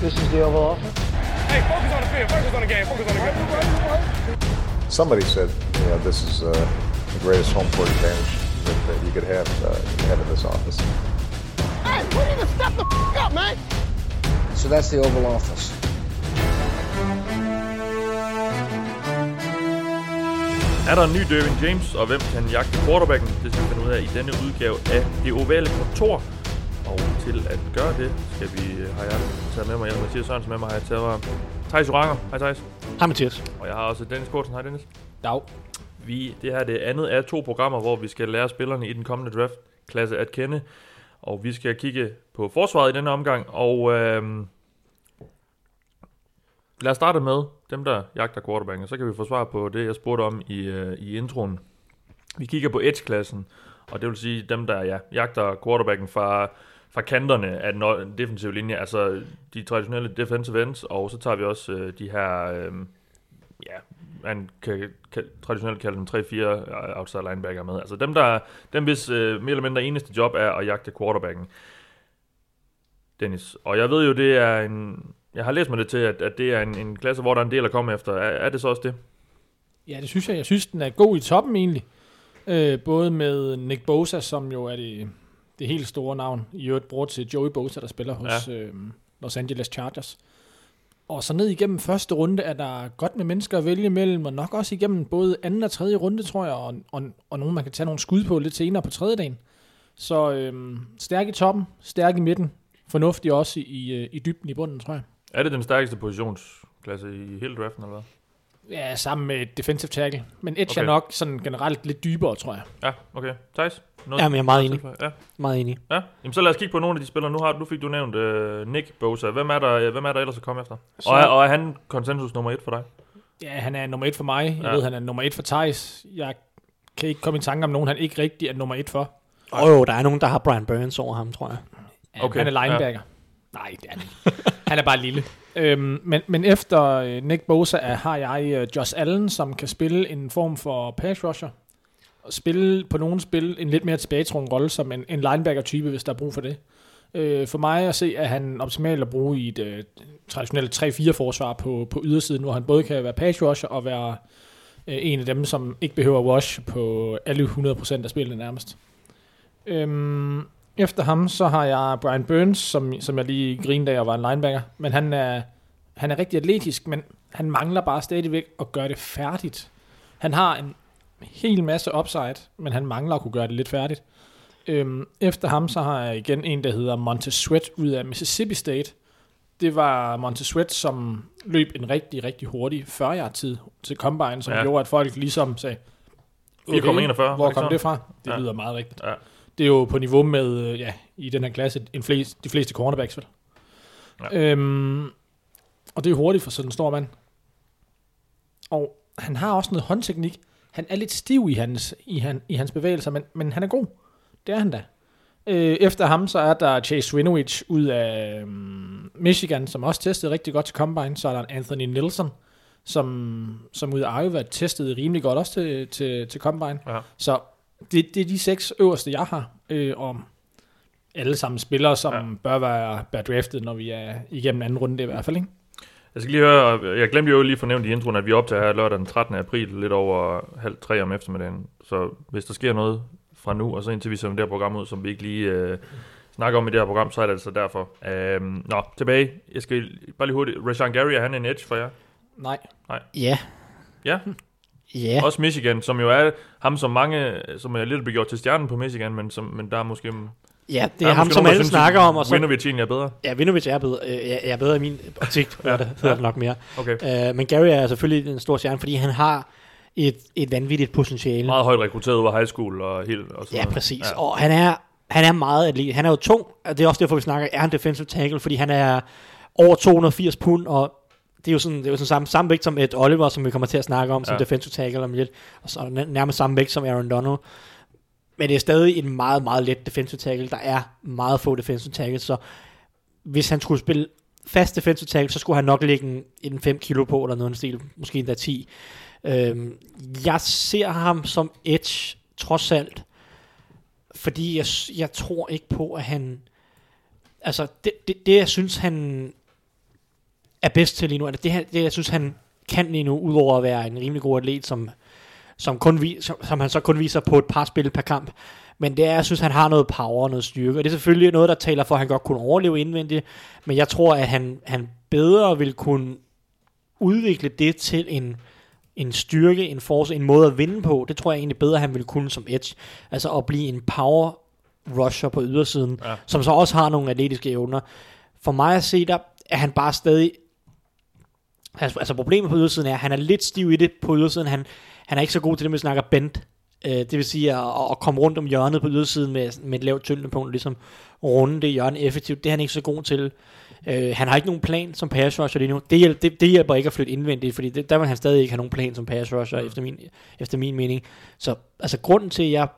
This is the Oval Office. Hey, focus on the field. Focus on the game. Focus on the game. Somebody said, you know, this is uh, the greatest home court advantage that, that you could have, uh, have in this office. Hey, we need to step the f- up, man. So that's the Oval Office. Er der en ny Derwin James, og hvem kan jagte quarterbacken? Det skal vi finde ud af i denne udgave af Det Ovale Kontor. Til at gøre det, skal vi, har jeg taget med mig, jeg har Mathias Sørensen med mig, har jeg taget Thijs Oranger. Hej Thijs. Hej Mathias. Og jeg har også Dennis Kortsen. Hej Dennis. Dag. Vi, det her er det andet af to programmer, hvor vi skal lære spillerne i den kommende draft-klasse at kende. Og vi skal kigge på forsvaret i denne omgang. Og øhm, lad os starte med dem, der jagter quarterbacken. Så kan vi få svar på det, jeg spurgte om i, øh, i introen. Vi kigger på edge-klassen, og det vil sige dem, der ja, jagter quarterbacken fra, fra kanterne af den defensive linje, altså de traditionelle defensive ends, og så tager vi også øh, de her, øh, ja, man kan, kan traditionelt kalde dem 3-4 øh, outside linebacker med. Altså dem, der, dem hvis øh, mere eller mindre eneste job er at jagte quarterbacken. Dennis. Og jeg ved jo, det er en... Jeg har læst mig det til, at, at det er en, en klasse, hvor der er en del at komme efter. Er, er det så også det? Ja, det synes jeg. Jeg synes, den er god i toppen egentlig. Øh, både med Nick Bosa, som jo er det, det helt store navn. I øvrigt bruger til Joey Bosa, der spiller hos ja. øh, Los Angeles Chargers. Og så ned igennem første runde er der godt med mennesker at vælge mellem, og nok også igennem både anden og tredje runde, tror jeg, og, og, og nogen, man kan tage nogle skud på lidt senere på tredje dagen. Så øh, stærk i toppen, stærk i midten, fornuftig også i, i, i dybden i bunden, tror jeg. Er det den stærkeste positionsklasse i hele draften, eller hvad? Ja, sammen med defensive tackle. Men edge okay. Er nok sådan generelt lidt dybere, tror jeg. Ja, okay. Thijs? Noget? Jamen, jeg er meget enig. Ja, Meget enig. ja. Jamen, så lad os kigge på nogle af de spillere. Nu, har, nu fik du nævnt uh, Nick Bosa. Hvem er, der, hvem er der ellers at komme efter? Så- Og er, og er han konsensus nummer et for dig? Ja, han er nummer et for mig. Jeg Ja. ja. ved, han er nummer et for Thijs. Jeg kan ikke komme i tanke om nogen, han ikke rigtig er nummer et for. Og jo, der er nogen, der har Brian Burns over ham, tror jeg. Ja, Okay, Han er linebacker. Ja. Nej, det er han ikke. han er bare lille. Øhm, men, men efter øh, Nick Bosa er, har jeg øh, Josh Allen, som kan spille en form for pass rusher. Og spille på nogle spil en lidt mere tilbagetrukket rolle som en, en linebacker-type, hvis der er brug for det. Øh, for mig at se, at han optimalt at bruge i et øh, traditionelt 3-4-forsvar på, på ydersiden, hvor han både kan være pass rusher og være øh, en af dem, som ikke behøver wash på alle 100% af spillene nærmest. Øhm, efter ham, så har jeg Brian Burns, som, som jeg lige grinede af og var en linebacker. Men han er, han er rigtig atletisk, men han mangler bare stadigvæk at gøre det færdigt. Han har en hel masse upside, men han mangler at kunne gøre det lidt færdigt. Øhm, efter ham, så har jeg igen en, der hedder Montez Sweat ud af Mississippi State. Det var Montez Sweat, som løb en rigtig, rigtig hurtig 40 tid til Combine, som Ja. gjorde, at folk ligesom sagde, 4,41, var hvor det ikke kom det fra? Det Ja. lyder meget rigtigt. Ja. Det er jo på niveau med, øh, ja, i den her klasse, en flest, de fleste cornerbacks, vel? Ja. Øhm, og det er hurtigt for sådan en stor mand. Og han har også noget håndteknik. Han er lidt stiv i hans, i, han, i hans bevægelser, men, men han er god. Det er han da. Øh, efter ham, så er der Chase Winovich ud af um, Michigan, som også testede rigtig godt til Combine. Så er der Anthony Nielsen, som, som ud af Iowa testede rimelig godt også til, til, til Combine. Ja. Så det, det er de seks øverste, jeg har. Øh, og alle sammen spillere, som Ja. bør være bør draftet, når vi er igennem anden runde i hvert fald. Ikke? Jeg skal lige høre, jeg glemte jo lige for nævnt i introen, at vi optager her lørdag den 13. april, lidt over halv tre om eftermiddagen. Så hvis der sker noget fra nu, og så indtil vi sender det her program ud, som vi ikke lige øh, snakker om i det her program, så er det altså derfor. Øhm, nå, tilbage. Jeg skal bare lige hurtigt. Rashan Gary, er han en edge for jer? Nej. Ja. Ja. Ja. Også Michigan, som jo er ham, som mange, som er lidt begjort til stjernen på Michigan, men, som, men der er måske... Ja, det der er ham, som nogen, alle synes, snakker om. Og så, Winovich egentlig er bedre. ja, Vinovich er bedre, øh, er er bedre i min optik, Ja. ja. det hedder nok mere. Okay. Uh, men Gary er selvfølgelig en stor stjerne, fordi han har et, et vanvittigt potentiale. Meget højt rekrutteret ud af high school og helt... Og sådan Ja, præcis. Ja. Og han er, han er meget atlet. Han er jo tung, og det er også derfor, vi snakker, er han defensive tackle, fordi han er over 280 pund, og det er jo sådan, det er jo sådan samme, samme vægt som Ed Oliver, som vi kommer til at snakke om, som Ja. defensive tackle om lidt, og så nær- nærmest samme vægt som Aaron Donald. Men det er stadig en meget, meget let defensive tackle. Der er meget få defensive tackles, så hvis han skulle spille fast defensive tackle, så skulle han nok lægge en, en 5 kilo på, eller noget stil, måske endda 10. Øhm, jeg ser ham som edge, trods alt, fordi jeg, jeg tror ikke på, at han... Altså, det, det, det jeg synes, han er bedst til lige nu. Altså det, her, det, jeg synes, han kan lige nu, udover at være en rimelig god atlet, som, som, kun vi, som, som han så kun viser på et par spil per kamp. Men det er, jeg synes, han har noget power og noget styrke. Og det er selvfølgelig noget, der taler for, at han godt kunne overleve indvendigt. Men jeg tror, at han, han bedre vil kunne udvikle det til en, en styrke, en force, en måde at vinde på. Det tror jeg egentlig bedre, han vil kunne som edge. Altså at blive en power rusher på ydersiden, ja. som så også har nogle atletiske evner. For mig at se, der er han bare stadig... Altså, altså problemet på ydersiden er, at han er lidt stiv i det på ydersiden. Han, han er ikke så god til det, med at snakke bend. Øh, det vil sige at, at komme rundt om hjørnet på ydersiden med, med et lavt tyngdepunkt, ligesom runde det hjørne effektivt. Det er han ikke så god til. Øh, han har ikke nogen plan som pass rusher lige nu. Det, hjælper, det, det hjælper ikke at flytte indvendigt, fordi det, der vil han stadig ikke have nogen plan som pass rusher, efter, min, efter min mening. Så altså, grunden til, at jeg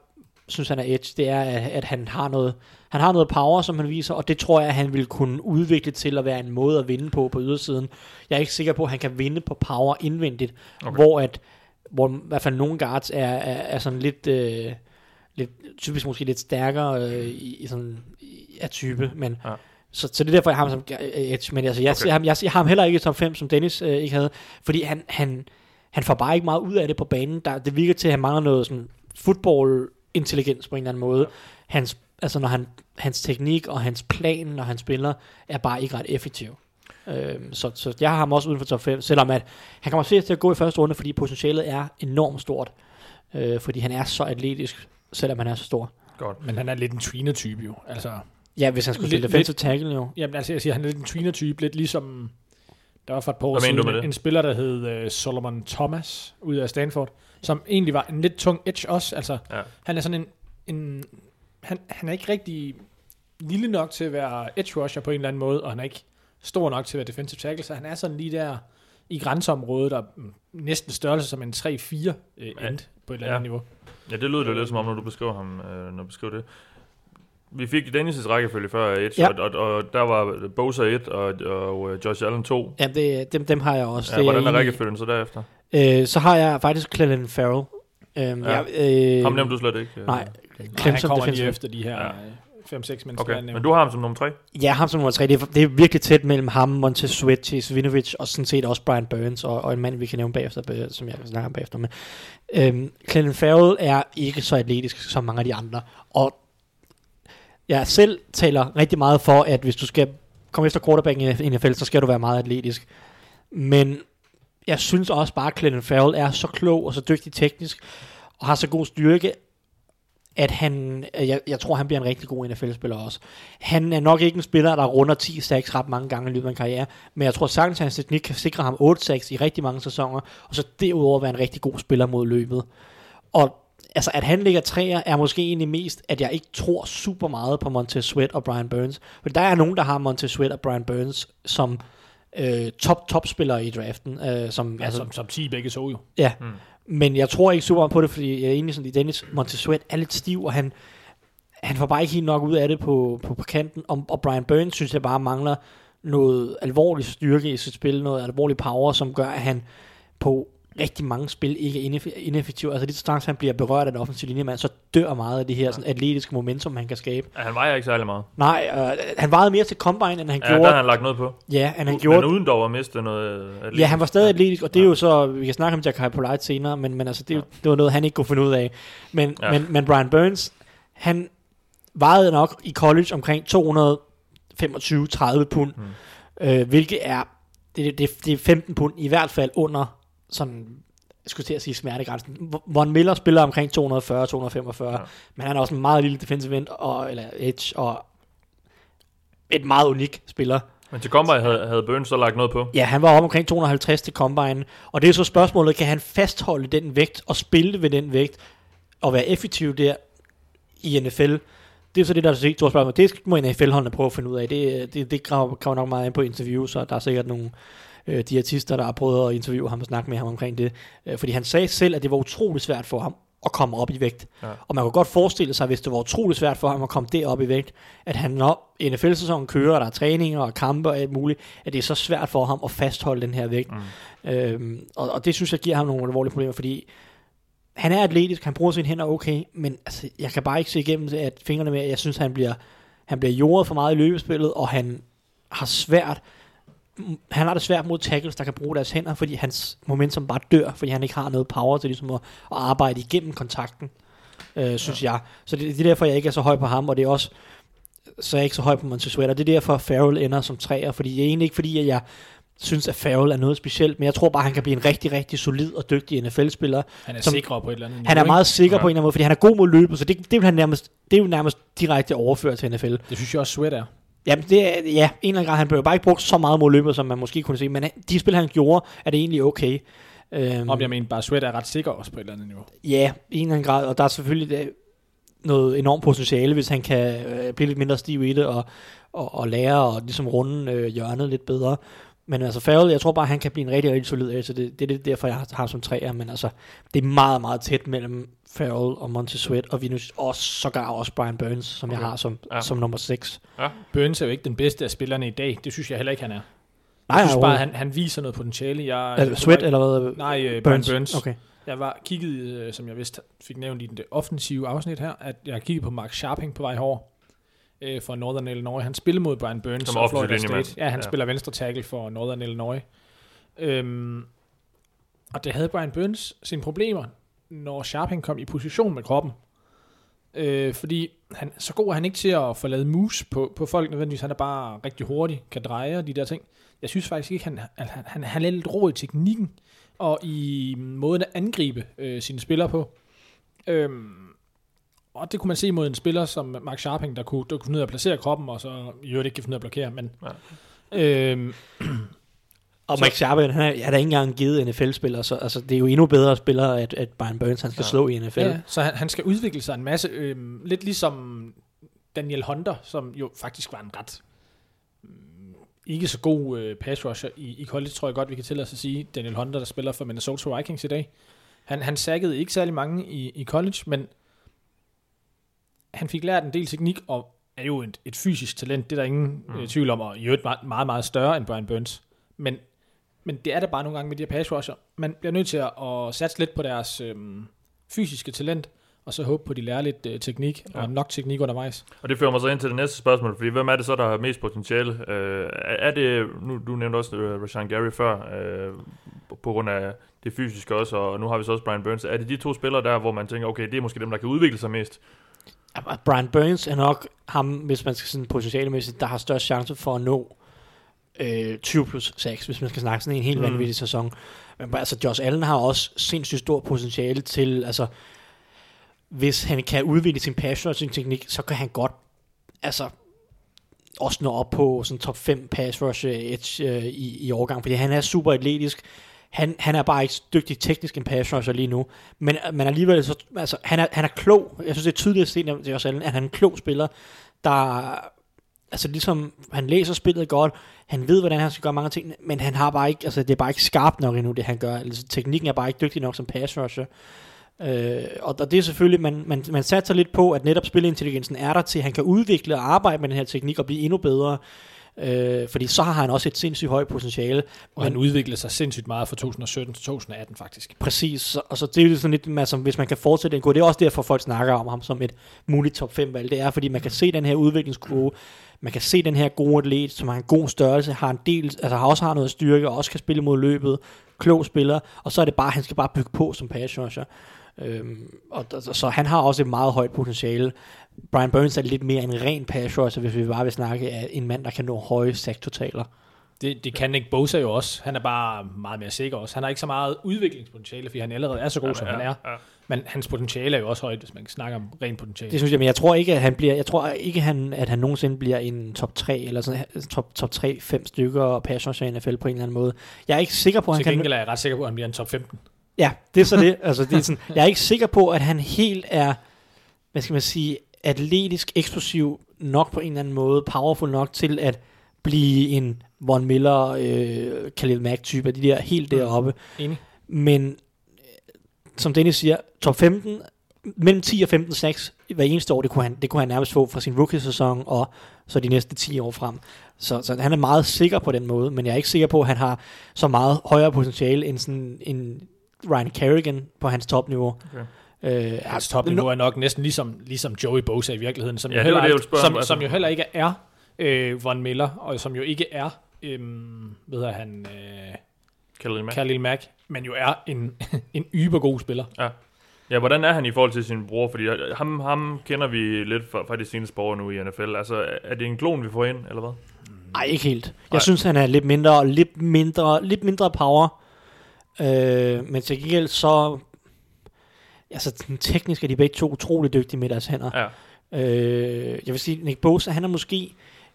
synes, han er edge, det er, at, at han har noget han har noget power, som han viser, og det tror jeg, at han vil kunne udvikle til at være en måde at vinde på på ydersiden. Jeg er ikke sikker på, at han kan vinde på power indvendigt, okay. hvor at hvor i hvert fald nogle guards er, er, er sådan lidt, øh, lidt, typisk måske lidt stærkere øh, i, i sådan i, af type, men Ja. så, så det er derfor, jeg har ham som øh, edge, men altså, jeg, okay. ham, jeg, jeg har ham heller ikke i top 5, som Dennis øh, ikke havde, fordi han, han, han får bare ikke meget ud af det på banen. Der, det virker til, at han mangler noget sådan football-intelligens på en eller anden måde. Hans, altså når han, hans teknik og hans plan, når han spiller, er bare ikke ret effektiv. Øhm, så, så jeg har ham også uden for top 5, selvom at han kommer sikkert til at gå i første runde, fordi potentialet er enormt stort. Øh, fordi han er så atletisk, selvom han er så stor. Godt. Men han er lidt en tweener-type jo. Altså, Ja, hvis han skulle Lidt- spille defensive tackle jo. jamen, altså, jeg siger, han er lidt en tweener-type, lidt ligesom... Der var for et par år siden det? en spiller, der hed uh, Solomon Thomas, ud af Stanford, som egentlig var en lidt tung edge også. Altså, Ja. han er sådan en... en han, han er ikke rigtig lille nok til at være edge rusher på en eller anden måde, og han er ikke stor nok til at være defensive tackle, så han er sådan lige der i grænseområdet, og mm, næsten størrelse som en 3-4 øh, end på et eller andet Ja. niveau. Ja, det lyder det lidt som om, når du beskriver ham, øh, når du beskriver det. Vi fik Dennis' rækkefølge før Edge, Ja. og, og, og, der var Bosa 1 og, og uh, Josh Allen 2. Ja, det, dem, dem har jeg også. Ja, det hvordan er i. rækkefølgen så derefter? Øh, så har jeg faktisk Clellan Farrell. Øhm, Ja. jeg, øh, Ham nævnte du slet ikke. øh. Nej, Nej, han Clemson kommer lige efter de her Ja. 5-6 mennesker, Okay, jeg men du har ham som nummer 3? Ja, ham som nummer tre. Det er, det er virkelig tæt mellem ham, Montez Sweat, Chase Vinovich, og sådan set også Brian Burns, og, og en mand, vi kan nævne bagefter, øh, som jeg kan snakke om bagefter. Men, øhm, Clellan Farrell er ikke så atletisk som mange af de andre, og jeg selv taler rigtig meget for, at hvis du skal komme efter quarterbacken i NFL, så skal du være meget atletisk. Men jeg synes også bare, at Clellan Farrell er så klog og så dygtig teknisk, og har så god styrke, at han, jeg, jeg tror, han bliver en rigtig god NFL-spiller også. Han er nok ikke en spiller, der runder 10 sacks ret mange gange i løbet af en karriere, men jeg tror sagtens, at hans teknik kan sikre ham 8 sacks i rigtig mange sæsoner, og så derudover være en rigtig god spiller mod løbet. Og altså, at han ligger træer, er måske egentlig mest, at jeg ikke tror super meget på Montez Sweat og Brian Burns. For der er nogen, der har Montez Sweat og Brian Burns som øh, top, top spillere i draften. Øh, som, Ja, som, som 10 begge så jo. Ja, mm men jeg tror ikke super meget på det, fordi jeg er enig sådan Dennis Montessuet er lidt stiv, og han, han får bare ikke helt nok ud af det på, på, på kanten, og, og Brian Burns synes jeg bare mangler noget alvorlig styrke i sit spil, noget alvorlig power, som gør, at han på rigtig mange spil ikke er ineff- ineffektiv. Altså lige så straks han bliver berørt af den offensive linje, så dør meget af det her sådan, atletiske momentum, han kan skabe. Ja, han vejer ikke særlig meget. Nej, øh, han vejede mere til combine, end han Ja, der gjorde. har han lagt noget på. ja, end han Men gjorde. uden dog at miste noget atletisk. Ja, han var stadig atletisk, og det er jo så, vi kan snakke om Jack Polite senere, men, men altså, det, ja. det var noget, han ikke kunne finde ud af. Men, Ja. ja. men, men Brian Burns, han vejede nok i college omkring 225-30 pund, mm. øh, hvilket er, det, det, det er 15 pund i hvert fald under sådan, jeg skulle til at sige smertegrænsen. Von Miller spiller omkring 240-245, ja. men han er også en meget lille defensive end, og, eller edge, og et meget unik spiller. Men til Combine havde, havde Burns så lagt noget på. Ja, han var oppe omkring 250 til Combine, og det er så spørgsmålet, kan han fastholde den vægt og spille ved den vægt, og være effektiv der i NFL? Det er så det, der er det store spørgsmål. Det må NFL-holdene prøve at finde ud af. Det, det, det graver, graver nok meget ind på interviews, og der er sikkert nogle øh, diætister, der har prøvet at interviewe ham og snakke med ham omkring det. Øh, fordi han sagde selv, at det var utrolig svært for ham at komme op i vægt. Ja. Og man kunne godt forestille sig, hvis det var utrolig svært for ham at komme derop i vægt, at han når NFL-sæsonen kører, og der er træninger og kampe og alt muligt, at det er så svært for ham at fastholde den her vægt. Mm. Øhm, og, og det synes jeg giver ham nogle alvorlige problemer, fordi han er atletisk, han bruger sine hænder okay, men altså, jeg kan bare ikke se igennem at fingrene med, at jeg synes, han bliver, han bliver jordet for meget i løbespillet, og han har svært han har det svært mod tackles, der kan bruge deres hænder, fordi hans momentum bare dør, fordi han ikke har noget power til ligesom at, at arbejde igennem kontakten, øh, synes ja. jeg. Så det, det er derfor, jeg ikke er så høj på ham, og det er også, så er jeg ikke så høj på og det er derfor, Farrell ender som træer, fordi det er egentlig ikke fordi, at jeg synes, at Farrell er noget specielt, men jeg tror bare, at han kan blive en rigtig, rigtig solid og dygtig NFL-spiller. Han er som- sikker på et eller andet Han er niveau, meget sikker Ja. på en eller anden måde, fordi han er god mod løbet, så det, det, vil han nærmest, det er jo nærmest direkte overført til NFL. Det synes jeg også, Sweat er. Jamen, det er, ja, en eller anden grad, han blev bare ikke brugt så meget mod løbet, som man måske kunne se, men de spil, han gjorde, er det egentlig okay. Øhm, Om jeg mener bare, Sweat er ret sikker også på et eller andet niveau. Ja, i en eller anden grad, og der er selvfølgelig øh, noget enormt potentiale, hvis han kan øh, blive lidt mindre stiv i det, og, og, og lære og ligesom runde øh, hjørnet lidt bedre. Men altså Farrell, jeg tror bare, han kan blive en rigtig, rigtig solid af, så det, det er lidt derfor, jeg har har ham som træer, men altså, det er meget, meget tæt mellem Farrell og Montez Sweat, og vi nu også sågar også Brian Burns, som okay. jeg har som, Ja. ja. som nummer 6. Burns er jo ikke den bedste af spillerne i dag. Det synes jeg heller ikke, han er. Nej, Jeg synes bare, han, han viser noget potentiale. Jeg, Altså, Sweat eller hvad? Nej, øh, Burns. Burns. Okay. Jeg var kigget, øh, som jeg vist fik nævnt i det offensive afsnit her, at jeg kiggede på Mark Sharping på vej herover øh, for Northern Illinois. Han spillede mod Brian Burns Som og Florida. State. Ja, han Ja. spiller venstre tackle for Northern Illinois. Øhm, og det havde Brian Burns sine problemer, når Sharping kom i position med kroppen. Øh, fordi han, så god er han ikke til at få lavet moves på, på folk nødvendigvis. Han er bare rigtig hurtig, kan dreje og de der ting. Jeg synes faktisk ikke, han, han, han, han er lidt rå i teknikken og i måden at angribe øh, sine spillere på. Øhm, og det kunne man se mod en spiller som Mark Sharping, der kunne, der kunne finde ud af at placere kroppen, og så i øvrigt ikke kan finde ud af at blokere. Men, ja. øhm, Og Så- Mike Sharping, han er, han er ikke engang givet NFL-spiller, så altså, det er jo endnu bedre spillere, at, at Brian Burns han skal Ja. ja. slå i NFL. Ja, så han, han skal udvikle sig en masse. Øhm, lidt ligesom Daniel Hunter, som jo faktisk var en ret mm, ikke så god øh, pass rusher i, i college, tror jeg godt, vi kan tillade os at sige. Daniel Hunter, der spiller for Minnesota Vikings i dag. Han, han sackede ikke særlig mange i, i college, men han fik lært en del teknik, og er jo et, et fysisk talent, det er der ingen mm. øh, tvivl om, og i øvrigt meget, meget, meget større end Brian Burns. Men, men det er der bare nogle gange med de her pass rusher. Man bliver nødt til at, at satse lidt på deres øhm, fysiske talent, og så håbe på, at de lærer lidt øh, teknik, ja. Og nok teknik undervejs. Og det fører mig så ind til det næste spørgsmål, fordi hvem er det så, der har mest potentiale? Øh, er- det, nu du nævnte også uh, Rashan Gary før, øh, på grund af det fysiske også, og nu har vi så også Brian Burns. Er det de to spillere der, hvor man tænker, okay, det er måske dem, der kan udvikle sig mest? Brian Burns er nok ham, hvis man skal sådan potentialemæssigt, der har størst chance for at nå øh, 20 plus 6, hvis man skal snakke sådan en helt Mm. vanvittig sæson. Men altså, Josh Allen har også sindssygt stor potentiale til, altså, hvis han kan udvikle sin passion og sin teknik, så kan han godt, altså, også nå op på sådan top 5 pass rush edge øh, i, i overgang, fordi han er super atletisk. Han, han er bare ikke dygtig teknisk en pass rusher lige nu, men, men alligevel, så, altså, han, er, han er klog. Jeg synes, det er tydeligt at se, det er også at han er en klog spiller, der, altså ligesom, han læser spillet godt, han ved, hvordan han skal gøre mange ting, men han har bare ikke, altså det er bare ikke skarpt nok endnu, det han gør. Altså, teknikken er bare ikke dygtig nok som pass rusher. Øh, og, og det er selvfølgelig, man, man, man satser lidt på, at netop spilintelligensen er der til, at han kan udvikle og arbejde med den her teknik og blive endnu bedre. Øh, fordi så har han også et sindssygt højt potentiale. Og han udviklede sig sindssygt meget fra 2017 til 2018 faktisk. Præcis, og så det er jo sådan lidt, altså, hvis man kan fortsætte den gå, det er også derfor, folk snakker om ham som et muligt top 5 valg. Det er, fordi man kan se den her udviklingskurve, man kan se den her gode atlet, som har en god størrelse, har en del, altså har også har noget styrke, og også kan spille mod løbet, klog spiller, og så er det bare, han skal bare bygge på som pass rusher. Øhm, og, og, så han har også et meget højt potentiale. Brian Burns er lidt mere en ren pass rusher, hvis vi bare vil snakke af en mand, der kan nå høje sack-totaler. Det, det kan Nick Bosa jo også. Han er bare meget mere sikker også. Han har ikke så meget udviklingspotentiale, fordi han allerede er så god, som han er. Ja. Men hans potentiale er jo også højt, hvis man kan snakke om ren potentiale. Det synes jeg, men jeg tror ikke, at han bliver, jeg tror ikke, han, at han nogensinde bliver en top 3, eller sådan top, top 3, 5 stykker pass rusher i NFL på en eller anden måde. Jeg er ikke sikker på, at han Til kan... gengæld er jeg ret sikker på, at han bliver en top 15. Ja, det er så det. Altså, det er sådan, jeg er ikke sikker på, at han helt er, hvad skal man sige, atletisk, eksplosiv nok på en eller anden måde, powerful nok til at blive en Von Miller, øh, Khalil Mack type af de der helt deroppe. Enig. Men øh, som Dennis siger, top 15, mellem 10 og 15 6 hver eneste år, det kunne han, det kunne han nærmest få fra sin rookie-sæson og så de næste 10 år frem. Så, så han er meget sikker på den måde, men jeg er ikke sikker på, at han har så meget højere potentiale end sådan en Ryan Kerrigan på hans topniveau. Okay. Øh, Hans topniveau er nok næsten ligesom, ligesom Joey Bosa i virkeligheden, som, Ja, jo, heller, det, ikke, som, altså. som jo heller ikke er øh, Von Miller, og som jo ikke er øhm, hvad hedder han, øh, Khalil Mack. Khalil Mack, men jo er en, en ybergod spiller. Ja. ja, hvordan er han i forhold til sin bror? Fordi øh, ham, ham kender vi lidt fra, fra de seneste år nu i NFL. Altså, er det en klon, vi får ind, eller hvad? Nej, ikke helt. Jeg Nej. synes, han er lidt mindre, lidt mindre, lidt mindre power. Øh, men til gengæld så... Altså, teknisk er de begge to utrolig dygtige med deres hænder. Ja. Øh, jeg vil sige, Nick Bosa, han er måske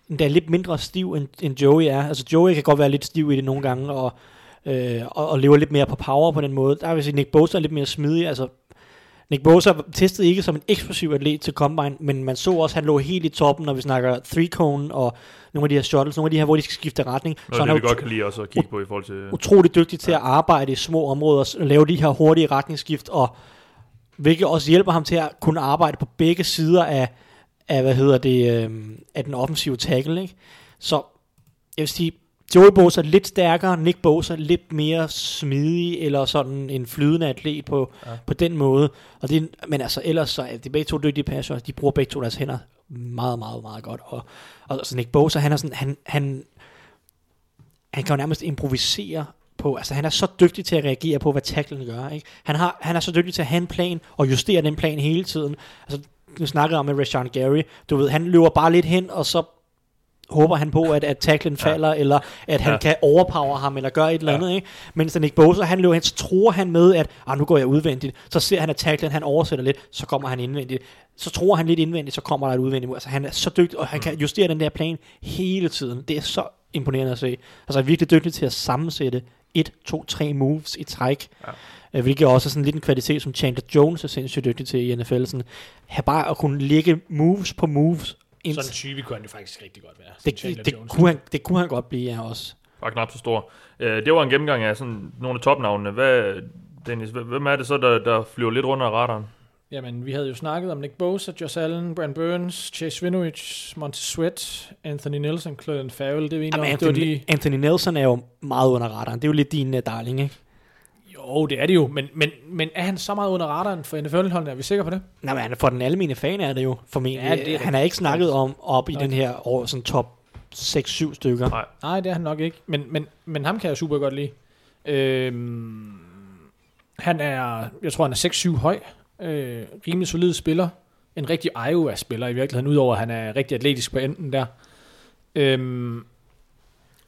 endda lidt mindre stiv, end, end Joey er. Altså, Joey kan godt være lidt stiv i det nogle gange, og, øh, og, og lever lidt mere på power på den måde. Der vil jeg sige, Nick Bosa er lidt mere smidig. Altså, Nick Bosa testede ikke som en eksplosiv atlet til Combine, men man så også, at han lå helt i toppen, når vi snakker three cone og nogle af de her shuttles, nogle af de her, hvor de skal skifte retning. Af han det, vi er godt kan lide også at kigge på i forhold til... utrolig dygtig til at arbejde i små områder, og lave de her hurtige retningsskift, og hvilket også hjælper ham til at kunne arbejde på begge sider af, af hvad hedder det, øh, af den offensive tackle, ikke? Så jeg vil sige, Joey Bosa er lidt stærkere, Nick Bosa er lidt mere smidig, eller sådan en flydende atlet på, ja. på den måde. Og det, men altså ellers så er de begge to dygtige passer, de bruger begge to deres hænder meget, meget, meget godt. Og, og så Nick Bosa, han er sådan, han, han, han kan jo nærmest improvisere på, altså han er så dygtig til at reagere på, hvad tacklen gør. Ikke? Han, har, han er så dygtig til at have en plan, og justere den plan hele tiden. Altså, nu snakkede om med Rashawn Gary, du ved, han løber bare lidt hen, og så håber han på, at, at tacklen falder, ja. eller at han Ja. ja. kan overpower ham, eller gøre et eller Ja. andet. Ikke? Mens Nick Bosa, han løber hen, så tror han med, at ah, nu går jeg udvendigt. Så ser han, at tacklen, han oversætter lidt, så kommer han indvendigt. Så tror han lidt indvendigt, så kommer der et udvendigt. Altså, han er så dygtig, og han kan justere den der plan hele tiden. Det er så imponerende at se. Altså, er virkelig dygtig til at sammensætte et, to, tre moves i træk. Ja. Ja. Hvilket også er sådan lidt en kvalitet, som Chandler Jones er sindssygt dygtig til i NFL. Sådan, have bare at kunne lægge moves på moves. Ind, Sådan en type kunne han jo faktisk rigtig godt være. det, det, det, kunne han, det kunne han godt blive, ja, også. Bare knap så stor. Øh, det var en gennemgang af sådan nogle af topnavnene. Hvad, Dennis, hv- hvem er det så, der, der flyver lidt rundt af radaren? Jamen, vi havde jo snakket om Nick Bosa, Josh Allen, Brand Burns, Chase Winovich, Monty Sweat, Anthony Nelson, Clayton Farrell. Det er vi Jamen, om. Det var Anthony, de... Anthony Nelson er jo meget under radaren. Det er jo lidt din uh, darling, ikke? Jo, det er det jo. Men, men, men er han så meget under radaren for NFL-holdene? Er vi sikre på det? Nej, men han er- for den almene fan er det jo formentlig. Ja, det er han er ikke snakket om op i Okay. den her år, sådan top 6-7 stykker. Nej. Nej, det er han nok ikke. Men, men, men ham kan jeg super godt lide. Øhm, han er, jeg tror han er 6-7 høj. Øh, rimelig solid spiller. En rigtig Iowa-spiller i virkeligheden, udover at han er rigtig atletisk på enden der. Øhm,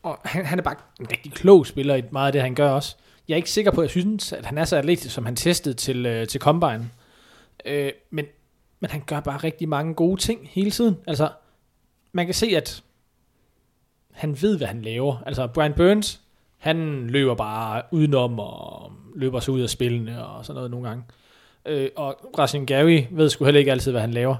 og han, han er bare en rigtig klog spiller i meget af det, han gør også. Jeg er ikke sikker på, at jeg synes, at han er så atletisk, som han testede til, øh, til Combine. Øh, men, men han gør bare rigtig mange gode ting hele tiden. Altså, man kan se, at han ved, hvad han laver. Altså, Brian Burns, han løber bare udenom og løber sig ud af spillene og sådan noget nogle gange. Øh, og Rashin Gary ved sgu heller ikke altid, hvad han laver.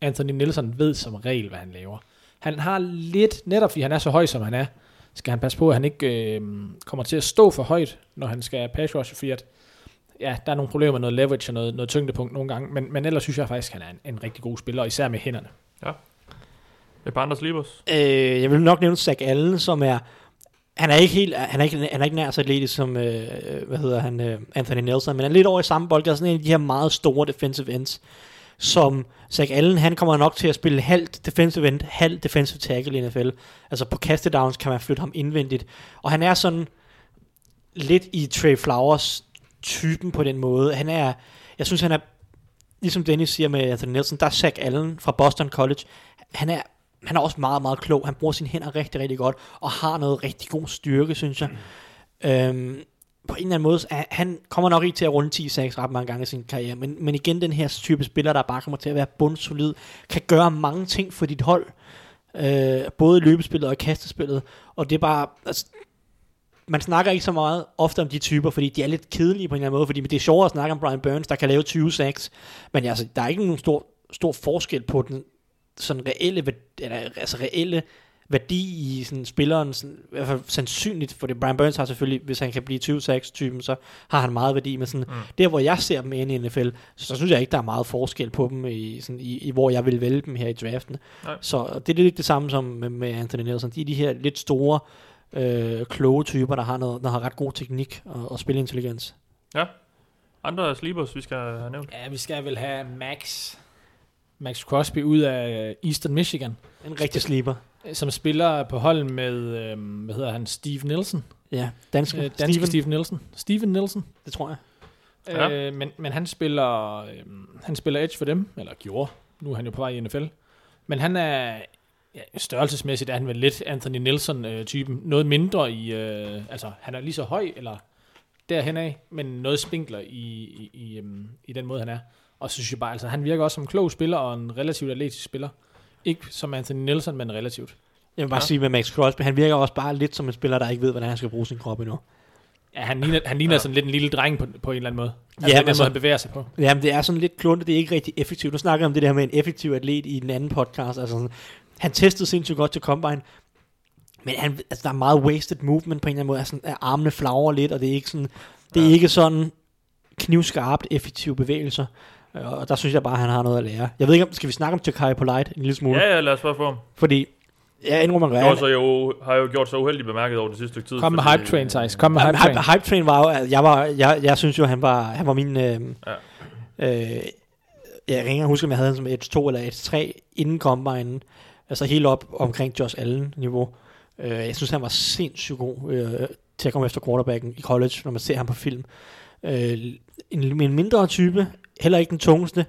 Anthony Nelson ved som regel, hvad han laver. Han har lidt, netop fordi han er så høj, som han er, skal han passe på, at han ikke øh, kommer til at stå for højt, når han skal pass rush, fordi at, ja, der er nogle problemer med noget leverage og noget, noget tyngdepunkt nogle gange, men, men ellers synes jeg faktisk, at han er en, en rigtig god spiller, og især med hænderne. Et par andre sleepers? Øh, jeg vil nok nævne Zach Allen, som er han er ikke helt, han er ikke, han er ikke nær så atletisk som, øh, øh hvad hedder han, øh, Anthony Nelson, men han er lidt over i samme bold, sådan en af de her meget store defensive ends, som Zach Allen, han kommer nok til at spille halvt defensive end, halvt defensive tackle i NFL. Altså på kastedowns kan man flytte ham indvendigt, og han er sådan lidt i Trey Flowers typen på den måde. Han er, jeg synes han er, ligesom Dennis siger med Anthony Nelson, der er Zach Allen fra Boston College, han er han er også meget, meget klog. Han bruger sine hænder rigtig, rigtig godt, og har noget rigtig god styrke, synes jeg. Mm. Øhm, på en eller anden måde, er- han kommer nok ikke til at runde 10 6 ret mange gange i sin karriere, men, men igen, den her type spiller, der bare kommer til at være bundsolid, kan gøre mange ting for dit hold, øh, både i løbespillet og i kastespillet, og det er bare, altså, man snakker ikke så meget ofte om de typer, fordi de er lidt kedelige på en eller anden måde, fordi det er sjovere at snakke om Brian Burns, der kan lave 20 sacks, men altså, der er ikke nogen stor, stor forskel på den sådan reelle, eller, altså reelle værdi i sådan spilleren, sådan, i hvert fald sandsynligt, for det Brian Burns har selvfølgelig, hvis han kan blive 20-6-typen, så har han meget værdi, men sådan, mm. der hvor jeg ser dem inde i NFL, så synes jeg ikke, der er meget forskel på dem, i, sådan, i, i hvor jeg vil vælge dem her i draften. Nej. Så det er lidt det samme som med, med Anthony Nelson. De er de her lidt store, øh, kloge typer, der har, noget, der har ret god teknik og, og spilintelligens. Ja. Andre sleepers, vi skal have nævnt. Ja, vi skal vel have Max, Max Crosby ud af Eastern Michigan. En rigtig sleeper. som spiller på hold med, øh, hvad hedder han, Steve Nielsen. Ja, danske. Øh, danske Steven, Steve. Steve Nielsen. Steven Nielsen. det tror jeg. Ja. Øh, men, men han spiller øh, han spiller edge for dem, eller gjorde. Nu er han jo på vej i NFL. Men han er ja, størrelsesmæssigt er han vel lidt Anthony Nelson-typen. noget mindre i, øh, altså han er lige så høj, eller derhen af, men noget spinkler i, i, i, øhm, i den måde, han er. Og så synes jeg bare, altså han virker også som en klog spiller, og en relativt atletisk spiller. Ikke som Anthony Nelson, men relativt. Jeg vil bare Ja. sige med Max Crosby, han virker også bare lidt som en spiller, der ikke ved, hvordan han skal bruge sin krop endnu. Ja, han ligner, han ligner ja. sådan lidt en lille dreng på, på en eller anden måde. Altså, Ja, den altså- måde, han bevæger sig på. Jamen, det er sådan lidt kluntet, det er ikke rigtig effektivt. Nu snakker jeg om det der med en effektiv atlet i den anden podcast. Altså, sådan, han testede sindssygt godt til Combine, men han, altså, der er meget wasted movement på en eller anden måde. Altså, at armene flagrer lidt, og det er ikke sådan, det er Ja. ikke sådan knivskarpt effektive bevægelser. Og der synes jeg bare, at han har noget at lære. Jeg ved ikke, om skal vi snakke om Takai Polite en lille smule? Ja, ja, lad os bare få ham. Fordi, jeg indrømmer, at Gjort sig jo, har jo gjort sig uheldigt bemærket over det sidste stykke tid. Kom med fordi- hype train, Thijs. Kom med Hype, hype train. hype, hype train var jo, at jeg, var, jeg, jeg synes jo, han var, han var min... Øh, Ja. øh, jeg kan ikke huske, om jeg havde han som et 2 eller et 3 inden Combine. Altså helt op omkring Josh Allen-niveau. Øh, jeg synes, han var sindssygt god øh, til at komme efter quarterbacken i college, når man ser ham på film. Øh, en, en mindre type, heller ikke den tungeste,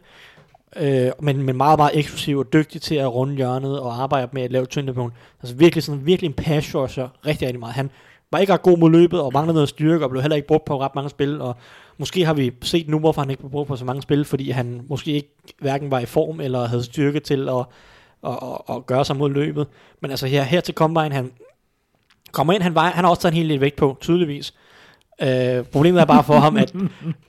øh, men, men meget, meget eksklusiv og dygtig til at runde hjørnet og arbejde med at lave tyngdepunkt. Altså virkelig sådan, virkelig en pass rusher, rigtig, rigtig meget. Han var ikke ret god mod løbet og manglede noget styrke og blev heller ikke brugt på ret mange spil, og måske har vi set nu, hvorfor han ikke blev brugt på så mange spil, fordi han måske ikke hverken var i form eller havde styrke til at, at, at, at gøre sig mod løbet. Men altså her, her til Combine, han kommer ind, han, var, han har også taget en hel del vægt på, tydeligvis. Øh, problemet er bare for ham, at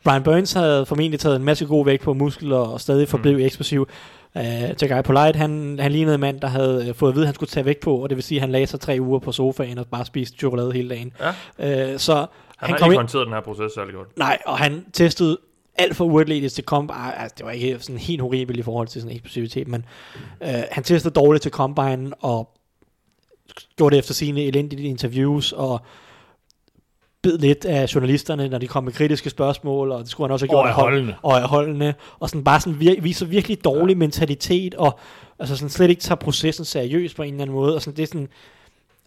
Brian Burns havde formentlig taget en masse god vægt på muskler og stadig forblev mm. eksplosiv. Uh, Tagai Polite, han, han lignede en mand, der havde øh, fået at vide, at han skulle tage vægt på, og det vil sige, at han lagde sig tre uger på sofaen og bare spiste chokolade hele dagen. Ja. Uh, så Han, han, har kom ikke håndteret den her proces særlig godt. nej, og han testede alt for uatletisk til Combine. Altså, det var ikke sådan helt horribelt i forhold til sådan eksplosivitet, men uh, han testede dårligt til Combine, og gjorde det efter sine elendige interviews, og bed lidt af journalisterne, når de kom med kritiske spørgsmål, og det skulle han også have gjort Og af holdene. og af holdene, og sådan bare sådan vir- viser virkelig dårlig ja. mentalitet, og altså sådan slet ikke tager processen seriøst på en eller anden måde, og sådan, det er sådan,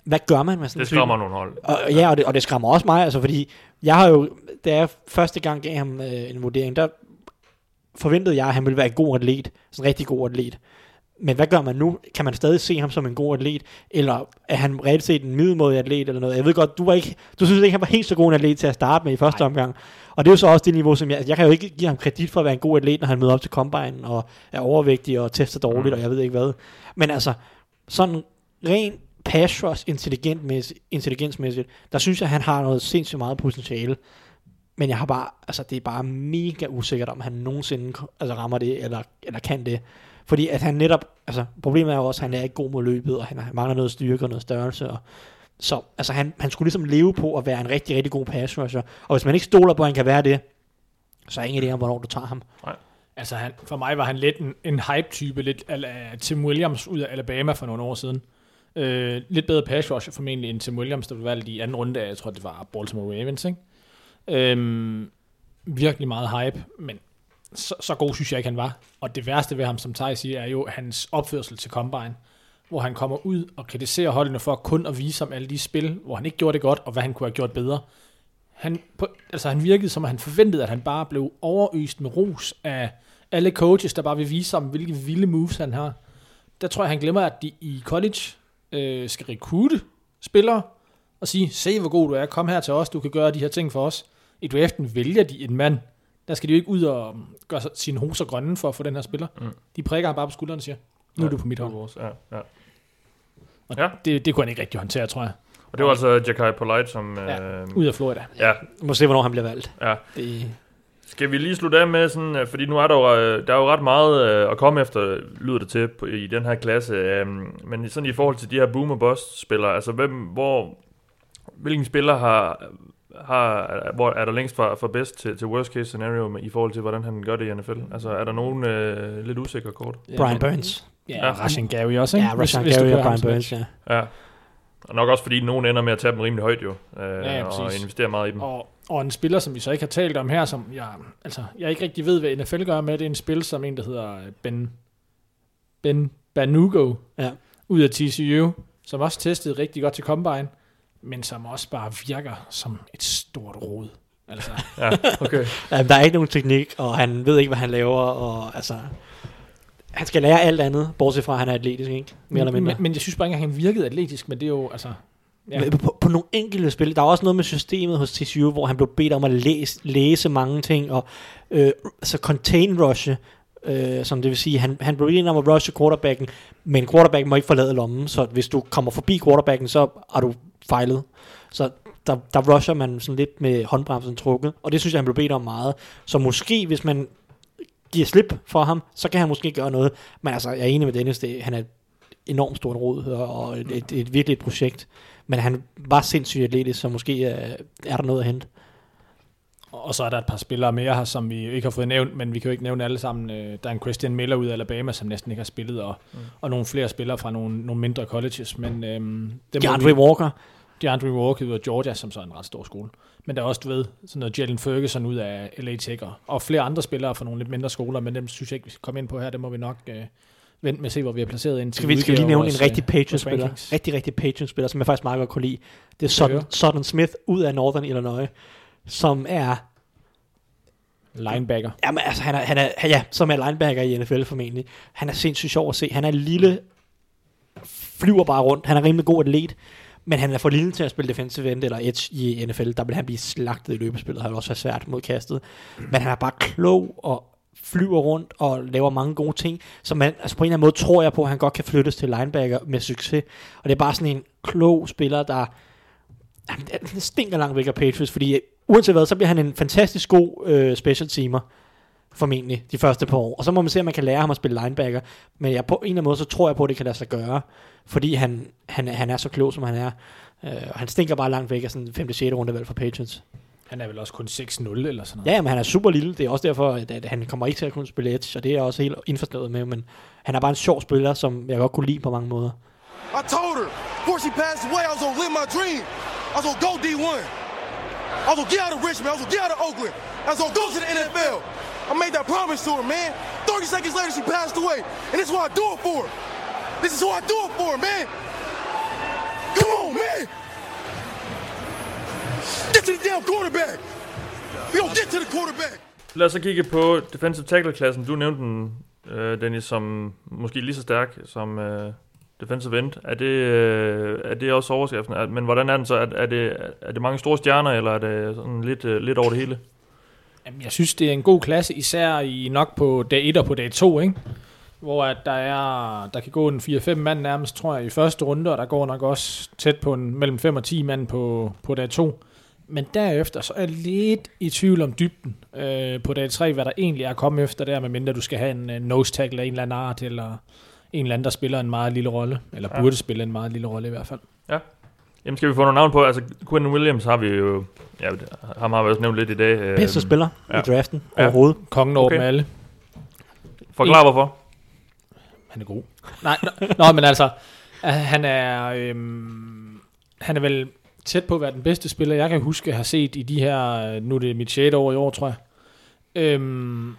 hvad gør man med sådan Det skræmmer nogle hold. Og, ja, og det, og det skræmmer også mig, altså fordi jeg har jo, da jeg første gang gav ham øh, en vurdering, der forventede jeg, at han ville være en god atlet, sådan en rigtig god atlet. Men hvad gør man nu? Kan man stadig se ham som en god atlet? Eller er han reelt set en middelmådig atlet eller noget? Jeg ved godt, du, var ikke, du synes ikke, han var helt så god en atlet til at starte med i første Nej. omgang. Og det er jo så også det niveau, som jeg... Jeg kan jo ikke give ham kredit for at være en god atlet, når han møder op til Combine og er overvægtig og tester dårligt, Mm. og jeg ved ikke hvad. Men altså, sådan ren pass rush intelligensmæssigt, der synes jeg, at han har noget sindssygt meget potentiale. Men jeg har bare, altså det er bare mega usikkert, om han nogensinde altså, rammer det, eller, eller kan det. Fordi at han netop, altså problemet er jo også, at han er ikke god mod løbet, og han har- mangler noget styrke og noget størrelse. Og, så altså han, han skulle ligesom leve på at være en rigtig, rigtig god pass rusher. Og hvis man ikke stoler på, at han kan være det, så er ingen idé om, hvornår du tager ham. Altså, han, for mig var han lidt en, en hype-type, lidt af Tim Williams ud af Alabama for nogle år siden. Øh, lidt bedre pass rusher formentlig end Tim Williams, der blev valgt i anden runde af, jeg tror, det var Baltimore Ravens, ikke? Øhm, virkelig meget hype, men så, så god synes jeg ikke, han var. Og det værste ved ham, som Thaj siger, er jo hans opførsel til Combine, hvor han kommer ud og kritiserer holdene for kun at vise om alle de spil, hvor han ikke gjorde det godt, og hvad han kunne have gjort bedre. Han, på, altså han virkede som, at han forventede, at han bare blev overøst med ros af alle coaches, der bare vil vise ham, hvilke vilde moves han har. Der tror jeg, han glemmer, at de i college øh, skal rekrute spillere og sige, se hvor god du er, kom her til os, du kan gøre de her ting for os. I draften vælger de en mand. Der skal de jo ikke ud og gøre sine hoser grønne for at få den her spiller. Mm. De prikker ham bare på skulderen og siger, nu er du på mit hold. Ja, ja. Og Ja. det, det kunne han ikke rigtig håndtere, tror jeg. Og det var altså Jakai Polite, som... Ja, øh, Ud af Florida. ja, Må se, hvornår han bliver valgt. ja. Det, Skal vi lige slutte af med sådan, øh, fordi nu er der jo, øh, der er jo ret meget øh, at komme efter, lyder det til, i den her klasse. øh, Men sådan i forhold til de her boom og bust spillere, altså hvem, hvor, hvilken spiller har, har hvor er der længst fra, fra bedst til, til worst case scenario med, i forhold til, hvordan han gør det i NFL? Altså er der nogen øh, lidt usikre kort? Brian Burns. Ja, Ja. ja Rashan Gary også, ikke? Ja, Rashan du Gary kører og Brian Burns, ja. Ja. Og nok også fordi nogen ender med at tage dem rimelig højt jo, øh, ja, og præcis. investere meget i dem. Og, og en spiller, som vi så ikke har talt om her, som jeg, altså, jeg ikke rigtig ved, hvad NFL gør med, det er en spil, som en, der hedder Ben, ben Banugo, Ja. ud af TCU. som også testede rigtig godt til Combine, men som også bare virker som et stort rod. Altså, Ja, okay. Jamen, der er ikke nogen teknik, og han ved ikke, hvad han laver, og altså... Han skal lære alt andet, bortset fra, at han er atletisk, ikke? Mere eller mindre. men, men jeg synes bare ikke, at han virkede atletisk, men det er jo, altså... Ja. På, på nogle enkelte spil, der er også noget med systemet hos TCU, hvor han blev bedt om at læse, læse mange ting, og øh, altså contain rushe, øh, som det vil sige, han, han blev bedt om at rushe quarterbacken, men quarterbacken må ikke forlade lommen, så hvis du kommer forbi quarterbacken, så er du fejlet. Så der, der rusher man sådan lidt med håndbremsen trukket, og det synes jeg, han blev bedt om meget. Så måske, hvis man giver slip for ham, så kan han måske gøre noget. Men altså, jeg er enig med Dennis, det, han er et enormt stor rod, og et, et, et virkelig et projekt. Men han var sindssygt atletisk, så måske er, er der noget at hente. Og så er der et par spillere mere her, som vi ikke har fået nævnt, men vi kan jo ikke nævne alle sammen. Øh, Der er en Christian Miller ud af Alabama, som næsten ikke har spillet, og, mm. og nogle flere spillere fra nogle, nogle mindre colleges. Men øhm, det må DeAndre Walker, DeAndre Walker ud af Georgia, som så er en ret stor skole. Men der er også, du ved, sådan noget Jalen Ferguson ud af LA Tech, og- flere andre spillere fra nogle lidt mindre skoler, men dem synes jeg ikke, vi skal komme ind på her. Det må vi nok øh, vente med at se, hvor vi er placeret ind. skal vi, skal vi lige nævne en rigtig Patriots-spiller, rigtig, rigtig Patriots-spiller, som jeg faktisk meget godt kunne lide. Det er Sutton. Sutton Smith ud af Northern Illinois, som er Linebacker. Jamen, altså, han er, han er, han- ja, som er linebacker i NFL formentlig. Han er sindssygt sjov at se. Han er lille, flyver bare rundt. Han er rimelig god atlet, men han er for lille til at spille defensive end eller edge i NFL. Der vil han blive slagtet i løbespillet, har det også været svært mod kastet. Men han er bare klog og flyver rundt og laver mange gode ting. Så man, altså på en eller anden måde tror jeg på, at han godt kan flyttes til linebacker med succes. Og det er bare sådan en klog spiller, der det stinker langt væk af Patriots, fordi uanset hvad, så bliver han en fantastisk god øh, special teamer, formentlig, de første par år. Og så må man se, om man kan lære ham at spille linebacker. Men jeg, på en eller anden måde, så tror jeg på, at det kan lade sig gøre, fordi han, han, han er så klog, som han er. Øh, og han stinker bare langt væk af sådan 5. 6. rundevalg for Patriots. Han er vel også kun 6-0 eller sådan noget. Ja, men han er super lille. Det er også derfor, at, at han kommer ikke til at kunne spille edge, og det er jeg også helt indforstået med. Men han er bare en sjov spiller, som jeg godt kunne lide på mange måder. I told her before she passed away, I was gonna live my dream. I was gonna go D1. I was gonna get out of Richmond. I was gonna get out of Oakland. I was gonna go to the NFL. I made that promise to her, man. 30 seconds later, she passed away. And this is what I do it for. Her. This is who I do it for, man. Come on, man. Get to the damn quarterback. We gonna get to the quarterback. Lad os så kigge på defensive tackle-klassen. Du nævnte den, øh, Dennis, som måske lige så stærk som øh, defensive end. Er det, øh, er det også overskriften? Er, men hvordan er den så? Er, er, det, er det mange store stjerner, eller er det sådan lidt, øh, lidt over det hele? Jamen, jeg synes, det er en god klasse, især i nok på dag 1 og på dag 2, ikke? Hvor at der er, der kan gå en 4-5 mand nærmest, tror jeg, i første runde, og der går nok også tæt på en, mellem 5 og 10 mand på, på dag 2. Men derefter, så er jeg lidt i tvivl om dybden øh, på dag 3, hvad der egentlig er at komme efter der, medmindre du skal have en øh, nose tackle af en eller anden art, eller en eller anden, der spiller en meget lille rolle, eller Ja. burde spille en meget lille rolle i hvert fald. Jamen skal vi få nogle navn på? Altså Quentin Williams har vi jo, ja, ham har vi også nævnt lidt i dag. Øh, Bedste spiller ja. i draften Ja. overhovedet. Kongen over Okay. dem alle. Forklar hvorfor. Han er god. Nej, nå, nå men altså, øh, han er, øhm, han er vel tæt på at være den bedste spiller, jeg kan huske at have set i de her, øh, nu er det mit 6. år i år, tror jeg. Øhm,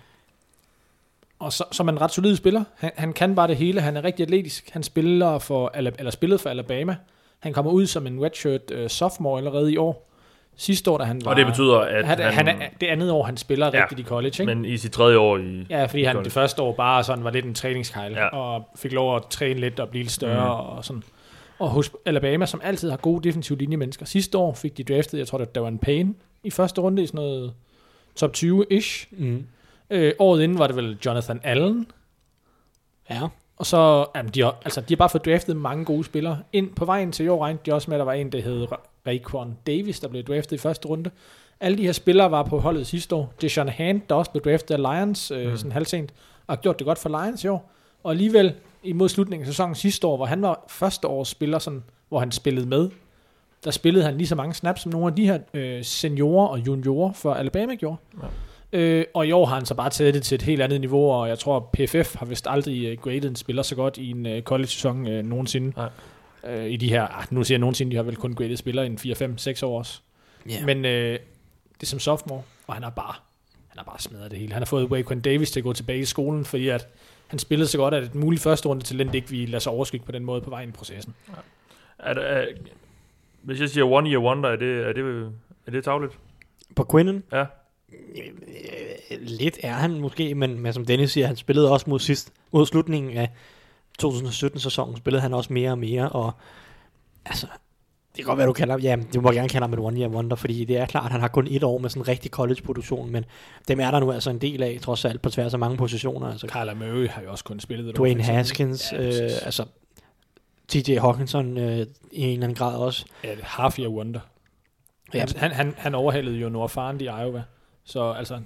og så, som en ret solid spiller. Han, han kan bare det hele. Han er rigtig atletisk. Han spiller for, eller spillede for Alabama. Han kommer ud som en redshirt uh, sophomore allerede i år. Sidste år, da han var... Og det betyder, at han, han, han er, det andet år, han spiller Ja, rigtigt i college, ikke? Men i sit tredje år i... Ja, fordi han College. det første år bare sådan var lidt en træningskejl, Ja. og fik lov at træne lidt og blive lidt større Mm. og sådan. Og hos Alabama, som altid har gode defensive linjemennesker. Sidste år fik de draftet, jeg tror, det var en Payne i første runde i sådan noget top 20-ish. Mm. Øh, året inden var det vel Jonathan Allen. Ja. Og så, jamen, de har, altså, de har bare fået draftet mange gode spillere. Ind på vejen til i år regnede de også med, at der var en, der hed Ra- Raekwon Davis, der blev draftet i første runde. Alle de her spillere var på holdet sidste år. Deshaun Hand, der også blev draftet af Lions, øh, Mm. sådan halvsent, og har gjort det godt for Lions i år. Og alligevel, imod slutningen af sæsonen sidste år, hvor han var første års spiller, sådan, hvor han spillede med, der spillede han lige så mange snaps som nogle af de her øh, seniorer og juniorer for Alabama gjorde. Ja. Øh, og i år har han så bare taget det til et helt andet niveau, og jeg tror, PFF har vist aldrig uh, gradet en spiller så godt i en uh, college-sæson uh, nogensinde. Nej. Uh, I de her, ah, nu siger jeg nogensinde, de har vel kun gradet spillere i en 4-5-6 år også. Yeah. Men uh, det er som sophomore, og han har bare, han har bare smadret det hele. Han har fået Waquan Davis til at gå tilbage i skolen, fordi at han spillede så godt, at et muligt første runde talent ikke ville lade sig overskygge på den måde på vejen i processen. Er det, er, hvis jeg siger one year wonder, er det, er det, er det tavligt? På Quinnen? Ja. Øh, lidt er han måske, men, men som Dennis siger, han spillede også mod sidst, mod slutningen af 2017-sæsonen, spillede han også mere og mere, og altså, det kan godt være, du kalder ja, du må gerne kalde ham et one year wonder, fordi det er klart, at han har kun et år med sådan en rigtig college-produktion, men dem er der nu altså en del af, trods alt på tværs af mange positioner. Altså, Kyler Murray har jo også kun spillet et år, Dwayne. Haskins, Ja, øh, altså TJ Hawkinson øh, i en eller anden grad også. Ja, det half year wonder. Ja. Han, han, han, overhalede jo Noah Farnd i Iowa. Så altså,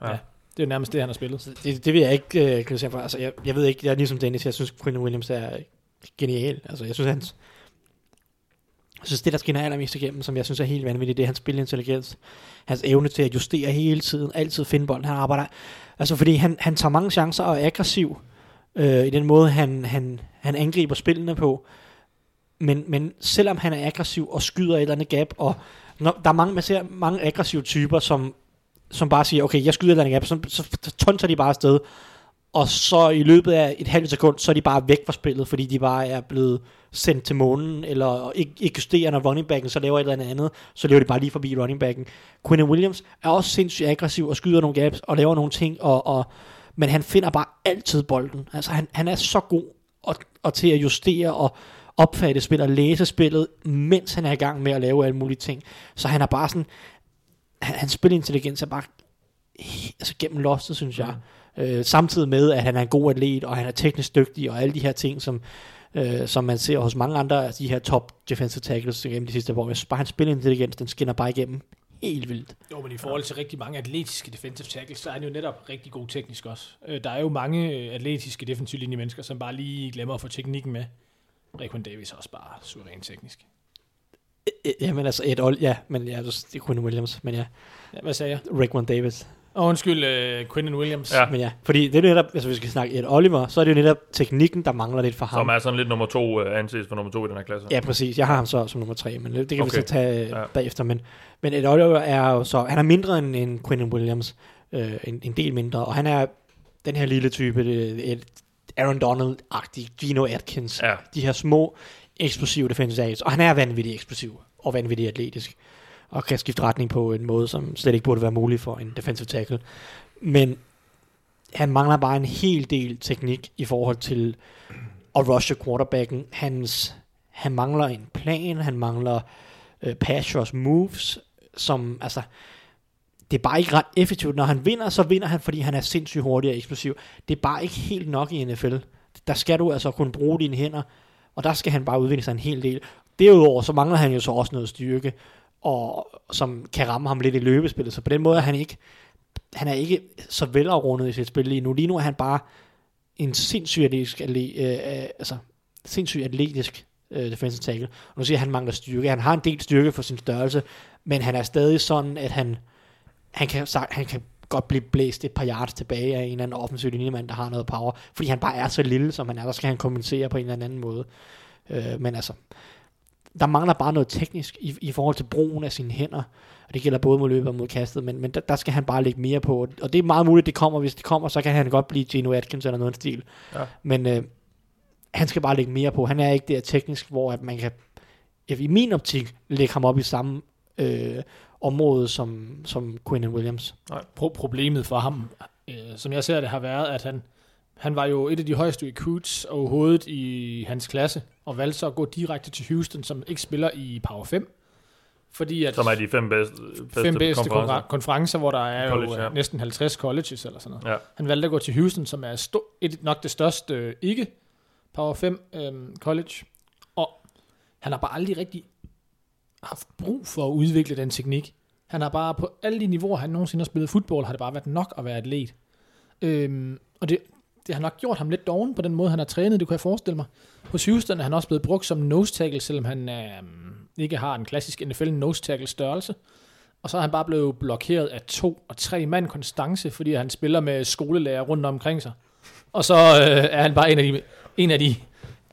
ja. Ja. det er nærmest det, han har spillet. Det, det vil jeg ikke øh, kritisere for. Altså, jeg, jeg ved ikke, jeg er ligesom Dennis, jeg synes, Quinn Williams er genial. Altså, jeg synes, hans, jeg synes, det, der skinner allermest igennem, som jeg synes er helt vanvittigt, det er hans spilintelligens. Hans evne til at justere hele tiden, altid finde bolden. Han arbejder, altså fordi han, han tager mange chancer og er aggressiv øh, i den måde, han, han, han angriber spillene på. Men, men selvom han er aggressiv og skyder et eller andet gap, og når, der er mange, man ser mange aggressive typer, som, som bare siger, okay, jeg skyder landing eller så, så tonser de bare afsted, og så i løbet af et halvt sekund, så er de bare væk fra spillet, fordi de bare er blevet sendt til månen, eller ikke, ikke justerer, når running backen så laver et eller andet så lever de bare lige forbi running backen. Quinn Williams er også sindssygt aggressiv og skyder nogle gaps og laver nogle ting, og, og, men han finder bare altid bolden. Altså han, han er så god og, og til at justere og opfatte spillet og læse spillet, mens han er i gang med at lave alle mulige ting. Så han er bare sådan, han, hans spilintelligens er bare altså gennem loftet, synes jeg. Øh, samtidig med, at han er en god atlet, og han er teknisk dygtig, og alle de her ting, som, øh, som man ser hos mange andre af de her top defensive tackles gennem de sidste år. Jeg synes bare, hans spilintelligens, den skinner bare igennem helt vildt. Jo, men i forhold til rigtig mange atletiske defensive tackles, så er han jo netop rigtig god teknisk også. Øh, Der er jo mange øh, atletiske defensive linjemennesker, som bare lige glemmer at få teknikken med. Raekwon Davis er også bare suveræn teknisk. Øh, Jamen altså, et ol, ja, men ja, det er Quinn Williams, men ja, Ja, hvad sagde jeg? Rickman Davis. Og undskyld, uh, Quinn Williams. Ja. Men ja, fordi det er netop, altså hvis vi skal snakke et Oliver, så er det jo netop teknikken, der mangler lidt for ham. Som er sådan lidt nummer to, uh, anses for nummer to i den her klasse. Ja, præcis. Jeg har ham så som nummer tre, men det, kan okay. vi så tage Ja. ja. bagefter. Men, men Ed Oliver er jo så, han er mindre end, end Quinn Williams, øh, en, en del mindre, og han er den her lille type, det, et Aaron Donald-agtig, Gino Atkins, Ja. de her små, eksplosive defensive tackles, og han er vanvittigt eksplosiv og vanvittigt atletisk, og kan skifte retning på en måde, som slet ikke burde være mulig for en defensive tackle. Men han mangler bare en hel del teknik i forhold til at rushe quarterbacken. Hans, han mangler en plan, han mangler øh, pass rush moves, som altså, det er bare ikke ret effektivt. Når han vinder, så vinder han, fordi han er sindssygt hurtig og eksplosiv. Det er bare ikke helt nok i NFL. Der skal du altså kunne bruge dine hænder, og der skal han bare udvikle sig en hel del. Derudover, så mangler han jo så også noget styrke, og som kan ramme ham lidt i løbespillet. Så på den måde er han ikke, han er ikke så velafrundet i sit spil lige nu. Lige nu er han bare en sindssygt atletisk, øh, øh, altså, sindssygt atletisk øh, defensive tackle. Og nu siger jeg, at han mangler styrke. Han har en del styrke for sin størrelse, men han er stadig sådan, at han, han, kan, sagt- han kan godt blive blæst et par yards tilbage af en eller anden offensiv linjemand, der har noget power. Fordi han bare er så lille, som han er. Der skal han kompensere på en eller anden måde. Øh, men altså, der mangler bare noget teknisk i, i forhold til brugen af sine hænder. Og det gælder både mod løbet og mod kastet, men, men der, der skal han bare lægge mere på. Og det er meget muligt, det kommer. Hvis det kommer, så kan han godt blive Geno Atkins eller noget stil. Ja. Men øh, han skal bare lægge mere på. Han er ikke der teknisk, hvor at man kan, i min optik, lægge ham op i samme øh, område som, som Quinn Williams. Pro- problemet for ham, øh, som jeg ser det, har været, at han, han var jo et af de højeste recruits overhovedet i hans klasse, og valgte så at gå direkte til Houston, som ikke spiller i Power 5. Fordi at Som er de fem bedste, bedste, fem bedste konferencer. konferencer. hvor der er College, jo ja. ja. næsten 50 colleges eller sådan noget. Ja. Han valgte at gå til Houston, som er sto- et, nok det største øh, ikke Power 5 øhm, college. Og han har bare aldrig rigtig haft brug for at udvikle den teknik. Han har bare på alle de niveauer, han nogensinde har spillet fodbold, har det bare været nok at være atlet. Øhm, og det, det har nok gjort ham lidt doven på den måde, han har trænet, det kunne jeg forestille mig. Hos Houston er han også blevet brugt som nose tackle, selvom han øhm, ikke har en klassisk NFL nose tackle størrelse. Og så er han bare blevet blokeret af to og tre mand konstance, fordi han spiller med skolelærer rundt omkring sig. Og så øh, er han bare en af de, en af de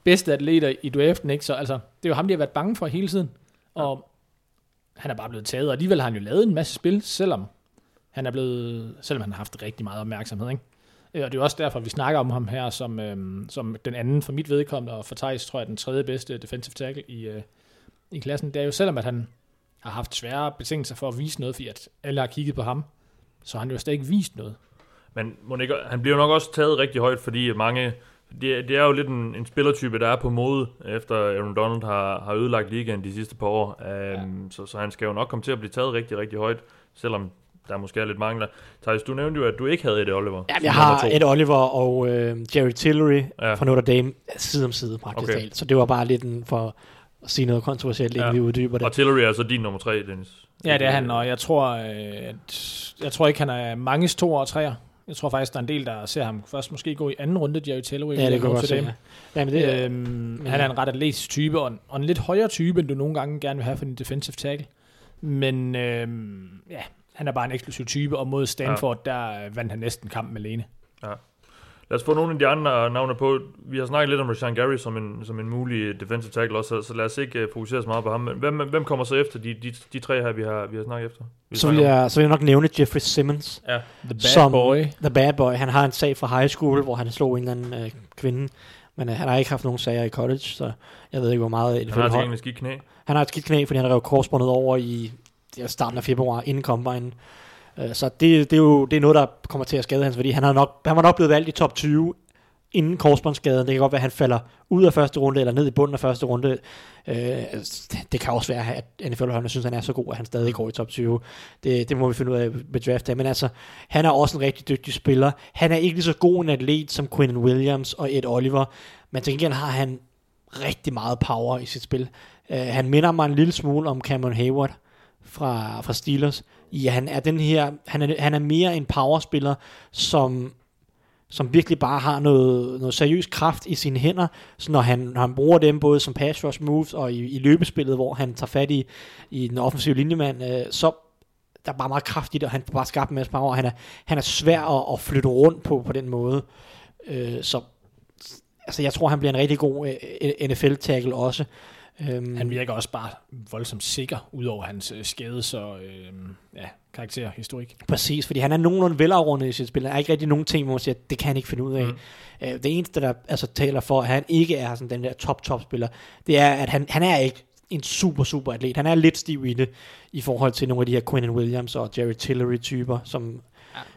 bedste atleter i draften, ikke? Så altså, det er jo ham, de har været bange for hele tiden. Og han er bare blevet taget, og alligevel har han jo lavet en masse spil, selvom han er blevet, selvom han har haft rigtig meget opmærksomhed, ikke? Øh, Og det er også derfor, vi snakker om ham her som, øhm, som den anden for mit vedkommende, og for Thijs tror jeg den tredje bedste defensive tackle i, øh, i klassen. Det er jo selvom, at han har haft svære betingelser for at vise noget, fordi at alle har kigget på ham, så har han jo stadig ikke vist noget. Men Monika, han bliver jo nok også taget rigtig højt, fordi mange... Det, det er jo lidt en, en spillertype, der er på mode, efter Aaron Donald har, har ødelagt ligaen de sidste par år. Um, ja. så, så han skal jo nok komme til at blive taget rigtig, rigtig højt, selvom der måske er lidt mangler. Thijs, du nævnte jo, at du ikke havde Eddie Oliver. Ja, jeg har. Ed Oliver og øh, Jerry Tillery Ja. fra Notre Dame side om side praktisk Okay. talt. Så det var bare lidt en, for at sige noget kontroversielt, inden Ja. vi uddyber det. Og Tillery er altså din nummer tre, Dennis. Ja, det er han, og jeg tror, øh, at, jeg tror ikke, han er manges to og treer. Jeg tror faktisk, der er en del, der ser ham først måske gå i anden runde, Jerry Taylor. Ja, det kan godt se. Ja. Ja, men det, Øhm, han er en ret atletisk type, og en, og en lidt højere type, end du nogle gange gerne vil have for din defensive tackle. Men øhm, ja, han er bare en eksplosiv type, og mod Stanford, ja. der øh, vandt han næsten kampen alene. Lad os få nogle af de andre navne på. Vi har snakket lidt om Rashan Gary som en, som en mulig defensive tackle også, så, lad os ikke uh, fokusere så meget på ham. Men hvem, hvem kommer så efter de, de, de tre her, vi har, vi har snakket efter? Vi så, vil om? jeg, så vil jeg nok nævne Jeffrey Simmons. Ja. The bad Som- boy. The Bad Boy. Han har en sag fra high school, hvor han slog en eller anden øh, kvinde. Men øh, han har ikke haft nogen sager i college, så jeg ved ikke, hvor meget... Han har gengæld skidt knæ. Han har et skidt knæ, fordi han har revet korsbåndet over i starten af februar, inden combine. Øh, så det, det, er jo det er noget, der kommer til at skade hans værdi. Han, har nok, han var nok blevet valgt i top 20 inden korsbåndsskaden. Det kan godt være, at han falder ud af første runde, eller ned i bunden af første runde. Øh, det kan også være, at NFL-holdene synes, at han er så god, at han stadig går i top 20. Det, det må vi finde ud af med draft. Men altså, han er også en rigtig dygtig spiller. Han er ikke lige så god en atlet som Quinn Williams og Ed Oliver, men til gengæld har han rigtig meget power i sit spil. Øh, han minder mig en lille smule om Cameron Hayward fra, fra Steelers. Ja, han er den her, han er, han er mere en powerspiller, som som virkelig bare har noget, noget seriøs kraft i sine hænder, så når han, når han bruger dem både som pass rush moves og i, i løbespillet, hvor han tager fat i, i den offensive linjemand, øh, så der er bare meget kraft i det, og han får bare skabt en masse power. Han er, han er svær at, at flytte rundt på på den måde. Øh, så altså, jeg tror, han bliver en rigtig god øh, NFL-tackle også. Øhm, Han virker også bare voldsomt sikker, udover hans øh, skade, så øh, ja, karakter, historik. Præcis, fordi han er nogenlunde velafrundet i sit spil. Der er ikke rigtig nogen ting, hvor man siger, at det kan han ikke finde ud af. Mm. Øh, det eneste, der altså, taler for, at han ikke er sådan den der top-top-spiller, det er, at han, han er ikke en super, super atlet. Han er lidt stiv i det, i forhold til nogle af de her Quinn Williams og Jerry Tillery-typer, som,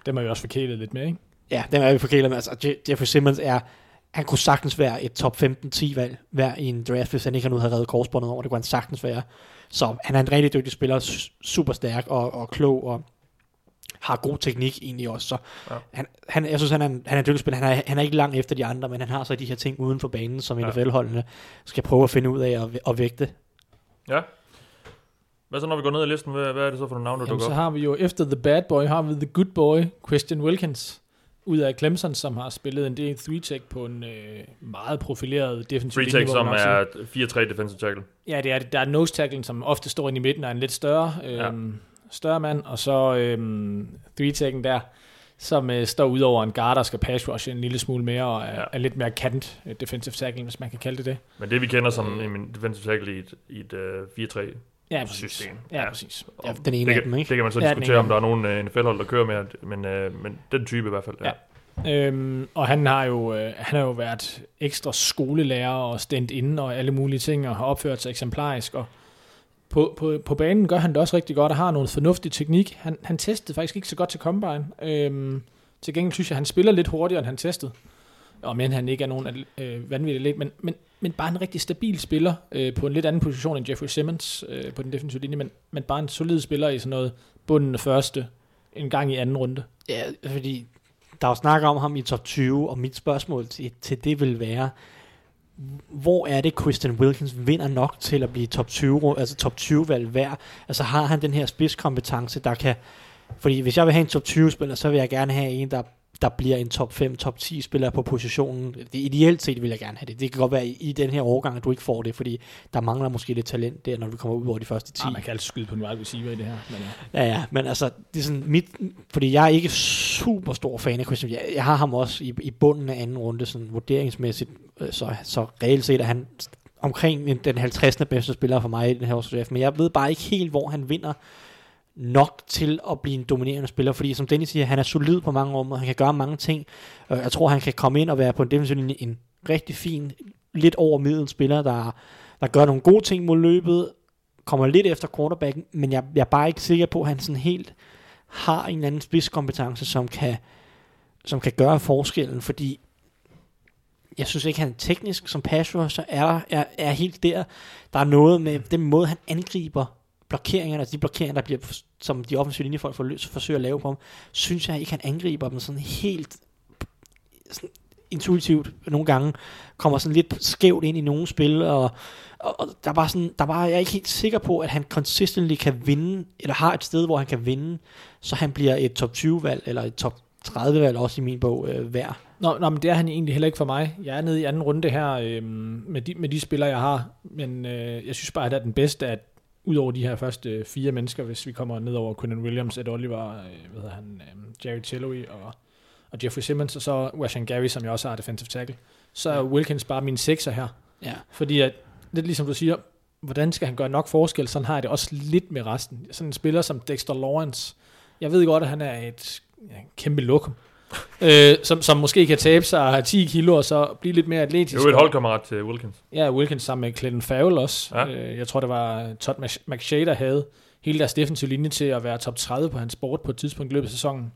Dem er jo også forkælet lidt med, ikke? ja, dem er vi forkælet med. Altså, Je- Jeffrey Simmons er, han kunne sagtens være et top 15-10 valg hver i en draft, hvis han ikke at have reddet korsbåndet over. Det kunne han sagtens være. Så han er en rigtig dygtig spiller, su- super stærk og, og klog, og har god teknik egentlig også. Så Ja. han, han, jeg synes, han er en, han er en dygtig spiller. Han er, han er ikke langt efter de andre, men han har så de her ting uden for banen, som Ja. NFL-holdene skal prøve at finde ud af og, og vægte. Ja. Hvad så, når vi går ned i listen? Hvad, hvad er det så for nogle navne, der Jamen, dukker så op? har vi jo efter The Bad Boy, har vi The Good Boy, Christian Wilkins, ud af Clemson, som har spillet en del 3-tech på en øh, meget profileret defensiv linje, take, må som er 4-3 defensive tackle. Ja, det er, der er nose tacklen, som ofte står inde i midten, er en lidt større, øhm, ja. større mand, og så three tacken der, som øh, står ud over en guard, der skal pass rush en lille smule mere, og er, Ja. er lidt mere kant øh, defensive tackle, hvis man kan kalde det det. Men det vi kender som en defensive tackle i et, i et 4-3 Ja, præcis. system. Ja, præcis. Og Ja, den ene det, af dem, ikke? Det kan man så Ja, diskutere, om der er nogen uh, NFL-hold, der kører med, men, uh, men den type i hvert fald. Ja. Ja. Øhm, og han har jo øh, han har jo været ekstra skolelærer og stændt inde og alle mulige ting, og har opført sig eksemplarisk, og på, på, på banen gør han det også rigtig godt, og har noget fornuftig teknik. Han, han testede faktisk ikke så godt til Combine. Øhm, til gengæld synes jeg, han spiller lidt hurtigere, end han testede. Og men han ikke er nogen øh, vanvittig atlet, men, men, men bare en rigtig stabil spiller øh, på en lidt anden position end Jeffrey Simmons øh, på den defensive linje, men, men bare en solid spiller i sådan noget bunden af første, en gang i anden runde. Ja, fordi der er jo snak om ham i top 20, og mit spørgsmål til, til det vil være, hvor er det Christian Wilkins vinder nok til at blive top 20, altså top 20 valg værd? Altså har han den her spidskompetence, der kan... Fordi hvis jeg vil have en top 20 spiller, så vil jeg gerne have en, der, der bliver en top 5, top 10 spiller på positionen. Det, ideelt set vil jeg gerne have det. Det kan godt være i, i den her årgang, at du ikke får det, fordi der mangler måske lidt talent der, når du kommer ud over de første 10. Ah, man kan altid skyde på en wide receiver i det her. Men, ja. Ja, ja, men altså, det er sådan mit, fordi jeg er ikke super stor fan af Christian. Jeg, jeg har ham også i, i bunden af anden runde, sådan vurderingsmæssigt, øh, så, så reelt set er han omkring den 50. bedste spiller for mig i den her års men jeg ved bare ikke helt, hvor han vinder nok til at blive en dominerende spiller, fordi som Dennis siger, han er solid på mange områder, han kan gøre mange ting, og jeg tror, han kan komme ind og være på en defensiv linje en rigtig fin, lidt over middel spiller, der, der gør nogle gode ting mod løbet, kommer lidt efter quarterbacken, men jeg, jeg er bare ikke sikker på, at han sådan helt har en eller anden spidskompetence, som kan, som kan gøre forskellen, fordi jeg synes ikke, han er teknisk som pass rusher, er, er, er helt der. Der er noget med den måde, han angriber blokeringerne, altså de blokeringer, der bliver, som de offensive linjefolk forsøger at lave på ham, synes jeg ikke, han angriber dem sådan helt sådan intuitivt nogle gange, kommer sådan lidt skævt ind i nogle spil, og, og, og der var sådan, der var jeg er ikke helt sikker på, at han consistently kan vinde, eller har et sted, hvor han kan vinde, så han bliver et top 20 valg, eller et top 30 valg også i min bog øh, værd. Nå, nå, men det er han egentlig heller ikke for mig. Jeg er nede i anden runde her øh, med, de, med de spillere, jeg har, men øh, jeg synes bare, at det er den bedste, at udover de her første øh, fire mennesker, hvis vi kommer ned over Quinnen Williams, Ed Oliver, øh, hvad hedder han, øh, Jerry Tillery og, og Jeffrey Simmons, og så Washan Gary, som jeg også har defensive tackle, så er Wilkins bare min sekser her. Ja. Fordi at, lidt ligesom du siger, hvordan skal han gøre nok forskel, sådan har jeg det også lidt med resten. Sådan en spiller som Dexter Lawrence, jeg ved godt, at han er et ja, kæmpe lokum, øh, som, som måske kan tabe sig 10 kilo og så blive lidt mere atletisk. Det er jo et holdkammerat til Wilkins. Ja, Wilkins sammen med Clinton Farrell også. Ja. Øh, jeg tror, det var Todd McShay, der havde hele deres defensive linje til at være top 30 på hans sport på et tidspunkt i løbet af sæsonen.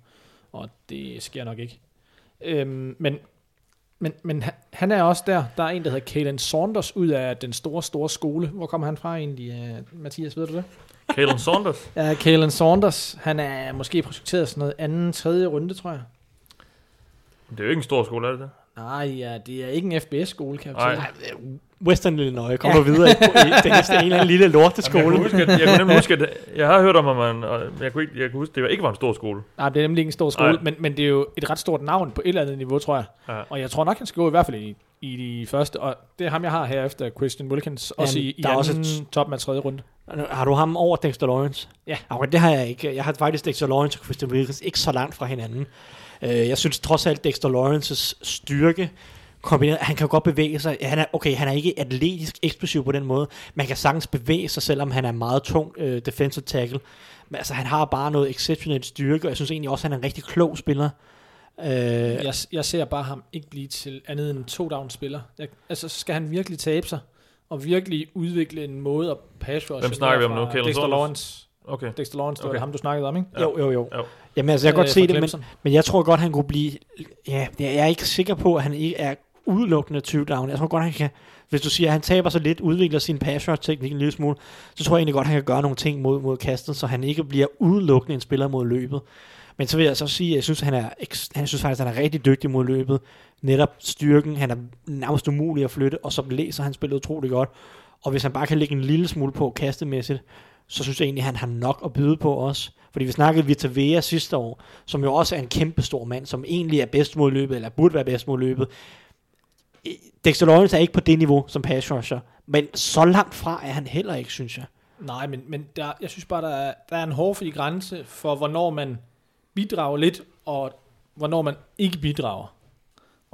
Og det sker nok ikke. Øhm, men men, men han- er også der. Der er en, der hedder Kalen Saunders ud af den store, store skole. Hvor kommer han fra egentlig, uh, Mathias? Ved du det? Kalen Saunders. Ja, Kalen Saunders. Han er måske projekteret sådan noget anden, tredje runde, tror jeg. Det er jo ikke en stor skole, er det det? Nej, ja, det er ikke en FBS-skole, kan jeg Nej. fortælle. Western Illinois kommer ja. videre i, i den næste en eller anden lille Jamen, jeg, lorteskole. kunne huske, at, jeg kunne nemlig huske, at jeg har hørt om, at man, og jeg kunne, ikke, jeg kunne huske, at det ikke var en stor skole. Nej, det er nemlig ikke en stor skole, men, men det er jo et ret stort navn på et eller andet niveau, tror jeg. Ja. Og jeg tror nok, han skal gå i hvert fald i, i de første, og det er ham, jeg har her efter Christian Wilkins, også i, i der er anden også et- top med tredje runde. Har du ham over Dexter Lawrence? Ja. Okay, det har jeg ikke. Jeg har faktisk Dexter Lawrence og Christian Wilkins ikke så langt fra hinanden. Øh, jeg synes trods alt, Dexter Lawrences styrke kombineret, han kan jo godt bevæge sig. Han er, okay, han er ikke atletisk eksplosiv på den måde, men han kan sagtens bevæge sig, selvom han er meget tung øh, defensive tackle. Men altså, han har bare noget exceptionelt styrke, og jeg synes egentlig også, at han er en rigtig klog spiller. Øh, Jeg, jeg ser bare ham ikke blive til andet end en to-down-spiller. Jeg, altså, skal han virkelig tabe sig, og virkelig udvikle en måde at pass rush Hvem snakker vi om nu? Dexter? Lawrence. Okay. Dexter Lawrence, det var Okay. det ham, du snakkede om, ikke? Ja. Jo, jo, jo. Jo. Jamen altså, jeg kan godt Øh, se fra det, men, men jeg tror godt, han kunne blive... Ja, jeg er ikke sikker på, at han ikke er udelukkende 20 down. Jeg tror godt, han kan... Hvis du siger, at han taber sig lidt, udvikler sin pass teknik en lille smule, så tror jeg egentlig godt, han kan gøre nogle ting mod, mod kastet, så han ikke bliver udelukkende en spiller mod løbet. Men så vil jeg så sige, at jeg synes, at han er, han synes faktisk, at han er rigtig dygtig mod løbet. Netop styrken, han er nærmest umulig at flytte, og så læser han spillet utrolig godt. Og hvis han bare kan lægge en lille smule på kastemæssigt, så synes jeg egentlig, at han har nok at byde på også. Fordi vi snakkede Vita Vea sidste år, som jo også er en kæmpe stor mand, som egentlig er bedst mod løbet, eller burde være bedst mod løbet. Dexter Lawrence er ikke på det niveau som pass rusher, men så langt fra er han heller ikke, synes jeg. Nej, men, men der, jeg synes bare, der er, der er en hårfri grænse for, hvornår man bidrager lidt, og hvornår man ikke bidrager.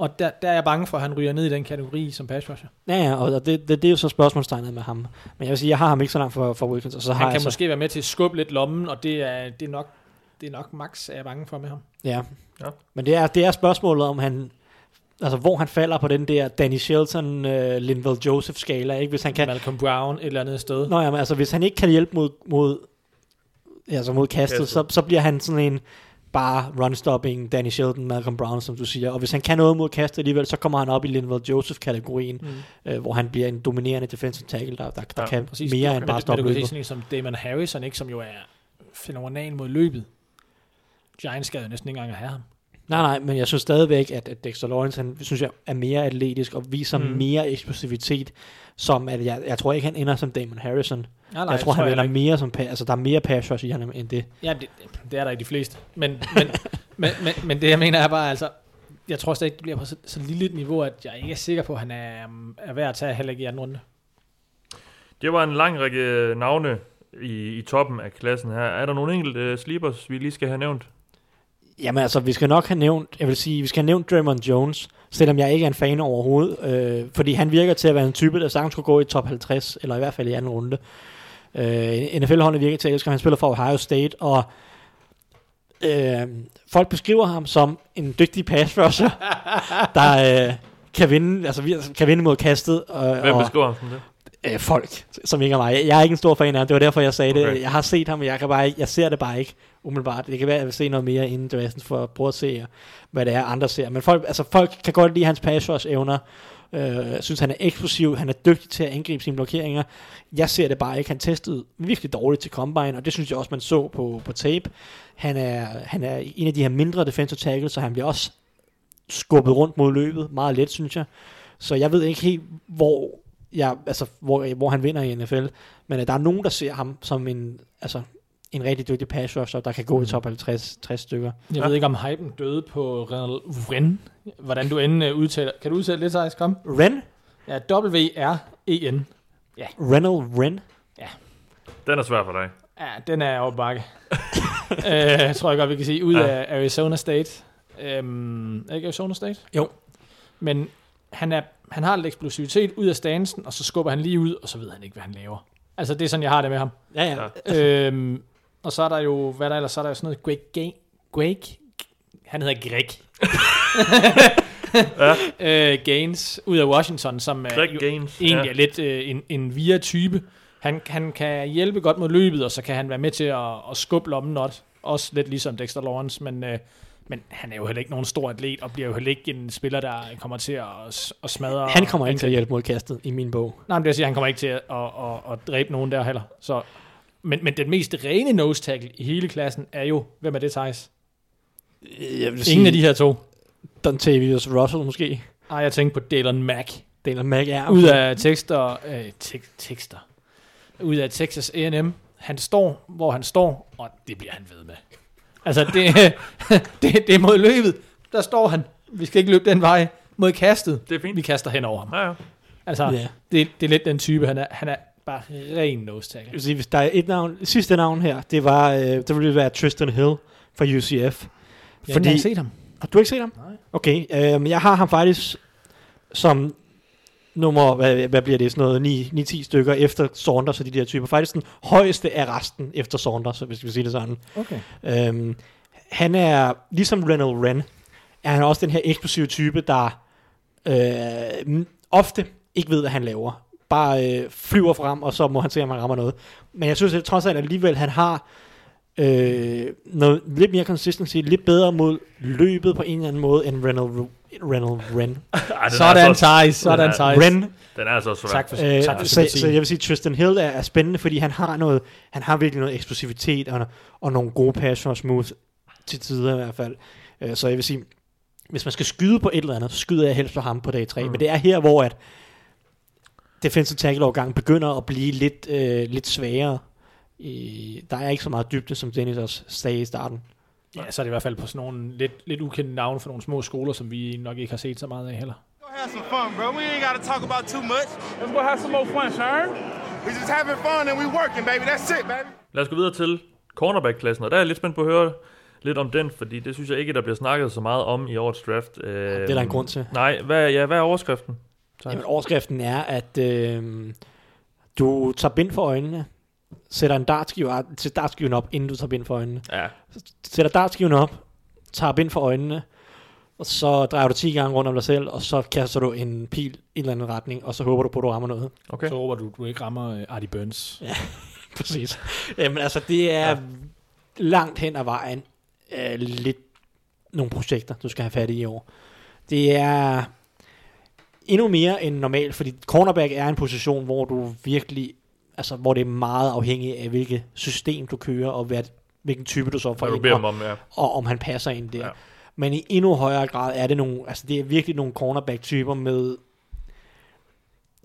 Og der, der er jeg bange for, at han ryger ned i den kategori som pass rusher. Ja, ja, og det, det, det er jo så spørgsmålstegnet med ham. Men jeg vil sige, jeg har ham ikke så langt for, for Wilkins, og så har Han jeg kan så, måske være med til at skubbe lidt lommen, og det er, det er nok det er nok max, er jeg bange for med ham. Ja. Ja. Men det er, det er spørgsmålet, om han... Altså, hvor han falder på den der Danny Shelton, uh, Linval Joseph skala, ikke? Hvis han kan... Malcolm Brown et eller andet sted. Nå ja, men altså, hvis han ikke kan hjælpe mod, mod, altså mod kastet, Kastet. så, så bliver han sådan en bare run-stopping Danny Shelton, Malcolm Brown, som du siger. Og hvis han kan noget mod kastet alligevel, så kommer han op i Linval Joseph-kategorien, Mm. øh, hvor han bliver en dominerende defensive tackle, der, der, der Ja, kan Præcis. mere end men, bare men stoppe løbet. sådan en som Damon Harrison, ikke, som jo er fænomenal mod løbet. Giants skal jo næsten ikke engang have ham. Nej, nej, men jeg synes stadigvæk, at, at Dexter Lawrence, han synes jeg, er mere atletisk og viser mm. Mere eksplosivitet, som at jeg, jeg tror ikke, han ender som Damon Harrison. Nej, Nej, jeg tror, han ender mere som, altså der er mere pass rush i ham end det. Ja, det, det er der i de fleste. Men, men, men, men, men det jeg mener er bare, altså, jeg tror stadig, det bliver på så, så lille et niveau, at jeg ikke er sikker på, at han er, er værd at tage heller ikke i anden runde. Det var en lang række navne i, i toppen af klassen her. Er der nogle enkelte uh, sleepers, vi lige skal have nævnt? Jamen altså, vi skal nok have nævnt, jeg vil sige, vi skal have nævnt Draymond Jones, selvom jeg ikke er en fan overhovedet, øh, fordi han virker til at være en type, der sagtens skulle gå i top 50, eller i hvert fald i anden runde. Øh, NFL-holdet virker til at elske. Han spiller for Ohio State, og øh, folk beskriver ham som en dygtig pass rusher, der øh, kan vinde, altså, kan vinde mod kastet. Og, Hvem beskriver ham sådan det? Øh, folk, som ikke er mig. Jeg er ikke en stor fan af ham, det var derfor, jeg sagde okay. Det. Jeg har set ham, men jeg, kan bare ikke, jeg ser det bare ikke umiddelbart. Det kan være, at jeg vil se noget mere inden draften for at prøve at se, hvad det er, andre ser. Men folk, altså, folk kan godt lide hans pass evner. Øh, synes, han er eksplosiv, han er dygtig til at angribe sine blokeringer. Jeg ser det bare ikke. Han testede virkelig dårligt til Combine, og det synes jeg også, man så på, på tape. Han er, han er en af de her mindre defensive tackles, så han bliver også skubbet rundt mod løbet. Meget let, synes jeg. Så jeg ved ikke helt, hvor, jeg, altså, hvor, hvor han vinder i NFL. Men uh, der er nogen, der ser ham som en, altså, en rigtig dygtig pass rusher, der kan gå i top 50 60 stykker. Jeg ja. ved ikke, om hypen døde på Renal Wren. Hvordan du end uh, udtaler. Kan du udtale det, Thijs? Kom. Ren? Ja, W-R-E-N. Renal Ren? Den er svær for dig. Ja, den er over bakke. øh, jeg tror jeg godt, vi kan sige. Ud Ja. af Arizona State. Øhm, er ikke Arizona State? Jo. Men han, er, han har lidt eksplosivitet ud af stansen, og så skubber han lige ud, og så ved han ikke, hvad han laver. Altså, det er sådan, jeg har det med ham. Ja, ja. øhm, og så er der jo, hvad er der ellers, så er der jo sådan noget Greg, Ga- Greg han hedder Greg. ja. øh, Gaines ud af Washington, som er jo Gaines. egentlig ja. er lidt øh, en, en via-type. Han, han kan hjælpe godt mod løbet, og så kan han være med til at, at skubbe lommen not. Også lidt ligesom Dexter Lawrence, men, øh, men han er jo heller ikke nogen stor atlet, og bliver jo heller ikke en spiller, der kommer til at, at smadre... Han kommer ikke til at hjælpe mod kastet i min bog. Nej, men det vil sige, han kommer ikke til at, at, at, at dræbe nogen der heller. Så, men, men den mest rene nose tackle i hele klassen er jo, hvem er det, Thijs? Jeg vil Ingen af de her to. Dontavius Russell måske. Ej, jeg tænker på Dalen Mack. Dalen Mack er Ud af tekster, øh, tek, tekster. Ud af Texas A&M. Han står, hvor han står, og det bliver han ved med. Altså, det, det, det er mod løbet. Der står han. Vi skal ikke løbe den vej. Mod kastet. Det er fint. Vi kaster hen over ham. Ja, ja. Altså, Ja. det, det er lidt den type, han er. Han er bare ren nose tackle. Vil sige, hvis der er et navn, sidste navn her, det var, øh, det ville være Tristan Hill fra UCF. Jeg har ikke set ham. har du ikke set ham? Nej. Okay, øh, jeg har ham faktisk som nummer, hvad, hvad bliver det, sådan noget 9-10 stykker efter Saunders og de der typer. Faktisk den højeste af resten efter Saunders, hvis vi vil sige det sådan. Okay. Øhm, han er, ligesom Renal Ren, er han også den her eksplosive type, der øh, ofte ikke ved, hvad han laver. Bare øh, flyver frem, og så må han se, om han rammer noget. Men jeg synes at trods alt alligevel, han har øh, noget lidt mere consistency, lidt bedre mod løbet på en eller anden måde, end Renal, Renal Ren. Ej, den Sådan, så, Thijs. Sådan. Thijs. Ren den er så svær. Tak for, Øh, tak for så, så jeg vil sige, Tristan Hill er, er spændende, fordi han har noget, han har virkelig noget eksplosivitet og, og nogle gode pass rush moves til tider i hvert fald. Øh, så jeg vil sige, hvis man skal skyde på et eller andet, så skyder jeg helst på ham på dag 3. Mm. Men det er her, hvor at defensive tackle overgang begynder at blive lidt, øh, lidt svagere. I, der er ikke så meget dybde, som Dennis også sagde i starten. Ja, så er det i hvert fald på sådan nogle lidt, lidt ukendte navne for nogle små skoler, som vi nok ikke har set så meget af heller. Go have some fun, bro. We ain't got to talk about too much. Let's go have some more fun, Sharon. We just having fun and we working, baby. That's it, baby. Lad os gå videre til cornerback-klassen, og der er jeg lidt spændt på at høre lidt om den, fordi det synes jeg ikke, der bliver snakket så meget om i årets draft. Øh, Det er der en grund til. Nej, hvad, ja, hvad er overskriften? Jamen, overskriften er, at øh, du tager bind for øjnene, sætter en dartskive, sætter dartskiven op, inden du tager bind for øjnene. Ja, Sætter dartskiven op, tager bind for øjnene, og så drejer du 10 gange rundt om dig selv, og så kaster du en pil i en eller anden retning, og så håber du på, at du rammer noget. okay. Så håber du, du ikke rammer uh, Artie Burns. Præcis. Jamen altså, det er ja. langt hen ad vejen øh, lidt nogle projekter, du skal have fat i i år. Det er endnu mere end normalt, fordi cornerback er en position, hvor du virkelig, altså hvor det er meget afhængigt af, hvilket system du kører, og hvad, hvilken type du så får ind, og, om, ja. og om han passer ind der. Ja. Ja. Men i endnu højere grad er det nogle, altså det er virkelig nogle cornerback-typer med,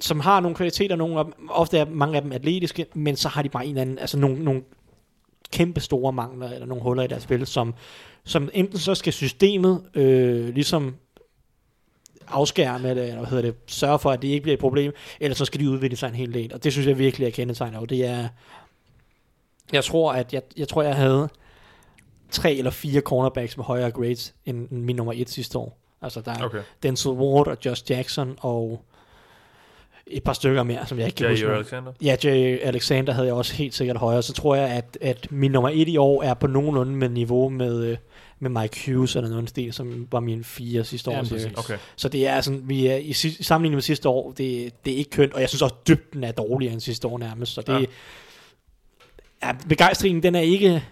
som har nogle kvaliteter, nogle af dem, ofte er mange af dem atletiske, men så har de bare en eller anden, altså nogle, nogle kæmpe store mangler, eller nogle huller i deres spil, som, som enten så skal systemet øh, ligesom afskærme, eller hvad hedder det, sørge for, at det ikke bliver et problem, eller så skal de udvikle sig en hel del, og det synes jeg virkelig er kendetegnet, og det er, jeg tror, at jeg, jeg tror, jeg havde tre eller fire cornerbacks med højere grades end min nummer et sidste år. Altså der er Okay. Denzel Ward og Josh Jackson og et par stykker mere, som jeg ikke kan Ja, huske. Alexander. Ja, Jay Alexander havde jeg også helt sikkert højere. Så tror jeg, at, at min nummer et i år er på nogenlunde med niveau med, øh, med Mike Hughes eller noget stil, som var min fire sidste år. Ja, præcis. Okay. Så det er sådan, vi er i, i sammenligning med sidste år, det, det er ikke kønt, og jeg synes også, dybden er dårligere end sidste år nærmest. Så det Ja. ja. begejstringen, den er ikke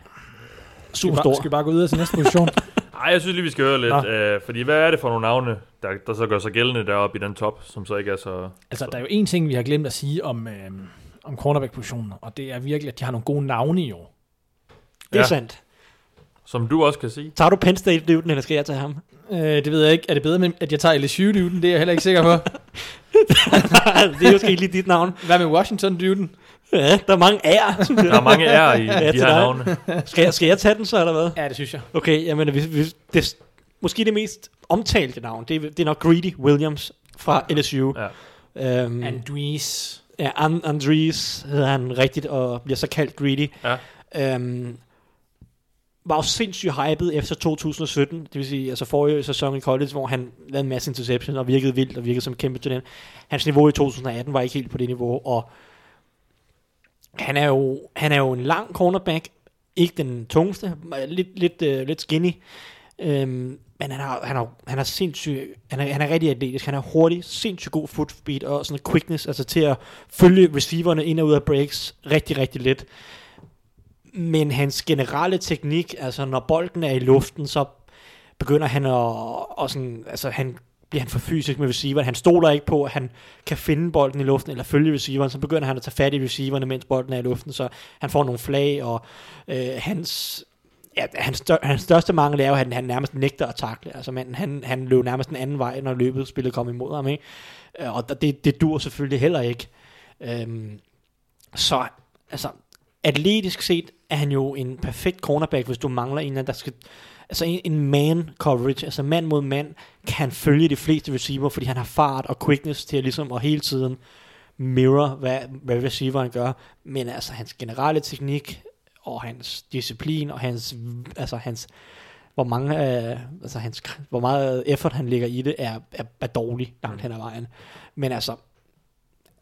super stor. skal vi bare gå videre til næste position? Ej, jeg synes lige, vi skal høre lidt. Nå. Øh, fordi hvad er det for nogle navne, der, der så gør sig gældende deroppe i den top, som så ikke er så... altså, der er jo en ting, vi har glemt at sige om, øh, om cornerback-positionen, og det er virkelig, at de har nogle gode navne i år. Det er Ja. sandt. Som du også kan sige. Tager du Penn State Newton, eller skal jeg tage ham? Øh, det ved jeg ikke. Er det bedre, med, at jeg tager LSU Newton? Det er jeg heller ikke sikker på. det er jo ikke lige dit navn. Hvad med Washington Newton? Ja, der er mange ære. Der er mange ære i Ja, de her dig. navne. skal, jeg, skal jeg tage den så, eller hvad? Ja, det synes jeg. Okay, jamen, hvis, hvis, det, måske det mest omtalte navn, det, er- det er nok Greedy Williams fra LSU. Ja. Øhm, Andrees. ja, And, Andrees hedder han rigtigt, og bliver så kaldt Greedy. Ja. Øhm, var jo sindssygt hyped efter 2017, det vil sige altså forrige sæson i college, hvor han lavede en masse interception og virkede vildt og virkede som kæmpe talent. Hans niveau i 2018 var ikke helt på det niveau, og han er jo, han er jo en lang cornerback, ikke den tungeste, lidt, lidt, uh, lidt skinny, øhm, men han har, han har, han har sindssygt, han er, han er rigtig atletisk, han er hurtig, sindssygt god foot speed og sådan en quickness, altså til at følge receiverne ind og ud af breaks rigtig, rigtig let. Men hans generelle teknik, altså når bolden er i luften, så begynder han at, og sådan, altså han bliver han for fysisk med receiveren. Han stoler ikke på, at han kan finde bolden i luften eller følge receiveren, så begynder han at tage fat i receiverne, mens bolden er i luften, så han får nogle flag, og øh, hans, ja, hans, stør, hans største mangel er jo, at han, han nærmest nægter at takle. Altså, manden, han, han løb nærmest den anden vej, når løbet spillet kom imod ham, ikke? Øh, og det, det dur selvfølgelig heller ikke. Øhm, så, altså, atletisk set er han jo en perfekt cornerback, hvis du mangler en, der skal... Altså en, en man coverage, altså mand mod mand, kan følge de fleste receiver, fordi han har fart og quickness til at ligesom og hele tiden mirror, hvad, hvad receiveren gør. Men altså hans generelle teknik, og hans disciplin, og hans, altså hans, hvor mange, øh, altså hans, hvor meget effort han lægger i det, er, er, er dårlig langt hen ad vejen. Men altså,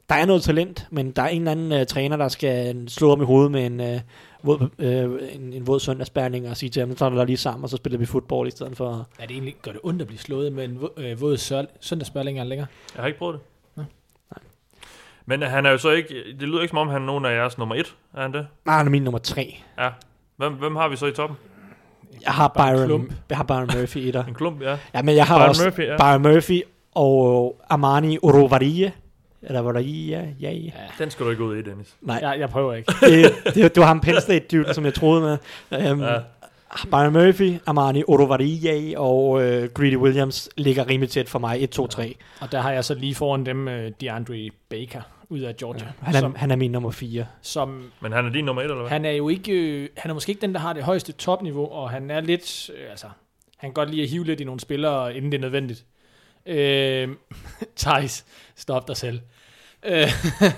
der er noget talent, men der er en eller anden uh, træner, der skal slå ham i hovedet med en, uh, våd, uh, en, en våd søndagsbærning og sige til ham, tager du dig lige sammen, og så spiller vi fodbold i stedet for... Er det egentlig, gør det ondt at blive slået med en øh, våd sø- søndagsbørlinger længere? Jeg har ikke prøvet det. Men han er jo så ikke... Det lyder ikke som om, han er nogen af jeres nummer et. Er han det? Nej, han er min nummer tre. Ja. Hvem, hvem har vi så i toppen? Jeg har Byron, klump. jeg har Byron Murphy i dig. En klump, ja. Ja, men jeg har Byron også Murphy, ja. Byron Murphy og Armani Orovarie. Eller Varia, ja, ja. Den skal du ikke ud i, Dennis. Nej, Jeg, jeg prøver ikke. det, det, det var ham Penn State dude, som jeg troede med. Um, Ja. ja. Byron Murphy, Armani Orovarie og uh, Greedy Williams ligger rimelig tæt for mig. 1, 2, 3. Og der har jeg så lige foran dem uh, DeAndre Baker ud af Georgia. Han er, som, han er min nummer 4. som Men han er din nummer et, eller hvad? han er jo ikke, øh, han er måske ikke den, der har det højeste topniveau, og han er lidt, øh, altså, han kan godt lide at hive lidt i nogle spillere, inden det er nødvendigt. Øh, Thijs, stop dig selv. Øh,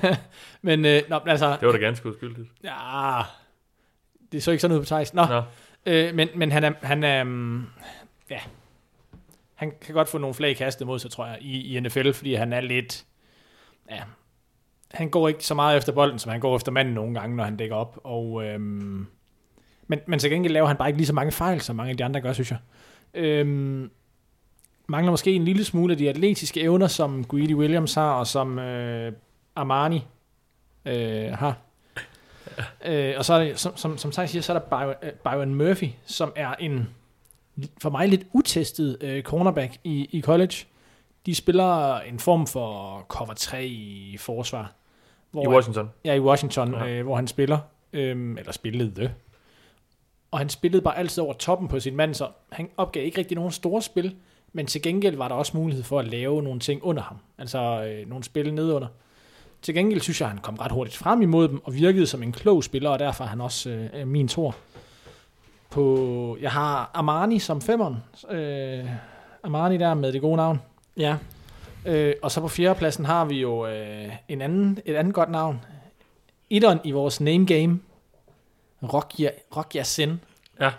men, øh, nå, altså, Det var da ganske uskyldigt. ja, det så ikke sådan ud på Thijs. Nå, Nå. Øh, men, men han er, han er um, ja, han kan godt få nogle flag kastet mod sig, tror jeg, i, i NFL, fordi han er lidt, ja, han går ikke så meget efter bolden, som han går efter manden nogle gange, når han dækker op, og, øhm, men, men til gengæld laver han bare ikke lige så mange fejl, som mange af de andre gør, synes jeg. Øhm, mangler måske en lille smule af de atletiske evner, som Greedy Williams har, og som øh, Armani øh, har. Øh, og så er det, som, som, som Thijs siger, så er der Byron, øh, Byron Murphy, som er en for mig lidt utestet øh, cornerback i, i college. De spiller en form for cover 3 i forsvar. Hvor I Washington. Ja, i Washington, Ja. ja. øh, hvor han spiller. Øhm, eller spillede. Og han spillede bare altid over toppen på sin mand, så han opgav ikke rigtig nogen store spil, men til gengæld var der også mulighed for at lave nogle ting under ham. Altså øh, nogle spil nedunder. Til gengæld synes jeg, at han kom ret hurtigt frem imod dem, og virkede som en klog spiller, og derfor er han også øh, min tor. På, jeg har Armani som femmeren. Øh, Armani der med det gode navn. Ja. Øh, og så på fjerdepladsen har vi jo øh, en anden, et andet godt navn. Etteren i vores name game. Rokja, Rokja Sen. Ja.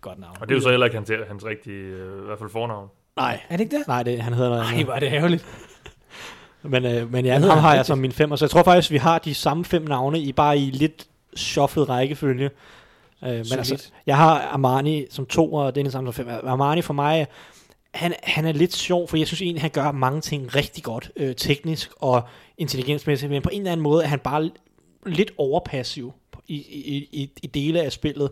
Godt navn. Og det er jo så heller ikke hans, hans rigtige, øh, i hvert fald fornavn. Nej. Er det ikke det? Nej, det, han hedder noget Nej, hvor er det ærgerligt. Men, øh, men ja, ham har jeg som min femmer. Så jeg tror faktisk, vi har de samme fem navne, i bare i lidt shufflet rækkefølge. Øh, men altså, jeg har Armani som to, og Dennis som fem. Armani for mig, han, han er lidt sjov, for jeg synes egentlig, han gør mange ting rigtig godt, øh, teknisk og intelligensmæssigt, men på en eller anden måde er han bare lidt overpassiv i, i, i, i dele af spillet,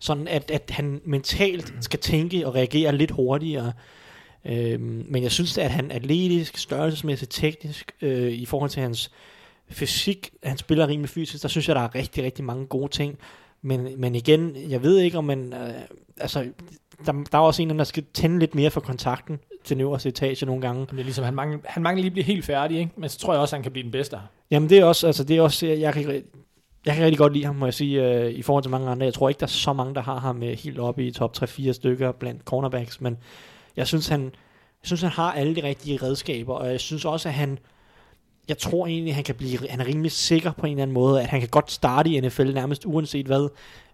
sådan at, at han mentalt skal tænke og reagere lidt hurtigere. Øhm, men jeg synes, at han atletisk, størrelsesmæssigt, teknisk, øh, i forhold til hans fysik, han spiller rimelig fysisk, der synes jeg, der er rigtig, rigtig mange gode ting. Men, men igen, jeg ved ikke, om man... Øh, altså, der, der er også en, der skal tænde lidt mere for kontakten til den øverste etage nogle gange. Det er ligesom, han mangler, han mangler lige at blive helt færdig, ikke? men så tror jeg også, han kan blive den bedste. Jamen det er også, altså det er også, jeg kan, jeg kan rigtig godt lide ham, må jeg sige, øh, i forhold til mange andre. Jeg tror ikke, der er så mange, der har ham øh, helt oppe i top 3-4 stykker blandt cornerbacks, men jeg synes, han, jeg synes, han har alle de rigtige redskaber, og jeg synes også, at han, jeg tror egentlig, han kan blive, han er rimelig sikker på en eller anden måde, at han kan godt starte i NFL nærmest uanset hvad.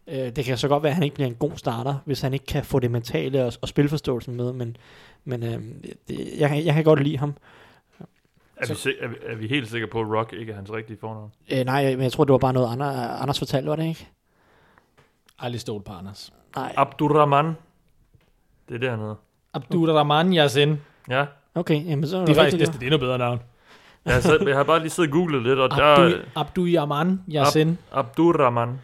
Øh, det kan så godt være, at han ikke bliver en god starter, hvis han ikke kan få det mentale og, og spilforståelsen med, men, men øh, det, jeg, jeg kan godt lide ham. Er vi, sik- er, vi, er vi helt sikre på, at Rock ikke er hans rigtige fornavn? Øh, nej, men jeg tror, det var bare noget, Anders, Anders fortalte, var det ikke? Aldrig stolt på Anders. Nej. Abdurrahman. Det er det, han hedder. Abdurrahman Yassin. Ja. Okay, jamen så er Det er faktisk næsten et endnu bedre navn. Jeg har, selv, jeg har bare lige siddet og googlet lidt, og der Abdu, er Abdurrahman Yassin. Abdurrahman.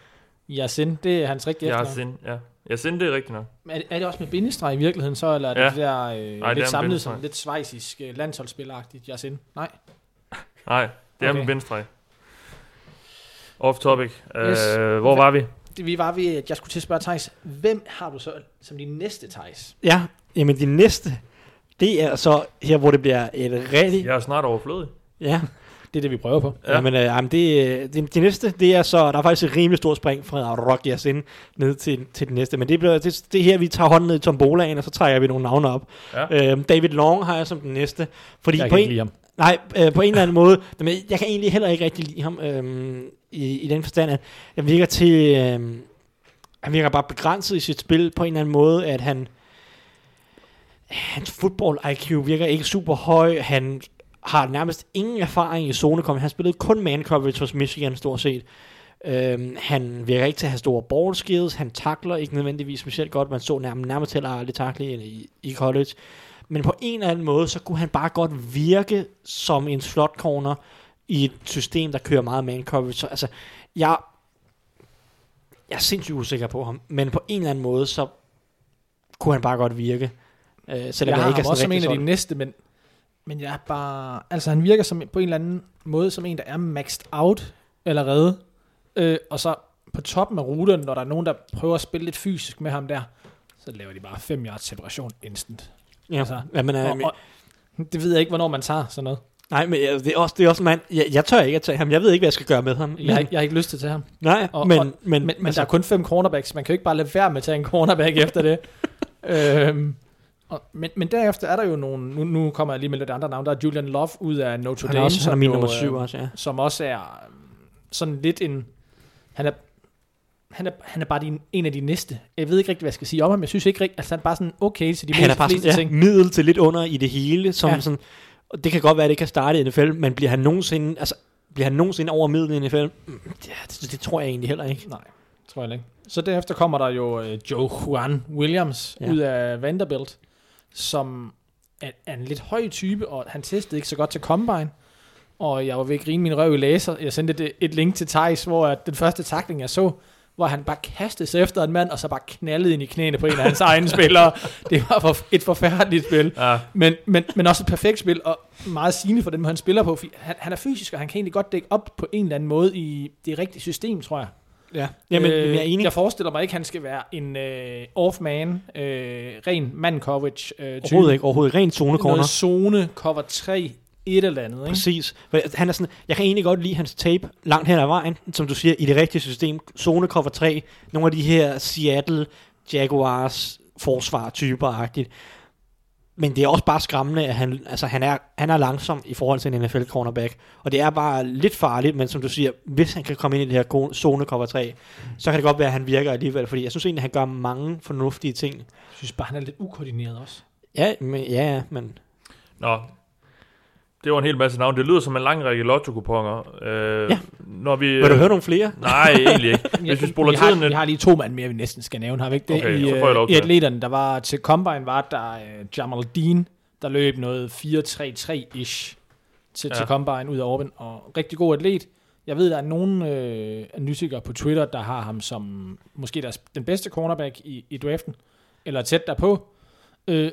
Yassin, det er hans rigtige efternavn. Yasin, ja. Yasin, det er rigtigt nok. Er, det- er det også med bindestreg i virkeligheden så, eller er det Ja. det der øh, det er lidt med samlet som lidt svejsisk øh, landsholdsspilleragtigt Yassin? Nej. Nej, det er Okay. med bindestreg. Off topic. Yes. Øh, hvor var vi? Det, vi var ved, at jeg skulle til at spørge Thijs, hvem har du så som din næste Thijs? Ja, jamen det næste, det er så her, hvor det bliver et rigtig... Jeg er snart overflødig. Ja, Det er det, vi prøver på. ja. Jamen, øh, jamen det, øh, det, det, næste, det er så, der er faktisk et rimelig stort spring fra Rock Yasin ned til, til det næste, men det, bliver, det, det er her, vi tager hånden ned i tombolaen, og så trækker vi nogle navne op. Ja. Øhm, David Long har jeg som den næste, fordi Jeg på en, ham. Nej, øh, på en eller anden måde. Men jeg kan egentlig heller ikke rigtig lide ham øhm, i, i den forstand, at han virker til... Øhm, han virker bare begrænset i sit spil på en eller anden måde, at han... Hans football-IQ virker ikke super høj. Han har nærmest ingen erfaring i zonekommet. Han spillede kun man coverage hos Michigan stort set. Øhm, han virker ikke til at have store ball skills. Han takler ikke nødvendigvis specielt godt. Man så nærmest, nærmest heller aldrig takle i, i, college. Men på en eller anden måde, så kunne han bare godt virke som en slot corner i et system, der kører meget man coverage. Så, altså, jeg, jeg er sindssygt usikker på ham, men på en eller anden måde, så kunne han bare godt virke. Øh, selvom Jeg har ikke ham er også som en af de næste, men, men jeg er bare... Altså, han virker som, på en eller anden måde som en, der er maxed out allerede. Øh, og så på toppen af ruten, når der er nogen, der prøver at spille lidt fysisk med ham der, så laver de bare 5 yards separation instant. Ja, altså, jamen, øh, Og, og, det ved jeg ikke, hvornår man tager sådan noget. nej, men øh, det er også, det er også man, jeg, jeg tør ikke at tage ham. Jeg ved ikke, hvad jeg skal gøre med ham. Jeg, har jeg har ikke lyst til at tage ham. nej, Og, men, og, men, men, men altså, der er kun fem cornerbacks. Man kan jo ikke bare lade være med at tage en cornerback efter det. øhm, og, men, men derefter er der jo nogle... Nu, nu kommer jeg lige med lidt andre navne. Der er Julian Love ud af Notre Dame. også han er som min nummer øh, syv også, ja. som også er øhm, sådan lidt en... Han er, han er, han er bare din, en af de næste. Jeg ved ikke rigtig, hvad jeg skal sige om ham. Jeg synes ikke rigtig... Altså, han er bare sådan okay til de Han er bare fleste sådan, ja, ting. middel til lidt under i det hele, som Ja. sådan, og det kan godt være, at det kan starte i NFL, men bliver han nogensinde, altså, bliver han nogensinde over middel i NFL? Mm, Ja, det, det, tror jeg egentlig heller ikke. Nej, tror jeg ikke. Så derefter kommer der jo øh, Joe Juan Williams ja. ud af Vanderbilt, som er, er en lidt høj type, og han testede ikke så godt til Combine. Og jeg var ved at grine min røv i læser. Jeg sendte et, et link til Thijs, hvor den første takling, jeg så, hvor han bare kastede sig efter en mand, og så bare knaldede ind i knæene på en af hans egne spillere. Det var for, et forfærdeligt spil. Ja, Men, men, men også et perfekt spil, og meget sigende for den måde, han spiller på. Han, han er fysisk, og han kan egentlig godt dække op på en eller anden måde i det rigtige system, tror jeg. Ja, Jamen, øh, jeg er enig. Jeg forestiller mig ikke, at han skal være en øh, off-man, øh, ren man-coverage øh, type. Overhovedet ikke. Overhovedet. Ren zone corner. Noget zone, cover 3, et eller andet. Ikke? Præcis. Han er sådan, jeg kan egentlig godt lide hans tape langt hen ad vejen, som du siger, i det rigtige system. Zone cover 3. Nogle af de her Seattle Jaguars forsvar-typer-agtigt. Men det er også bare skræmmende, at han, altså han, er, han er langsom i forhold til en NFL cornerback. Og det er bare lidt farligt, men som du siger, hvis han kan komme ind i det her zone cover 3, så kan det godt være, at han virker alligevel. Fordi jeg synes egentlig, at han gør mange fornuftige ting. Jeg synes bare, han er lidt ukoordineret også. Ja, men, ja, ja, men Nå, det var en hel masse navne. Det lyder som en lang række lotto-kuponer. Øh, Ja. Når vi, Vil du høre nogle flere? Nej, egentlig ikke. Hvis vi spoler vi, har, tiden... vi har lige to mand mere, vi næsten skal nævne. Har vi ikke det? Okay, I, så får jeg lov øh, I til det. atleterne, der var til Combine, var der uh, Jamal Dean, der løb noget 4-3-3-ish til, ja. til. Combine ud af Orben, og rigtig god atlet. Jeg ved, der er nogle øh, analytikere på Twitter, der har ham som måske deres, den bedste cornerback i, i draften, eller tæt derpå. Øh,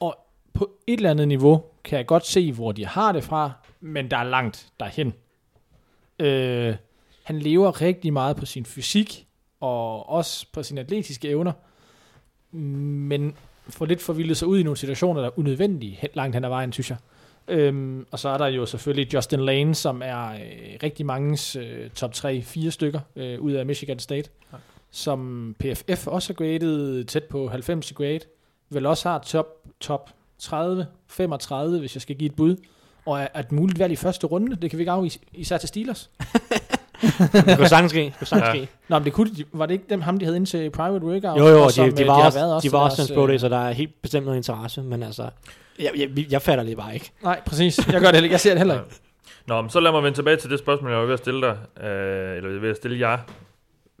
og på et eller andet niveau kan jeg godt se, hvor de har det fra, men der er langt derhen. Øh, han lever rigtig meget på sin fysik, og også på sine atletiske evner, men får lidt forvildet sig ud i nogle situationer, der er unødvendige langt hen ad vejen, synes jeg. Øhm, og så er der jo selvfølgelig Justin Lane, som er øh, rigtig mangens øh, top 3-4 stykker øh, ud af Michigan State, ja. som PFF også har graded tæt på 90 i grade, vel også har top, top 30, 35, hvis jeg skal give et bud, og er, er et muligt valg i første runde, det kan vi ikke afvise, især til Steelers. Det kunne sagtens ske. Det kunne sagtens Ja. ske. Nå, men det kunne, de- var det ikke dem, ham, de havde ind til private workout? Jo, jo, og som, de, de, øh, var har også, de var også pro øh, så der er helt bestemt noget interesse, men altså, jeg, jeg, jeg fatter det bare ikke. Nej, præcis. Jeg gør det heller ikke. Jeg ser det heller ikke. Nå, men så lad mig vende tilbage til det spørgsmål, jeg var ved at stille dig. Øh, eller jeg er ved at stille jer.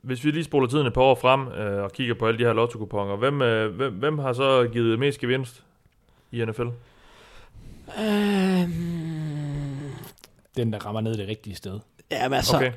Hvis vi lige spoler tiden et par år frem øh, og kigger på alle de her lotto-kuponer, hvem, øh, hvem, hvem har så givet mest gevinst i NFL? Øhm, Den, der rammer ned det rigtige sted. ja, men altså, Okay.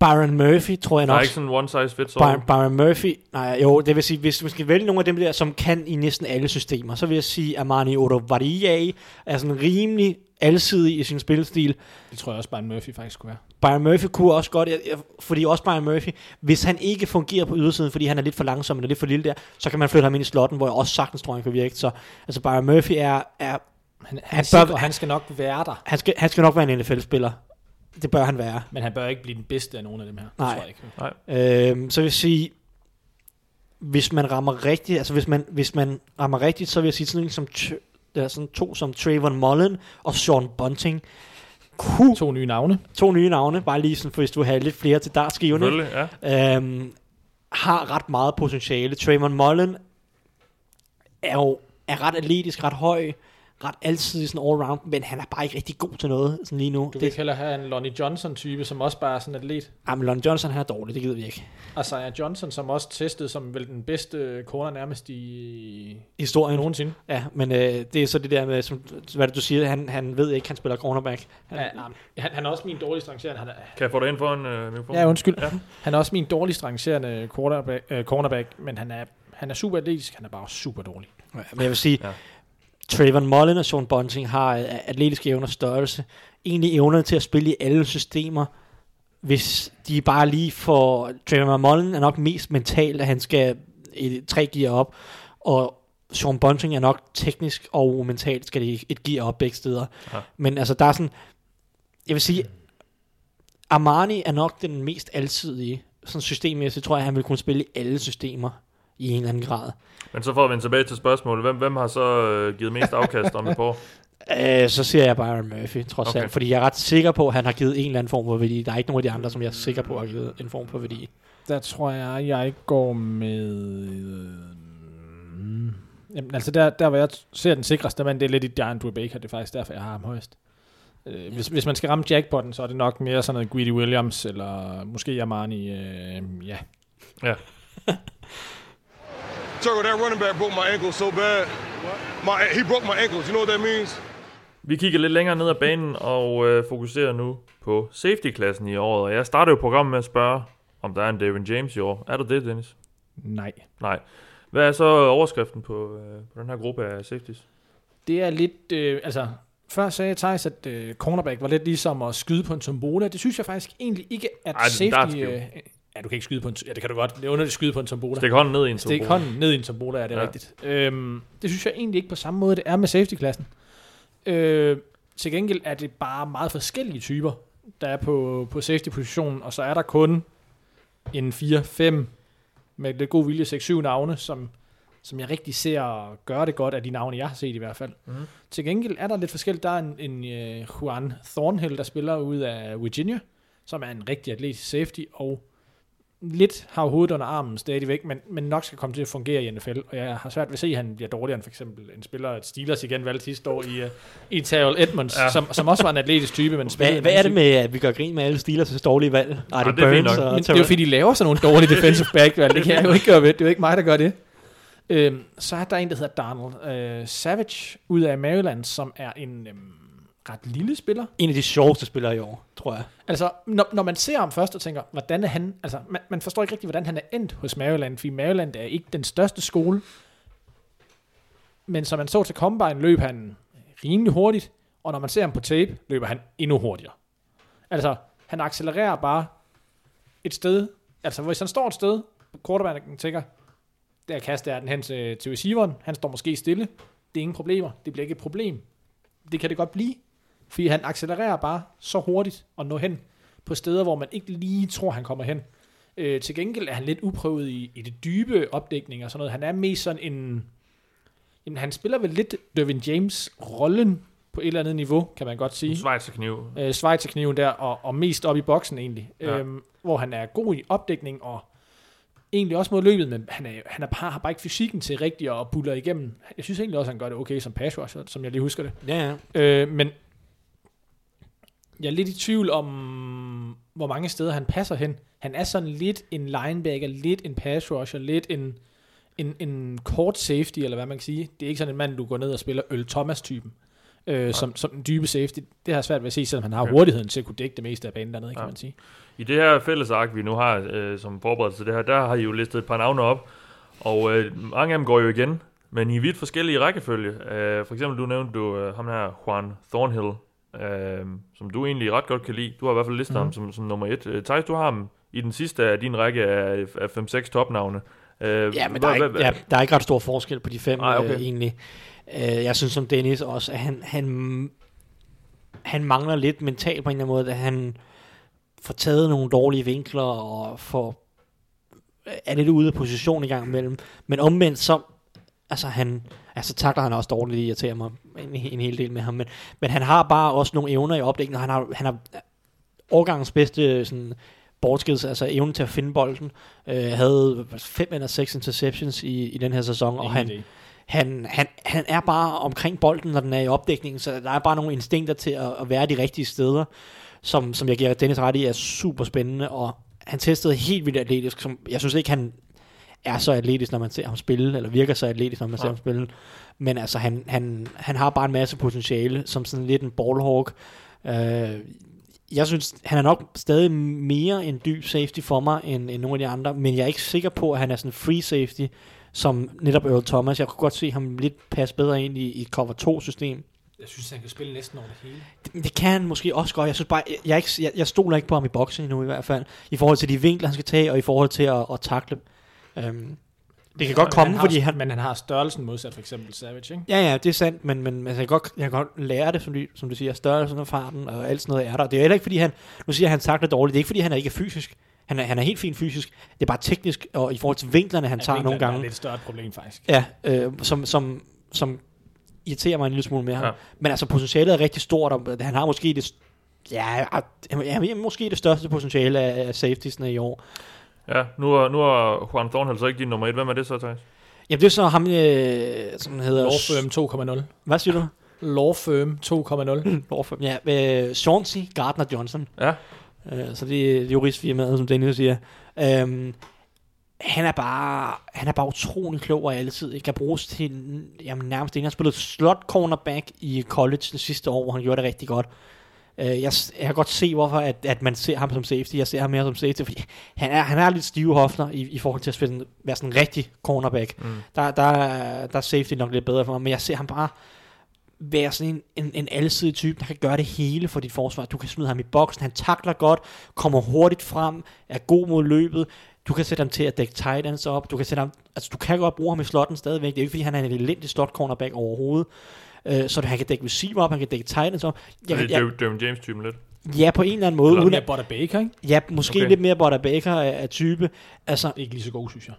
Byron Murphy, tror jeg Der er nok. ikke sådan one size fits all. Byron, Byron Murphy, nej, jo, det vil sige, hvis man skal vælge nogle af dem der, som kan i næsten alle systemer, så vil jeg sige, Armani Odovarie er sådan rimelig alsidig i sin spilstil. Det tror jeg også, Brian Murphy faktisk skulle være. Byron Murphy kunne også godt, jeg- jeg- fordi også Byron Murphy, hvis han ikke fungerer på ydersiden, fordi han er lidt for langsom eller lidt for lille der, så kan man flytte ham ind i slotten, hvor jeg også sagtens tror, han kan virke. Så altså Byron Murphy er, er Han, han, Han bør- sikker, han skal nok være der, han, skal, han skal nok være en NFL-spiller. Det bør han være. men han bør ikke blive den bedste af nogen af dem her. Det Nej. tror jeg ikke. Øhm, så vil jeg sige, hvis man rammer rigtigt, altså hvis man, hvis man rammer rigtigt, så vil jeg sige sådan en som, der er sådan to som Trayvon Mullen og Sean Bunting. Kunne To nye navne. to nye navne, bare lige sådan, for hvis du have lidt flere til. Selvfølgelig, ja. øhm, har ret meget potentiale. Trayvon Mullen er jo er ret atletisk, ret høj, ret altid sådan all round, men han er bare ikke rigtig god til noget sådan lige nu. Du vil Det, ikke heller have en Lonnie Johnson-type, som også bare er sådan en atlet. ah, men Lon Johnson han er dårlig, det gider vi ikke. Og Isaiah Johnson, som også testede som vel den bedste corner nærmest i Historien. nogensinde. Ja, men øh, det er så det der med, som, hvad det, du siger, han, han ved ikke, han spiller cornerback. Han, Ja, han, han er også min dårligst rangerende. Han er, Kan jeg få dig ind for en øh, mikrofon? ja, undskyld. Ja. Han er også min dårligst rangerende quarterback, øh, cornerback, men han er, han er super atletisk, han er bare også super dårlig. Men jeg vil sige, Ja. Trayvon Mullen og Sean Bunting har atletiske evner størrelse. Egentlig evner til at spille i alle systemer. Hvis de bare lige får... Trayvon Mullen er nok mest mentalt, at han skal et, tre gear op. Og Sean Bunting er nok teknisk og mentalt skal de et gear op begge steder. Ja. Men altså, der er sådan... Jeg vil sige, Armani er nok den mest alsidige. Sådan systemmæssigt tror jeg, han vil kunne spille i alle systemer i en eller anden grad. Men så for at vende tilbage til spørgsmålet, hvem, hvem har så øh, givet mest afkast om et par år? Øh, så siger jeg Byron Murphy, trods Okay. alt. Fordi jeg er ret sikker på, at han har givet en eller anden form for værdi. Der er ikke nogen af de andre, som jeg er sikker på har givet en form for værdi. Der tror jeg, jeg går med... Mm, Jamen, altså der, der hvor jeg ser den sikreste mand, det er lidt i Giant Baker. Det er faktisk derfor, jeg har ham højst. Øh, hvis, hvis man skal ramme jackpotten, så er det nok mere sådan noget Greedy Williams, eller måske Armani. Øh, ja. Ja. Turtle, that running back broke my ankle so bad. My, he broke my ankles. You know what that means? Vi kigger lidt længere ned ad banen og øh, fokuserer nu på safety-klassen i året. Og jeg starter jo programmet med at spørge, om der er en David James i år. Er der det, Dennis? Nej. Nej. Hvad er så overskriften på, øh, på den her gruppe af safeties? Det er lidt... Øh, altså, før sagde Thijs, at øh, cornerback var lidt ligesom at skyde på en tombola. Det synes jeg faktisk egentlig ikke, at Ej, safety... Øh, ja, du kan ikke skyde på en... Ja, det kan du godt. Det er underligt at skyde på en tombola. Stik hånden ned i en Stik tombola. hånden ned i en tombola, er det Ja. ja. rigtigt. Øhm, det synes jeg egentlig ikke på samme måde, det er med safety-klassen. Øh, til gengæld er det bare meget forskellige typer, der er på, på safety-positionen, og så er der kun en 4-5 med lidt god vilje, 6-7 navne, som, som jeg rigtig ser gøre det godt af de navne, jeg har set i hvert fald. Mm. Til gengæld er der lidt forskelligt. Der er en, en uh, Juan Thornhill, der spiller ud af Virginia, som er en rigtig atletisk safety, og lidt har hovedet under armen stadigvæk, men, men nok skal komme til at fungere i NFL. Og jeg har svært ved at se, at han bliver dårligere end for eksempel en spiller, at Steelers igen valgte sidste år i, uh, i Terrell Edmonds, ja. som, som også var en atletisk type, men Hvad, hvad er det med, at vi gør grin med alle Steelers' dårlige valg? Ej, det det er fint Burns og Men det er jo fordi, de laver sådan nogle dårlige defensive back valg. Det kan jeg jo ikke gøre ved. Det er jo ikke mig, der gør det. Øhm, så er der en, der hedder Donald øh, Savage, ud af Maryland, som er en øhm, ret lille spiller. en af de sjoveste spillere i år, tror jeg. Altså, når, når man ser ham først og tænker, hvordan er han... Altså, man, man forstår ikke rigtig, hvordan han er endt hos Maryland, fordi Maryland er ikke den største skole. Men som man så til Combine, løb han rimelig hurtigt, og når man ser ham på tape, løber han endnu hurtigere. Altså, han accelererer bare et sted. Altså, hvis han står et sted, quarterbacken tænker, der kaster jeg den hen til, til receiveren, han står måske stille, det er ingen problemer, det bliver ikke et problem. Det kan det godt blive, fordi han accelererer bare så hurtigt og når hen på steder, hvor man ikke lige tror, han kommer hen. Øh, til gengæld er han lidt uprøvet i, i det dybe opdækning og sådan noget. Han er mest sådan en... Jamen, han spiller vel lidt Dervin James-rollen på et eller andet niveau, kan man godt sige Schweizerkniv. øh, Schweizerkniven der, og, og mest op i boksen egentlig, ja. øhm, hvor han er god i opdækning, og egentlig også mod løbet, men han, er, han er bare, har bare ikke fysikken til rigtigt at buller igennem. Jeg synes egentlig også, at han gør det okay som pass rusher, som jeg lige husker det. Ja, ja. Øh, men jeg er lidt i tvivl om, hvor mange steder han passer hen. Han er sådan lidt en linebacker, lidt en pass rusher, lidt en, en, en kort safety, eller hvad man kan sige. Det er ikke sådan en mand, du går ned og spiller Øl Thomas-typen. Øh, som, som den dybe safety. Det har jeg svært ved at se, selvom han har Okay. hurtigheden til at kunne dække det meste af banen dernede, kan Ja. man sige. I det her fælles ark, vi nu har øh, som forberedelse til det her, der har I jo listet et par navne op, og øh, mange af dem går jo igen, men i vidt forskellige rækkefølge. Øh, for eksempel, du nævnte du øh, ham her, Juan Thornhill, øh, som du egentlig ret godt kan lide. Du har i hvert fald listet mm. ham som, som nummer et. Øh, Thijs, du har ham i den sidste af din række af, af 5-6 topnavne. Øh, Ja, men der er, ikke, ja, der er ikke ret stor forskel på de fem, Nej, okay. øh, egentlig. Øh, jeg synes som Dennis også, at han, han, han mangler lidt mentalt på en eller anden måde, at han får taget nogle dårlige vinkler og får er lidt ude af position i gang imellem. Men omvendt så, altså han, altså takler han også dårligt, det irriterer mig en, en hel del med ham, men, men han har bare også nogle evner i opdækningen, han har, han har årgangens bedste sådan, bortskeds, altså evnen til at finde bolden, øh, havde fem eller seks interceptions i, i den her sæson, og han, han, han, han er bare omkring bolden, når den er i opdækningen, så der er bare nogle instinkter til at, at være de rigtige steder, som, som jeg giver Dennis ret i, er super spændende, og han testede helt vildt atletisk, som jeg synes ikke, han er så atletisk, når man ser ham spille, eller virker så atletisk, når man ser Nej. ham spille, men altså, han, han, han har bare en masse potentiale, som sådan lidt en ballhawk. Øh, jeg synes, han er nok stadig mere en dyb safety for mig, end, end nogle af de andre, men jeg er ikke sikker på, at han er sådan en free safety, som netop Earl Thomas. Jeg kunne godt se ham lidt passe bedre ind i, i et cover 2-system. Jeg synes, han kan spille næsten over det hele. Det, det kan han måske også godt. Jeg synes bare, jeg, jeg, jeg, jeg stoler ikke på ham i boksen endnu i hvert fald, i forhold til de vinkler, han skal tage, og i forhold til at, at takle. Um, det kan godt komme, han har, fordi han... Men han har størrelsen modsat for eksempel Savage, ikke? Ja, ja, det er sandt, men, men altså, jeg, kan godt, jeg kan godt lære det, som du, som du siger, størrelsen og farten og alt sådan noget er der. Det er heller ikke, fordi han, nu siger han takler dårligt, det er ikke, fordi han er ikke er fysisk. Han er, han er helt fint fysisk. Det er bare teknisk, og i forhold til vinklerne, han tager nogle Det er gange. et lidt større problem, faktisk. Ja, øh, som, som, som irriterer mig en lille smule med ham. Ja. Ja. Men altså, potentialet er rigtig stort, og han har måske det, ja, ja, måske det største potentiale af, af safetiesne i år. Ja, nu er, nu er Juan Thornhill så ikke din nummer et. Hvem er det så, Thijs? Jamen, det er så ham, øh, som hedder... Law Firm 2.0. Hvad siger du? Law Firm 2.0. Law Firm, ja. Øh, Chauncey Gardner Johnson. Ja, Øh, så det er juristfirmaet, som Dennis siger. Øhm, han er bare han er bare utrolig klog og altid kan bruges til jamen, nærmest ingen. Han har spillet slot cornerback i college det sidste år, hvor han gjorde det rigtig godt. Øh, jeg, jeg kan godt se, hvorfor at, at man ser ham som safety. Jeg ser ham mere som safety, fordi han er, han er lidt stive hofter i, i forhold til at spille, være sådan en rigtig cornerback. Mm. Der, der, der er safety nok lidt bedre for mig, men jeg ser ham bare være sådan en, en, en alsidig type, der kan gøre det hele for dit forsvar. Du kan smide ham i boksen, han takler godt, kommer hurtigt frem, er god mod løbet. Du kan sætte ham til at dække tight ends op. Du kan, sætte ham, altså, du kan godt bruge ham i slotten stadigvæk. Det er ikke, fordi han er en elendig slot cornerback overhovedet. Øh, så han kan dække receiver op, han kan dække tight ends op. Jeg, det jeg, er Derwin James-typen lidt. ja, på en eller anden måde. Eller at, Butter Baker, ikke? ja, måske Okay. lidt mere Butter Baker af, af type. Altså, Ikke lige så god, synes jeg.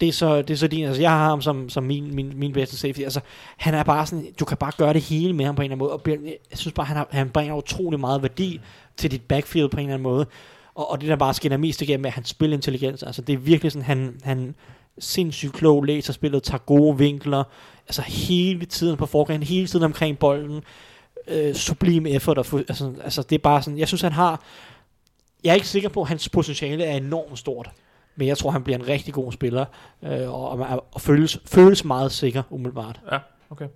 det er så, det er så din, altså jeg har ham som, som min, min, min bedste safety, altså han er bare sådan, du kan bare gøre det hele med ham på en eller anden måde, og jeg synes bare, han, har, han bringer utrolig meget værdi til dit backfield på en eller anden måde, Og, og det, der bare skinner mest igennem, er hans spilintelligens. Altså, det er virkelig sådan, han, han sindssygt klog, læser spillet, tager gode vinkler, altså hele tiden på forgrunden, hele tiden omkring bolden, øh, sublim effort, og, altså, altså det er bare sådan, jeg synes han har, jeg er ikke sikker på, at hans potentiale er enormt stort, men jeg tror, han bliver en rigtig god spiller, øh, og, og, og føles, føles meget sikker, umiddelbart. Ja, okay.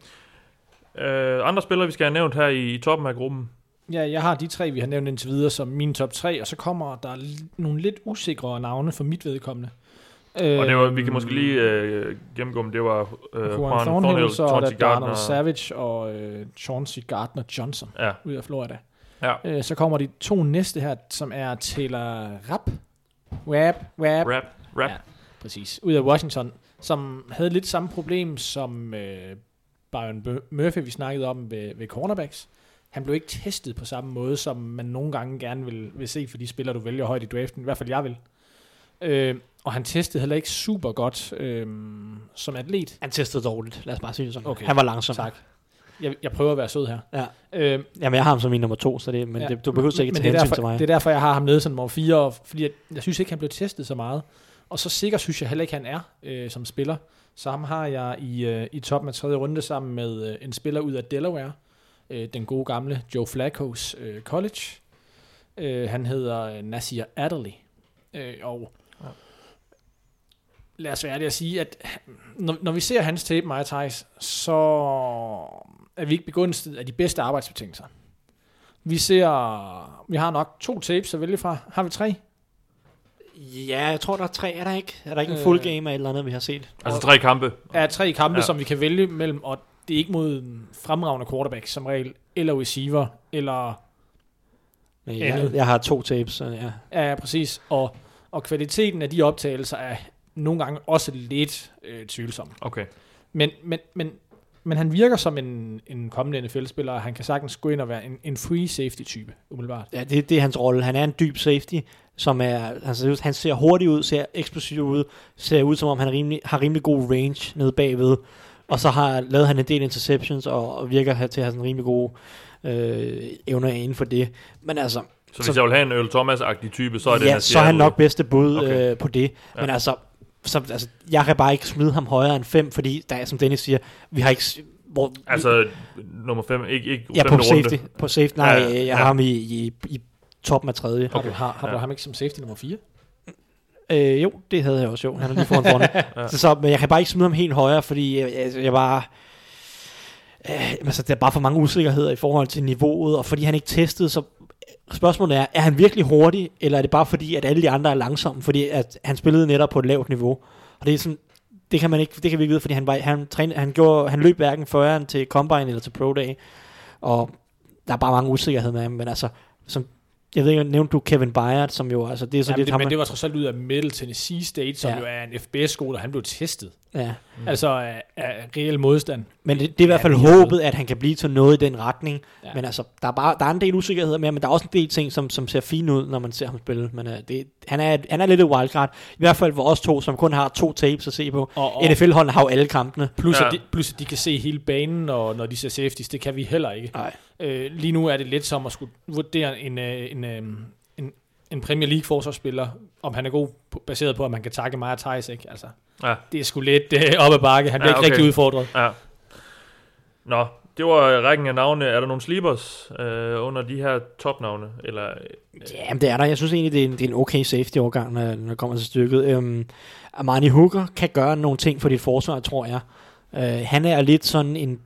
Øh, andre spillere, vi skal have nævnt her i, i toppen af gruppen. Ja, jeg har de tre, vi har nævnt indtil videre, som mine top tre, og så kommer der nogle lidt usikre navne for mit vedkommende. Øh, Og det var, vi kan måske lige øh, gennemgå, om det var øh, Juan Juan Thornhill, Thornhill, så Chauncey Gardner. Savage og øh, Chauncey Gardner Johnson Ja, ud af Florida. ja. Øh, så kommer de to næste her, som er Taylor Rapp. Rap, rap, Rap, rap. Ja, præcis. Ud af Washington, som havde lidt samme problem som øh, Byron Murphy, vi snakkede om ved, ved cornerbacks. Han blev ikke testet på samme måde, som man nogle gange gerne vil, vil se for de spillere, du vælger højt i draften. I hvert fald jeg vil. Øh, og han testede heller ikke super godt øh, som atlet. Han testede dårligt, lad os bare sige det sådan. Okay. Han var langsom. Tak. Jeg, jeg prøver at være sød her. Ja. Øh, Jamen, jeg har ham som min nummer to, så det, men Ja, det, du behøver ikke tage det hensyn derfor, til mig. Det er derfor, jeg har ham nede som nummer 4, fordi jeg, jeg synes ikke, han blev testet så meget. Og så sikker synes jeg heller ikke, han er øh, som spiller. Så ham har jeg i, øh, i toppen af tredje runde sammen med øh, en spiller ud af Delaware. Øh, den gode gamle Joe Flacco's øh, college. Øh, han hedder øh, Nasir Adderley. Øh, og lad os være ærlige at sige, at når, når vi ser hans tape, Maja Thijs, så er vi ikke begunstiget af de bedste arbejdsbetingelser. Vi ser, vi har nok to tapes at vælge fra. Har vi tre? Ja, jeg tror, der er tre. Er der ikke? Er der ikke en Øh. full game af et eller andet, vi har set? Altså tre kampe. Er tre kampe, Ja. ja. som vi kan vælge mellem, og det er ikke mod en fremragende quarterback som regel, eller receiver, eller Jeg, Andet. jeg har to tapes, så ja. ja, præcis. Og, og kvaliteten af de optagelser er nogle gange også lidt øh, tvivlsom. Okay. Men, men, men, men han virker som en, en kommende NFL-spiller, og han kan sagtens gå ind og være en, en free safety-type, umiddelbart. Ja, det, det er hans rolle. Han er en dyb safety, som er, altså, han ser hurtig ud, ser eksplosiv ud, ser ud som om han er rimelig, har rimelig god range nede bagved. Og så har lavet han en del interceptions, og, og virker her til at have sådan rimelig gode øh, evner inden for det. Men altså, Så hvis jeg vil have en Earl Thomas-agtig type, så er det ja, så er han nok bedste bud okay. øh, på det. Ja. Men altså, så, altså, jeg kan bare ikke smide ham højere end 5, fordi der er, som Dennis siger, vi har ikke... Hvor, Altså nummer 5, ikke, ikke ja, på femte runde. safety, på safety, nej, Ja, ja, jeg ja. har ham i, i, i toppen af tredje. Har, du, har, har Ja. du ham ikke som safety nummer 4? Øh, jo, det havde jeg også jo. Han er lige foran foran. Ja. så, så, men jeg kan bare ikke smide ham helt højere, fordi jeg, jeg, jeg bare... Øh, altså, der er bare for mange usikkerheder i forhold til niveauet, og fordi han ikke testede, så spørgsmålet er, er han virkelig hurtig, eller er det bare fordi, at alle de andre er langsomme, fordi at han spillede netop på et lavt niveau. Og det er sådan, det kan man ikke, det kan vi ikke vide, fordi han, var, han, træn, han, gjorde, han løb hverken 40'eren til Combine eller til Pro Day, og der er bare mange usikkerheder med ham, men altså, som, jeg ved ikke, nævnte du Kevin Byard, som jo, altså, det er så Jamen, lidt det, ham, men det var trods alt ud af Middle Tennessee State, som ja. jo er en FBS-skole, og han blev testet. Ja. Mm. Altså af, af reel modstand. Men det, det er i hvert fald Ja, håbet, at han kan blive til noget i den retning. Ja. Men altså, der er, bare, der er en del usikkerheder med, men der er også en del ting, som, som ser fine ud, når man ser ham spille. Men uh, det, han, er, han er lidt et wildcard. I hvert fald for os to, som kun har to tapes at se på. Og, og NFL-holdene har jo alle kampene. plus, Ja. at de, plus at de kan se hele banen, og når de ser safeties, det kan vi heller ikke. Nej. Øh, lige nu er det lidt som at skulle vurdere en, øh, en, øh, en, en Premier League forsvarsspiller, om han er god, baseret på, at man kan takke mig og Thijs, ikke? Altså, Ja. det er sgu lidt øh, op ad bakke. Han bliver Ja, ja, ikke okay. rigtig udfordret. Ja. Nå, det var rækken af navne. Er der nogle sleepers øh, under de her topnavne? Eller, Jamen, det er der. Jeg synes egentlig, det er en, det er en okay safety-overgang, når, når det kommer til stykket. Øhm, Armani Hooker kan gøre nogle ting for dit forsvar, tror jeg. Øh, han er lidt sådan en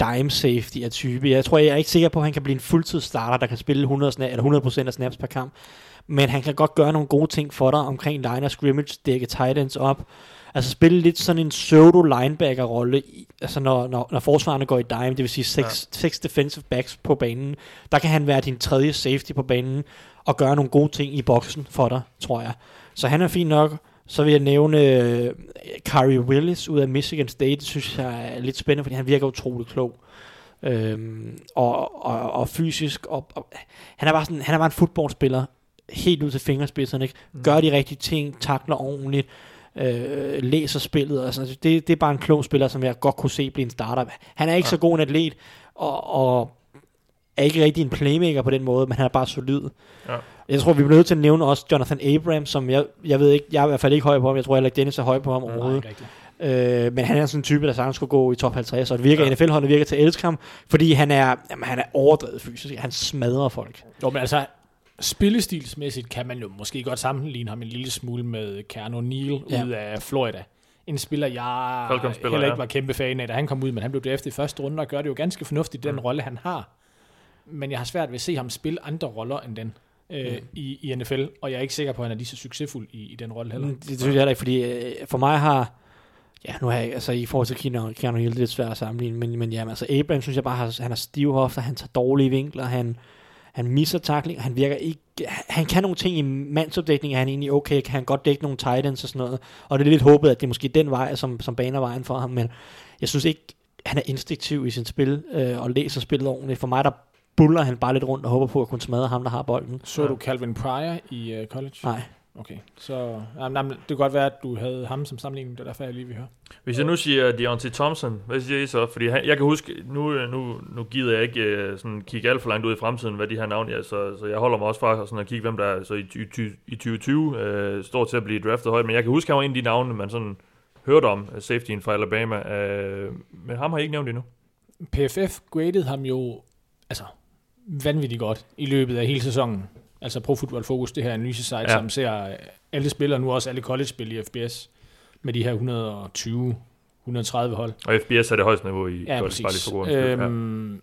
dime safety af type. Jeg tror, jeg er ikke sikker på, at han kan blive en fuldtids starter, der kan spille 100, sna- eller 100% af snaps per kamp. Men han kan godt gøre nogle gode ting for dig omkring line of scrimmage, dække tight ends op. Altså spille lidt sådan en pseudo linebacker rolle, altså når, når, når forsvarerne går i dime, det vil sige seks, ja. seks defensive backs på banen, der kan han være din tredje safety på banen og gøre nogle gode ting i boksen for dig, tror jeg. Så han er fin nok. Så vil jeg nævne uh, Kyrie Willis ud af Michigan State, det synes jeg er lidt spændende, fordi han virker utrolig klog. Øhm, og, og, og fysisk, og, og, han er bare sådan, han er bare en fodboldspiller, helt ud til fingerspidserne, ikke? Gør de rigtige ting, takler ordentligt, øh, læser spillet, og sådan. Altså, det, det er bare en klog spiller, som jeg godt kunne se blive en starter. Han er ikke ja. så god en atlet, og, og er ikke rigtig en playmaker på den måde, men han er bare solid. Ja. Jeg tror, vi bliver nødt til at nævne også Jonathan Abrams, som jeg, jeg ved ikke, jeg er i hvert fald ikke høj på ham. Jeg tror heller ikke, Dennis er høj på ham Nej, overhovedet. ikke rigtigt. Øh, men han er sådan en type, der sagtens skulle gå i top 50, og det virker, ja. NFL-holdene virker til at elske ham, fordi han er, jamen, han er overdrevet fysisk. Han smadrer folk. Jo, men altså, spillestilsmæssigt kan man jo måske godt sammenligne ham en lille smule med Keanu Neal Ja. ud af Florida. En spiller, jeg Falcons-spiller, heller ikke var kæmpe fan af, da han kom ud, men han blev draftet i første runde og gør det jo ganske fornuftigt, den Mm. rolle, han har. Men jeg har svært ved at se ham spille andre roller end den øh, Mm. i, i NFL, og jeg er ikke sikker på, at han er lige så succesfuld i, i den rolle heller. Det, det synes jeg heller ikke, fordi øh, for mig har, ja, nu har jeg, altså i forhold til Keanu, Keanu Hill, det er lidt svært at sammenligne, men, men jamen, altså Abrams synes jeg bare, har, han har stive hofter, han tager dårlige vinkler, han, han misser tackling, han virker ikke, han kan nogle ting i mandsopdækning, er han egentlig okay, kan han godt dække nogle tight ends og sådan noget, og det er lidt håbet, at det er måske den vej, som, som baner vejen for ham, men jeg synes ikke, han er instinktiv i sit spil, øh, og læser spillet ordentligt. For mig, der buller han bare lidt rundt og håber på at kunne smadre ham, der har bolden. Så Ja. du Calvin Pryor i uh, college? Nej. Okay, så jamen, jamen, det kan godt være, at du havde ham som sammenligning, det er derfor, jeg lige vil høre. Hvis jeg nu siger Deontay Thompson, hvad siger I så? Fordi han, jeg kan huske, nu, nu, nu gider jeg ikke uh, sådan kigge alt for langt ud i fremtiden, hvad de her navne er, så, så jeg holder mig også fra sådan at kigge, hvem der er så i, ty- i 2020 uh, står til at blive draftet højt. Men jeg kan huske, han var en af de navne, man sådan hørte om, uh, safetyen fra Alabama. Uh, men ham har I ikke nævnt endnu. PFF graded ham jo altså vanvittigt godt i løbet af hele sæsonen. Altså Pro Football Focus, det her analysesite, Ja. som ser alle spillere, nu også alle college-spil i FBS, med de her 120, 130 hold. Og FBS er det højeste niveau i Ja, college, præcis. bare lige ja. Øhm,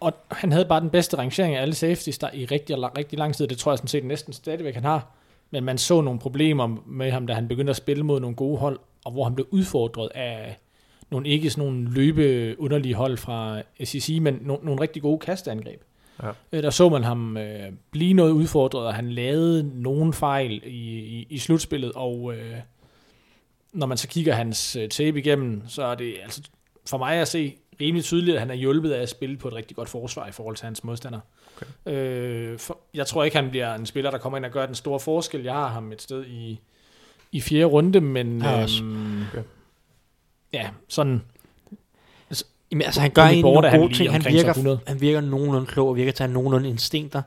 og han havde bare den bedste rangering af alle safeties der i rigtig, rigtig lang tid. Det tror jeg sådan set næsten stadigvæk, han har. Men man så nogle problemer med ham, da han begyndte at spille mod nogle gode hold, og hvor han blev udfordret af nogle ikke sådan nogle løbe underlige hold fra SEC, men no, nogle rigtig gode kasteangreb. Ja. Øh, Der så man ham øh, blive noget udfordret, og han lavede nogle fejl i, i, i slutspillet, og øh, når man så kigger hans øh, tape igennem, så er det altså for mig at se rimelig tydeligt, at han er hjulpet af at spille på et rigtig godt forsvar i forhold til hans modstander. Okay. Øh, for, jeg tror ikke, han bliver en spiller, der kommer ind og gør den store forskel. Jeg har ham et sted i, i fjerde runde, men også. øhm, Okay. Ja, sådan Jamen, altså, han gør Border, nogle gode ting. Han virker, 100. han virker nogenlunde klog og virker til at have nogenlunde instinkter.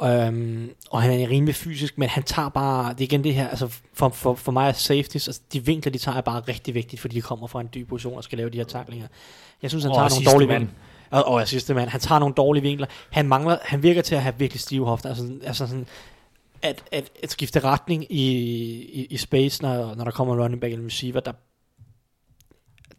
Um, og han er rimelig fysisk, men han tager bare, det er igen det her, altså for, for, for mig er safeties, altså de vinkler, de tager er bare rigtig vigtigt, fordi de kommer fra en dyb position og skal lave de her taklinger. Jeg synes, han Og tager sidste nogle dårlige mand. vinkler. Og, og jeg sidste mand, han tager nogle dårlige vinkler. Han mangler, han virker til at have virkelig stive hofter, altså, altså sådan, at, at, at skifte retning i, i, i space, når, når der kommer en running back eller en receiver, der,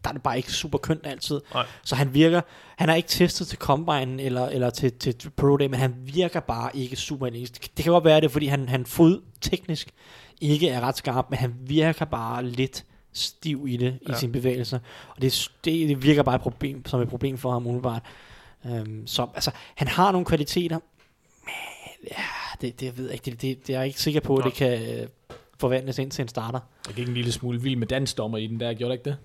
der er det bare ikke super kønt altid. Nej. Så han virker, han er ikke testet til Combine eller, eller til, til, Pro Day, men han virker bare ikke super elastisk. Det kan godt være det, fordi han, han fod teknisk ikke er ret skarp, men han virker bare lidt stiv i det, Ja. i sine bevægelser. Og det, det, det virker bare et problem, som et problem for ham umiddelbart. Um, så altså, han har nogle kvaliteter, men ja, det, det ved jeg ikke, det, det, det er jeg ikke sikker på, at det kan øh, forvandles ind til en starter. Jeg gik en lille smule vild med dansdommer i den der, gjorde det ikke det?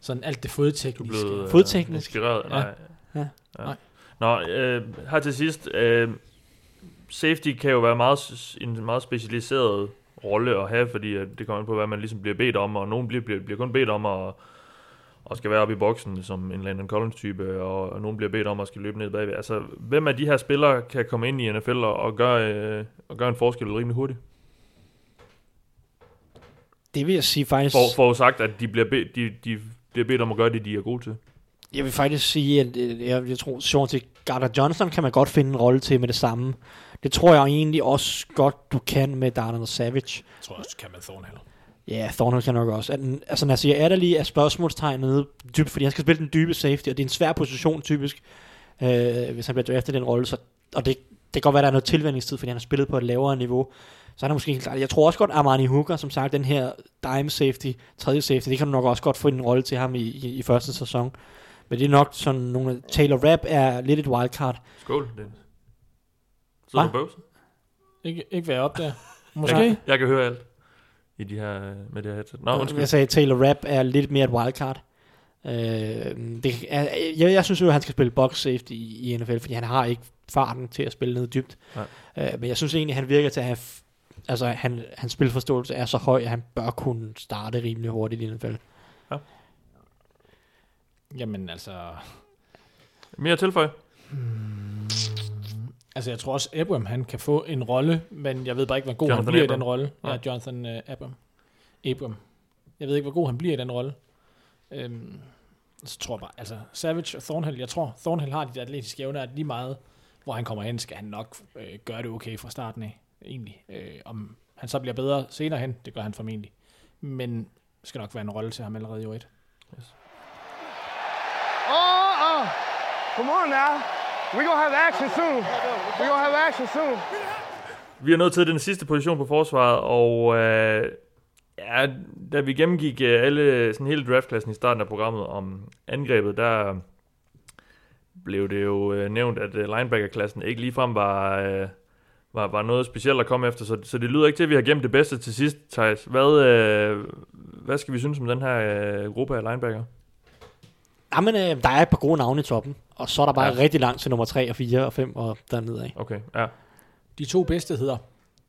Sådan alt det Du fodtekniske. blev øh, Fodteknisk. inspireret. Ja. Nej. Ja. Nej. Nå, øh, her til sidst. Øh, safety kan jo være meget, en meget specialiseret rolle at have, fordi det kommer an på, hvad man ligesom bliver bedt om, og nogen bliver, bliver, bliver kun bedt om at og skal være oppe i boksen som en Landon Collins-type, og, og nogen bliver bedt om at skal løbe ned bagved. Altså, hvem af de her spillere kan komme ind i NFL og, og, gøre, øh, og gøre en forskel rimelig hurtigt? Det vil jeg sige faktisk... For, for sagt, at de bliver, bedt, de, de bliver bedt om at gøre det, de er gode til. Jeg vil faktisk sige, at øh, jeg, jeg tror, sjovt til Gardner Johnson kan man godt finde en rolle til med det samme. Det tror jeg egentlig også godt, du kan med Darnell Savage. Jeg tror også, kan man Thornhill. Ja, Thornhill kan nok også. At, altså, Nasir Adderley er spørgsmålstegnet dybt, fordi han skal spille den dybe safety, og det er en svær position typisk, øh, hvis han bliver draftet i den rolle. Så, og det, det kan godt være, at der er noget tilvændingstid, fordi han har spillet på et lavere niveau. Så han er måske helt klart. Jeg tror også godt, Armani Hooker, som sagt, den her dime safety, tredje safety, det kan du nok også godt få en rolle til ham i, i, i første sæson. Men det er nok sådan nogle... Taylor Rapp er lidt et wildcard. Skål, Dennis. Sidder Hva? du bøvsen? Ikke, ikke være op der. Måske. Jeg, jeg kan høre alt i de her, med det her headset. Nå, undskyld. Jeg sagde, Taylor Rapp er lidt mere et wildcard. Øh, det, er, jeg, jeg synes jo, at han skal spille box safety i, i NFL, fordi han har ikke farten til at spille ned dybt. Nej. Øh, men jeg synes egentlig, at han virker til at have... Altså, han, hans spilforståelse er så høj, at han bør kunne starte rimelig hurtigt i NFL. Jamen altså, Mere at tilføje? Altså, jeg tror også, Abram, han kan få en rolle, men jeg ved bare ikke, hvor god Jonathan han bliver Abram. i den rolle. Ja, Nej. Jonathan uh, Abram. Abram. Jeg ved ikke, hvor god han bliver i den rolle. Øhm, så tror jeg bare, altså, Savage og Thornhill, jeg tror, Thornhill har de der atletiske evner, at lige meget, hvor han kommer hen, skal han nok øh, gøre det okay fra starten af, egentlig. Øh, om han så bliver bedre senere hen, det gør han formentlig. Men det skal nok være en rolle til ham allerede i år 1. Oh, uh, come on now. We're gonna have action soon. We're gonna have action soon. Vi er nået til den sidste position på forsvaret, og øh, ja, da vi gennemgik øh, alle, sådan hele draftklassen i starten af programmet om angrebet, der blev det jo øh, nævnt, at øh, linebacker-klassen ikke ligefrem var, øh, var, var noget specielt at komme efter, så, så det lyder ikke til, at vi har gemt det bedste til sidst, Thijs. Hvad, øh, hvad skal vi synes om den her øh, gruppe af linebacker? Jamen, øh, der er et par gode navne i toppen, og så er der bare Ja. rigtig langt til nummer 3 og 4 og 5 og dernede af. Okay, ja. De to bedste hedder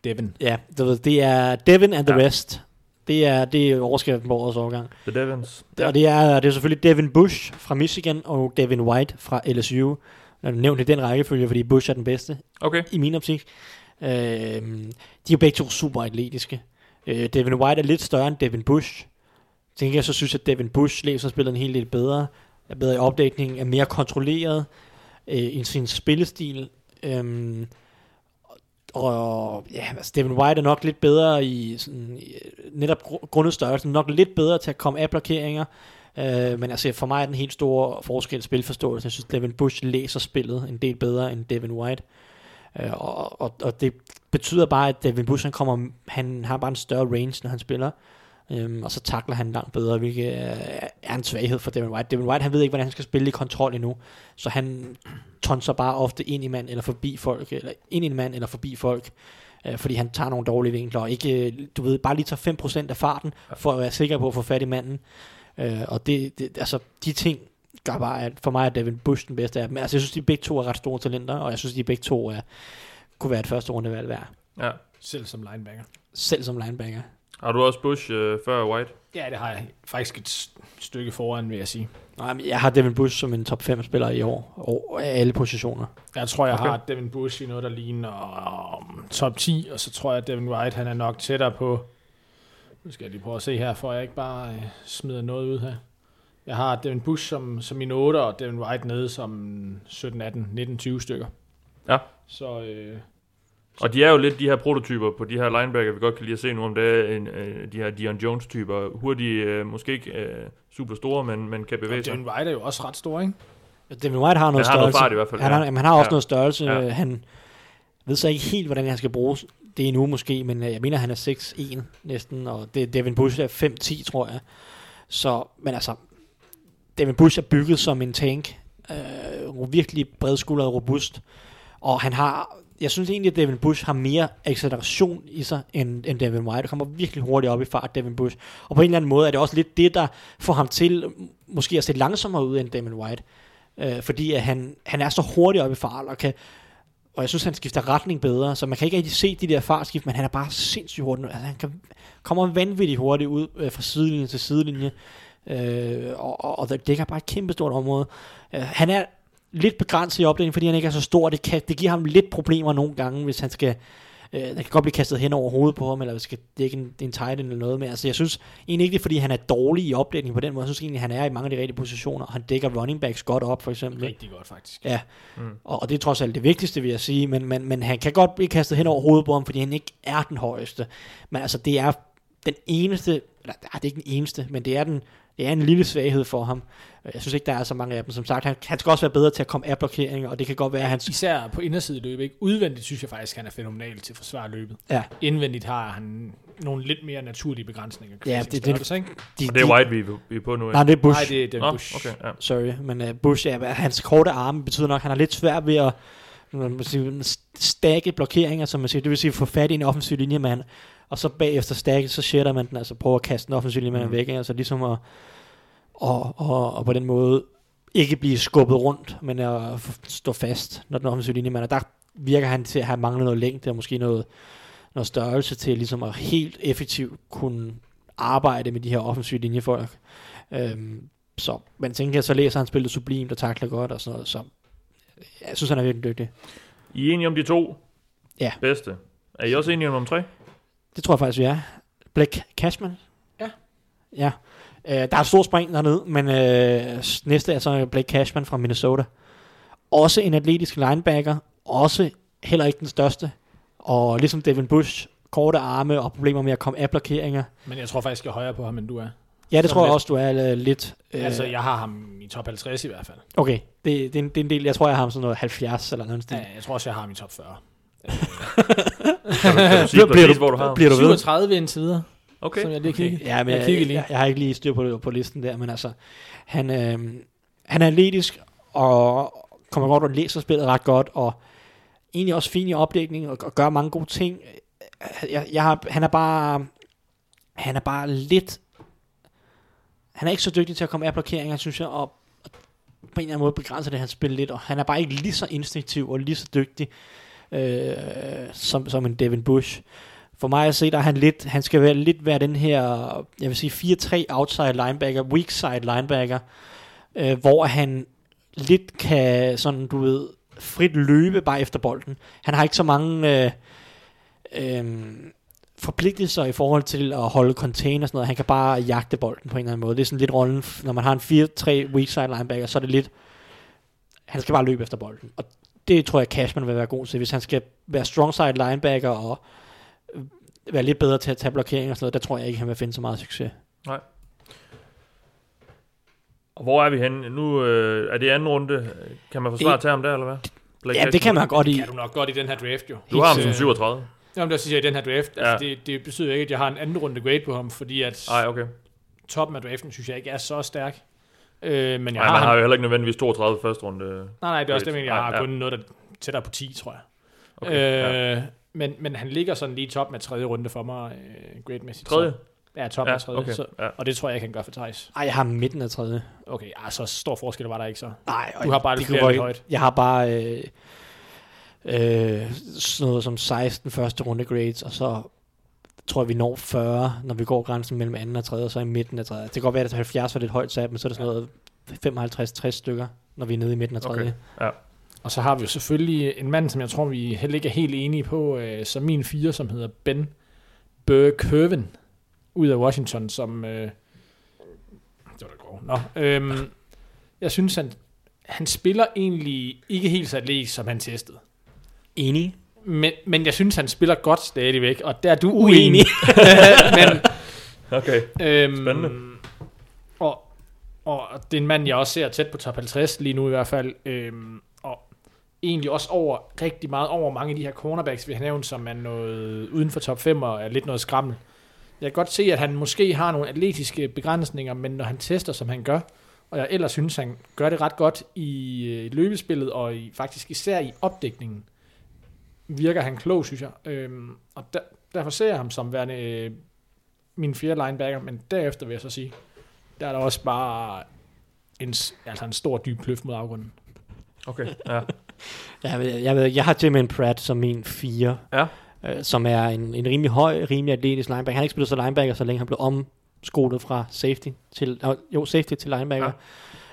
Devin. Ja, ved, det er Devin and the Ja. rest. Det er, det er overskriften på årets overgang. The Devons. Ja. Og det er, det er selvfølgelig Devin Bush fra Michigan og Devin White fra LSU. Jeg har nævnt i den rækkefølge, fordi Bush er den bedste Okay, i min optik. Øh, de er jo begge to super atletiske. Øh, Devin White er lidt større end Devin Bush. Til gengæld så synes jeg, at Devin Bush læser spillet en hel del bedre. Er bedre i opdækning, er mere kontrolleret øh, i sin spillestil. Øhm, og ja, altså Devin White er nok lidt bedre i sådan, i, netop gru- grundet størrelsen, nok lidt bedre til at komme af blokeringer. Øh, men altså for mig er den helt store forskel i spilforståelse. Jeg synes, Devin Bush læser spillet en del bedre end Devin White. Øh, og, og, og det betyder bare, at Devin Bush han kommer, han har bare en større range, når han spiller. Øhm, og så takler han langt bedre, hvilket er, er en svaghed for Devin White. Devin White, han ved ikke, hvordan han skal spille i kontrol endnu. Så han tonser bare ofte ind i mand, eller forbi folk, eller ind i en mand, eller forbi folk. Øh, fordi han tager nogle dårlige vinkler, og ikke, øh, du ved, bare lige tager 5% af farten, for at være sikker på at få fat i manden. Øh, og det, det, altså, de ting gør bare, at for mig er Devin Bush den bedste af dem. Altså, jeg synes, de begge to er ret store talenter, og jeg synes, de begge to er, kunne være et første rundevalg værd. ja. Selv som linebacker. Selv som linebacker. Har du også Bush øh, før White? Ja, det har jeg faktisk et stykke foran, vil jeg sige. Nej, men jeg har Devin Bush som en top 5 spiller i år, og alle positioner. Jeg tror, jeg okay. har Devin Bush i noget, der ligner um, top 10, og så tror jeg, at Devin White han er nok tættere på... Nu skal jeg lige prøve at se her, for jeg ikke bare øh, smider noget ud her. Jeg har Devin Bush som, som min 8, og Devin White nede som 17, 18, 19, 20 stykker. Ja. Så øh, Og de er jo lidt de her prototyper på de her linebacker, vi godt kan lide at se nu om det en, øh, de her Dion Jones-typer. Hurtige, øh, måske ikke øh, super store, men, men kan bevæge og sig. Devin White er jo også ret stor, ikke? Devin White har noget Han har noget størrelse. fart i hvert fald, Han ja. har, jamen, han har også Ja. noget størrelse. Ja. Ja. Han ved så ikke helt, hvordan han skal bruges. Det er endnu måske, men øh, jeg mener, han er 6'1 næsten, og det, Devin Bush er 5'10, tror jeg. Så, men altså, Devin Bush er bygget som en tank. Øh, virkelig bredskuldret og robust. Og han har, jeg synes egentlig, at Devin Bush har mere acceleration i sig, end, end Devin White. Det kommer virkelig hurtigt op i fart, Devin Bush. Og på en eller anden måde er det også lidt det, der får ham til måske at se langsommere ud end Devin White. Øh, fordi at han, han er så hurtig op i fart, og kan og jeg synes, han skifter retning bedre, så man kan ikke rigtig se de der fartskift, men han er bare sindssygt hurtig. Altså, han kan, kommer vanvittigt hurtigt ud øh, fra sidelinje til sidelinje, øh, og, og, og det dækker bare et kæmpe stort område. Øh, han er lidt begrænset i opdelingen, fordi han ikke er så stor. Det, kan, det giver ham lidt problemer nogle gange, hvis han skal... Øh, der kan godt blive kastet hen over hovedet på ham, eller skal dække en, en tight end eller noget. Men altså, jeg synes egentlig ikke, det er, fordi han er dårlig i opdækning på den måde. Jeg synes egentlig, han er i mange af de rigtige positioner, og han dækker running backs godt op, for eksempel. Rigtig godt, faktisk. Ja, mm. og, og det er trods alt det vigtigste, vil jeg sige, men, men, men han kan godt blive kastet hen over hovedet på ham, fordi han ikke er den højeste. Men altså, det er den eneste, eller det er ikke den eneste, men det er, den, det er en lille svaghed for ham. Jeg synes ikke, der er så mange af dem. Som sagt, han, han skal også være bedre til at komme af blokeringer, og det kan godt være, at han... Især på inderside løb, ikke? Udvendigt synes jeg faktisk, han er fænomenal til at forsvare løbet. Ja, Indvendigt har han nogle lidt mere naturlige begrænsninger. Ja, det- det, det- det, ikke? de, Og det er White, vi, er- vi er på nu. ikke? Nej, det er Bush. Nej, det er Devin Nå, Bush. okay, ja. Sorry, men uh, Bush, ja, hans korte arme betyder nok, at han har lidt svært ved at man sige, stakke blokeringer, som man siger. Det vil sige, få fat i en offensiv linjemand, og så bagefter stakke, så shitter man den, altså prøver at kaste den offensiv linjemand Mm. mm. væk, ikke? altså ligesom at, og, og, og på den måde ikke blive skubbet rundt, men at stå fast, når den offensive linjemand er. Der virker han til at have manglet noget længde, og måske noget, noget størrelse til ligesom at helt effektivt kunne arbejde med de her offensive linjefolk. Øhm, så, men tænker jeg, så læser han spillet sublimt og takler godt og sådan noget, så jeg synes, han er virkelig dygtig. I er enige om de to Ja. bedste. Er I også enige om tre? Det tror jeg faktisk, vi er. Blake Cashman. Ja. Ja. Øh, der er et stort spring dernede, men øh, næste er så Blake Cashman fra Minnesota. Også en atletisk linebacker. Også heller ikke den største. Og ligesom Devin Bush, korte arme og problemer med at komme af blokeringer. Men jeg tror faktisk, jeg er højere på ham, end du er. Ja, det tror jeg lidt. også, du er øh, lidt. Øh, Altså, jeg har ham i top 50 i hvert fald. Okay, det, det, er en, det er en del. Jeg tror, jeg har ham sådan noget 70 eller noget. Ja, Ja, jeg tror også, jeg har ham i top 40. Kan du, kan du sige Bliver- præcis, du- hvor du har bliver du ved? 37 indtil videre, Okay. som jeg lige kigger. Ja, men jeg jeg, lige. jeg, jeg har ikke lige styr på, på listen der, men altså, han, øh, han er atletisk, og kommer godt og læser spillet ret godt, og egentlig også fin i opdækning, og, og gør mange gode ting. Jeg, jeg har, han er bare, han er bare lidt, han er ikke så dygtig til at komme af blokeringer, synes jeg, og, og på en eller anden måde begrænser det hans spil lidt, og han er bare ikke lige så instinktiv og lige så dygtig, øh, som, som en Devin Bush. For mig at se, der er han lidt, han skal være lidt være den her, jeg vil sige 4-3 outside linebacker, weak side linebacker, øh, hvor han lidt kan, sådan du ved, frit løbe bare efter bolden. Han har ikke så mange øh, øh, forpligtelser i forhold til at holde container og sådan noget. Han kan bare jagte bolden på en eller anden måde. Det er sådan lidt rollen, når man har en 4-3 weak side linebacker, så er det lidt, han skal bare løbe efter bolden. Og det tror jeg Cashman vil være god til. Hvis han skal være strong side linebacker og øh, være lidt bedre til at tage blokering og sådan noget, der tror jeg ikke, han vil finde så meget succes. Og hvor er vi henne? Nu øh, er det anden runde. Kan man forsvare Det- til ham der, eller hvad? Blake Ja, det kan man godt i. Kan du nok godt i den her draft, jo. Du har ham Øh, som 37. Jamen, der siger jeg i den her draft. Ja. Altså, det, det betyder ikke, at jeg har en anden runde grade på ham, fordi at Nej, okay. toppen af draften, synes jeg ikke er så stærk. Øh, men jeg Nej, har, man har jo heller ikke nødvendigvis 32 første runde. Nej, nej, det er også det, grade. men jeg har Nej, kun noget, der tættere på 10, tror jeg. Okay, øh, ja. men, men han ligger sådan lige top med tredje runde for mig, øh, grade-mæssigt. Tredje? Ja, top Ja, med tredje. okay, Så, ja. Og det tror jeg, jeg kan gøre for Thijs. Ej, jeg har midten af tredje. Okay, ah, så stor forskel var der ikke så. Nej, Du har bare lidt kunne flere højt. Jeg har bare øh, øh, sådan noget som 16 første runde grades, og så tror jeg, vi når 40, når vi går grænsen mellem anden og tredje, og så i midten af tredje. Det kan godt være, at 70 var lidt højt sat, men så er det sådan noget 55-60 stykker, når vi er nede i midten af tredje. Okay. Ja. Og så har vi jo selvfølgelig en mand, som jeg tror, vi heller ikke er helt enige på, øh, som min fire, som hedder Ben Burkirven, ud af Washington, som... Øh, det var da grov. Nå, øhm, jeg synes, han, han spiller egentlig ikke helt så atletisk, som han testede. Enig. Men, men jeg synes, han spiller godt stadigvæk, og der er du Uenig. men, Okay. øhm, Spændende. Og, og det er en mand, jeg også ser tæt på top 50 lige nu i hvert fald. Øhm, og egentlig også over, rigtig meget over mange af de her cornerbacks, vi har nævnt, som er noget uden for top 5 og er lidt noget skrammel. Jeg kan godt se, at han måske har nogle atletiske begrænsninger, men når han tester, som han gør, og jeg ellers synes, han gør det ret godt i øh, løbespillet, og i, faktisk især i opdækningen, virker han klog, synes jeg. Øhm, og der, derfor ser jeg ham som værende øh, min fjerde linebacker, men derefter vil jeg så sige, der er der også bare en, altså en stor, dyb kløft mod afgrunden. Okay, ja. Jeg, ved, jeg, ved, jeg har Jermaine Pratt som min fire, Ja. øh, som er en, en rimelig høj, rimelig atletisk linebacker. Han har ikke spillet så linebacker, så længe han blev omskolet fra safety til, øh, jo, safety til linebacker,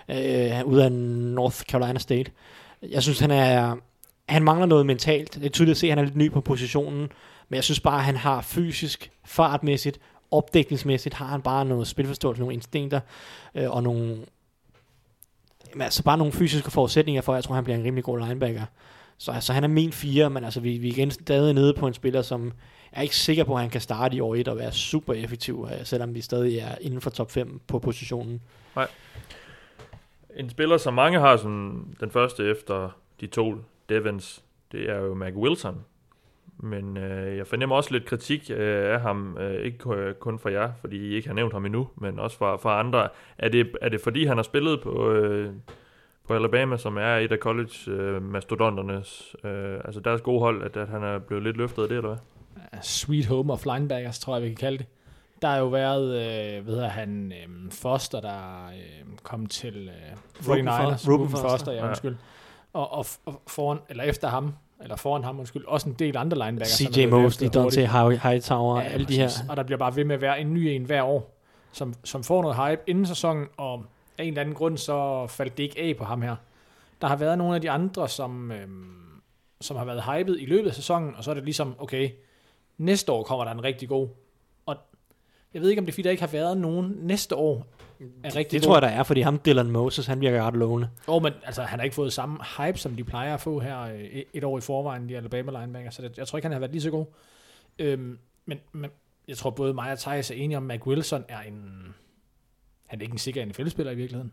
ja. øh, ud af North Carolina State. Jeg synes, han er, han mangler noget mentalt. Det er tydeligt at se, at han er lidt ny på positionen, men jeg synes bare, at han har fysisk, fartmæssigt, opdækningsmæssigt, har han bare noget spilforståelse, nogle instinkter, øh, og nogle, jamen, altså bare nogle fysiske forudsætninger for, at jeg tror, han bliver en rimelig god linebacker. Så altså, han er min fire, men altså, vi, vi er igen stadig nede på en spiller, som jeg er ikke sikker på, at han kan starte i år 1 og være super effektiv, øh, selvom vi stadig er inden for top 5 på positionen. Nej. En spiller, som mange har som den første efter de to Devons, det er jo Mac Wilson. Men øh, jeg fornemmer også lidt kritik øh, af ham, øh, ikke ku- kun fra jer, fordi I ikke har nævnt ham endnu, men også fra, fra andre. Er det, er det fordi, han har spillet på, øh, på Alabama, som er et af college-mastodonternes, øh, altså deres gode hold, at, at han er blevet lidt løftet af det, eller hvad? Sweet home of linebackers, tror jeg, vi kan kalde det. Der har jo været, øh, hvad hedder han, øh, Foster, der øh, kom til øh, Ruben 49ers. Foster. Ruben Ruben Foster, ja, Ja. Og, og, og foran, eller efter ham, eller foran ham, undskyld, også en del andre linebackers. som er CJ Mosley. Dante High- Hightower, ja, alle de her. Og der bliver bare ved med at være en ny en hver år, som, som får noget hype inden sæsonen, og af en eller anden grund, så faldt det ikke af på ham her. Der har været nogle af de andre, som øhm, som har været hyped i løbet af sæsonen, og så er det ligesom, okay, næste år kommer der en rigtig god. Og jeg ved ikke, om det er fordi, der ikke har været nogen næste år er rigtig Det god. tror jeg, der er, fordi ham Dylan Moses, han virker ret lovende. Oh, men altså, han har ikke fået samme hype, som de plejer at få her øh, et- år i forvejen, de Alabama linebacker, så det, jeg tror ikke, han har været lige så god. Øhm, men, men jeg tror både mig og Thijs er enige om, at Mac Wilson er en... Han er ikke en sikker NFL-spiller i virkeligheden.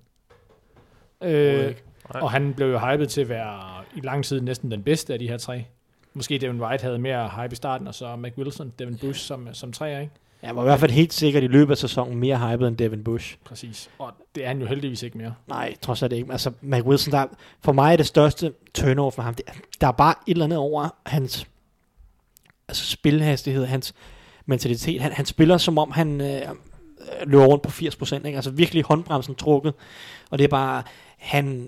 Øh, og han blev jo hypet til at være i lang tid næsten den bedste af de her tre. Måske Devin White havde mere hype i starten, og så Mac Wilson, Devin Bush som, som træer, ikke? Jeg var i hvert fald helt sikkert i løbet af sæsonen mere hyped end Devin Bush. Præcis. Og det er han jo heldigvis ikke mere. Nej, trods alt ikke. Altså, Mac Wilson, der, for mig er det største turnover for ham. Det, der er bare et eller andet over hans altså spilhastighed, hans mentalitet. Han, han spiller som om, han øh, løber rundt på 80%. Ikke? Altså virkelig håndbremsen trukket. Og det er bare, han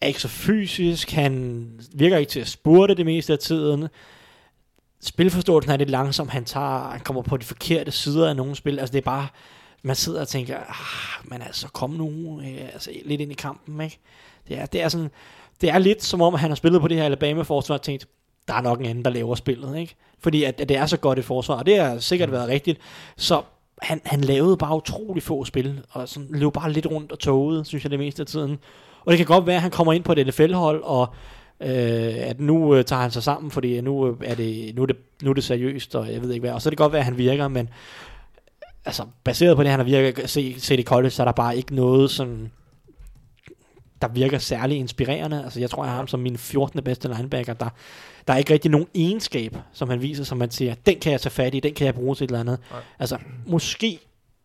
er ikke så fysisk, han virker ikke til at spurte det meste af tiden. Spilforståelsen er lidt langsom, han tager, han kommer på de forkerte sider af nogle spil. Altså det er bare, man sidder og tænker, ah, men altså kom nu øh, altså, lidt ind i kampen, ikke? Det er, det er sådan, det er lidt som om, han har spillet på det her Alabama-forsvar og tænkt, der er nok en anden, der laver spillet, ikke? Fordi at, at det er så godt et forsvar, og det har sikkert været rigtigt. Så han, han lavede bare utrolig få spil, og sådan løb bare lidt rundt og togede, synes jeg, det meste af tiden. Og det kan godt være, at han kommer ind på et NFL-hold, og øh, at nu øh, tager han sig sammen, fordi nu, øh, er det, nu, er det, nu er det seriøst, og jeg ved ikke hvad. Og så er det godt være, at han virker, men altså, baseret på det, han har virket, set, set i college, så er der bare ikke noget sådan, der virker særlig inspirerende. Altså, jeg tror, jeg har ham som min 14. bedste linebacker. Der, der er ikke rigtig nogen egenskab, som han viser, som man siger, den kan jeg tage fat i, den kan jeg bruge til et eller andet. Nej. Altså, måske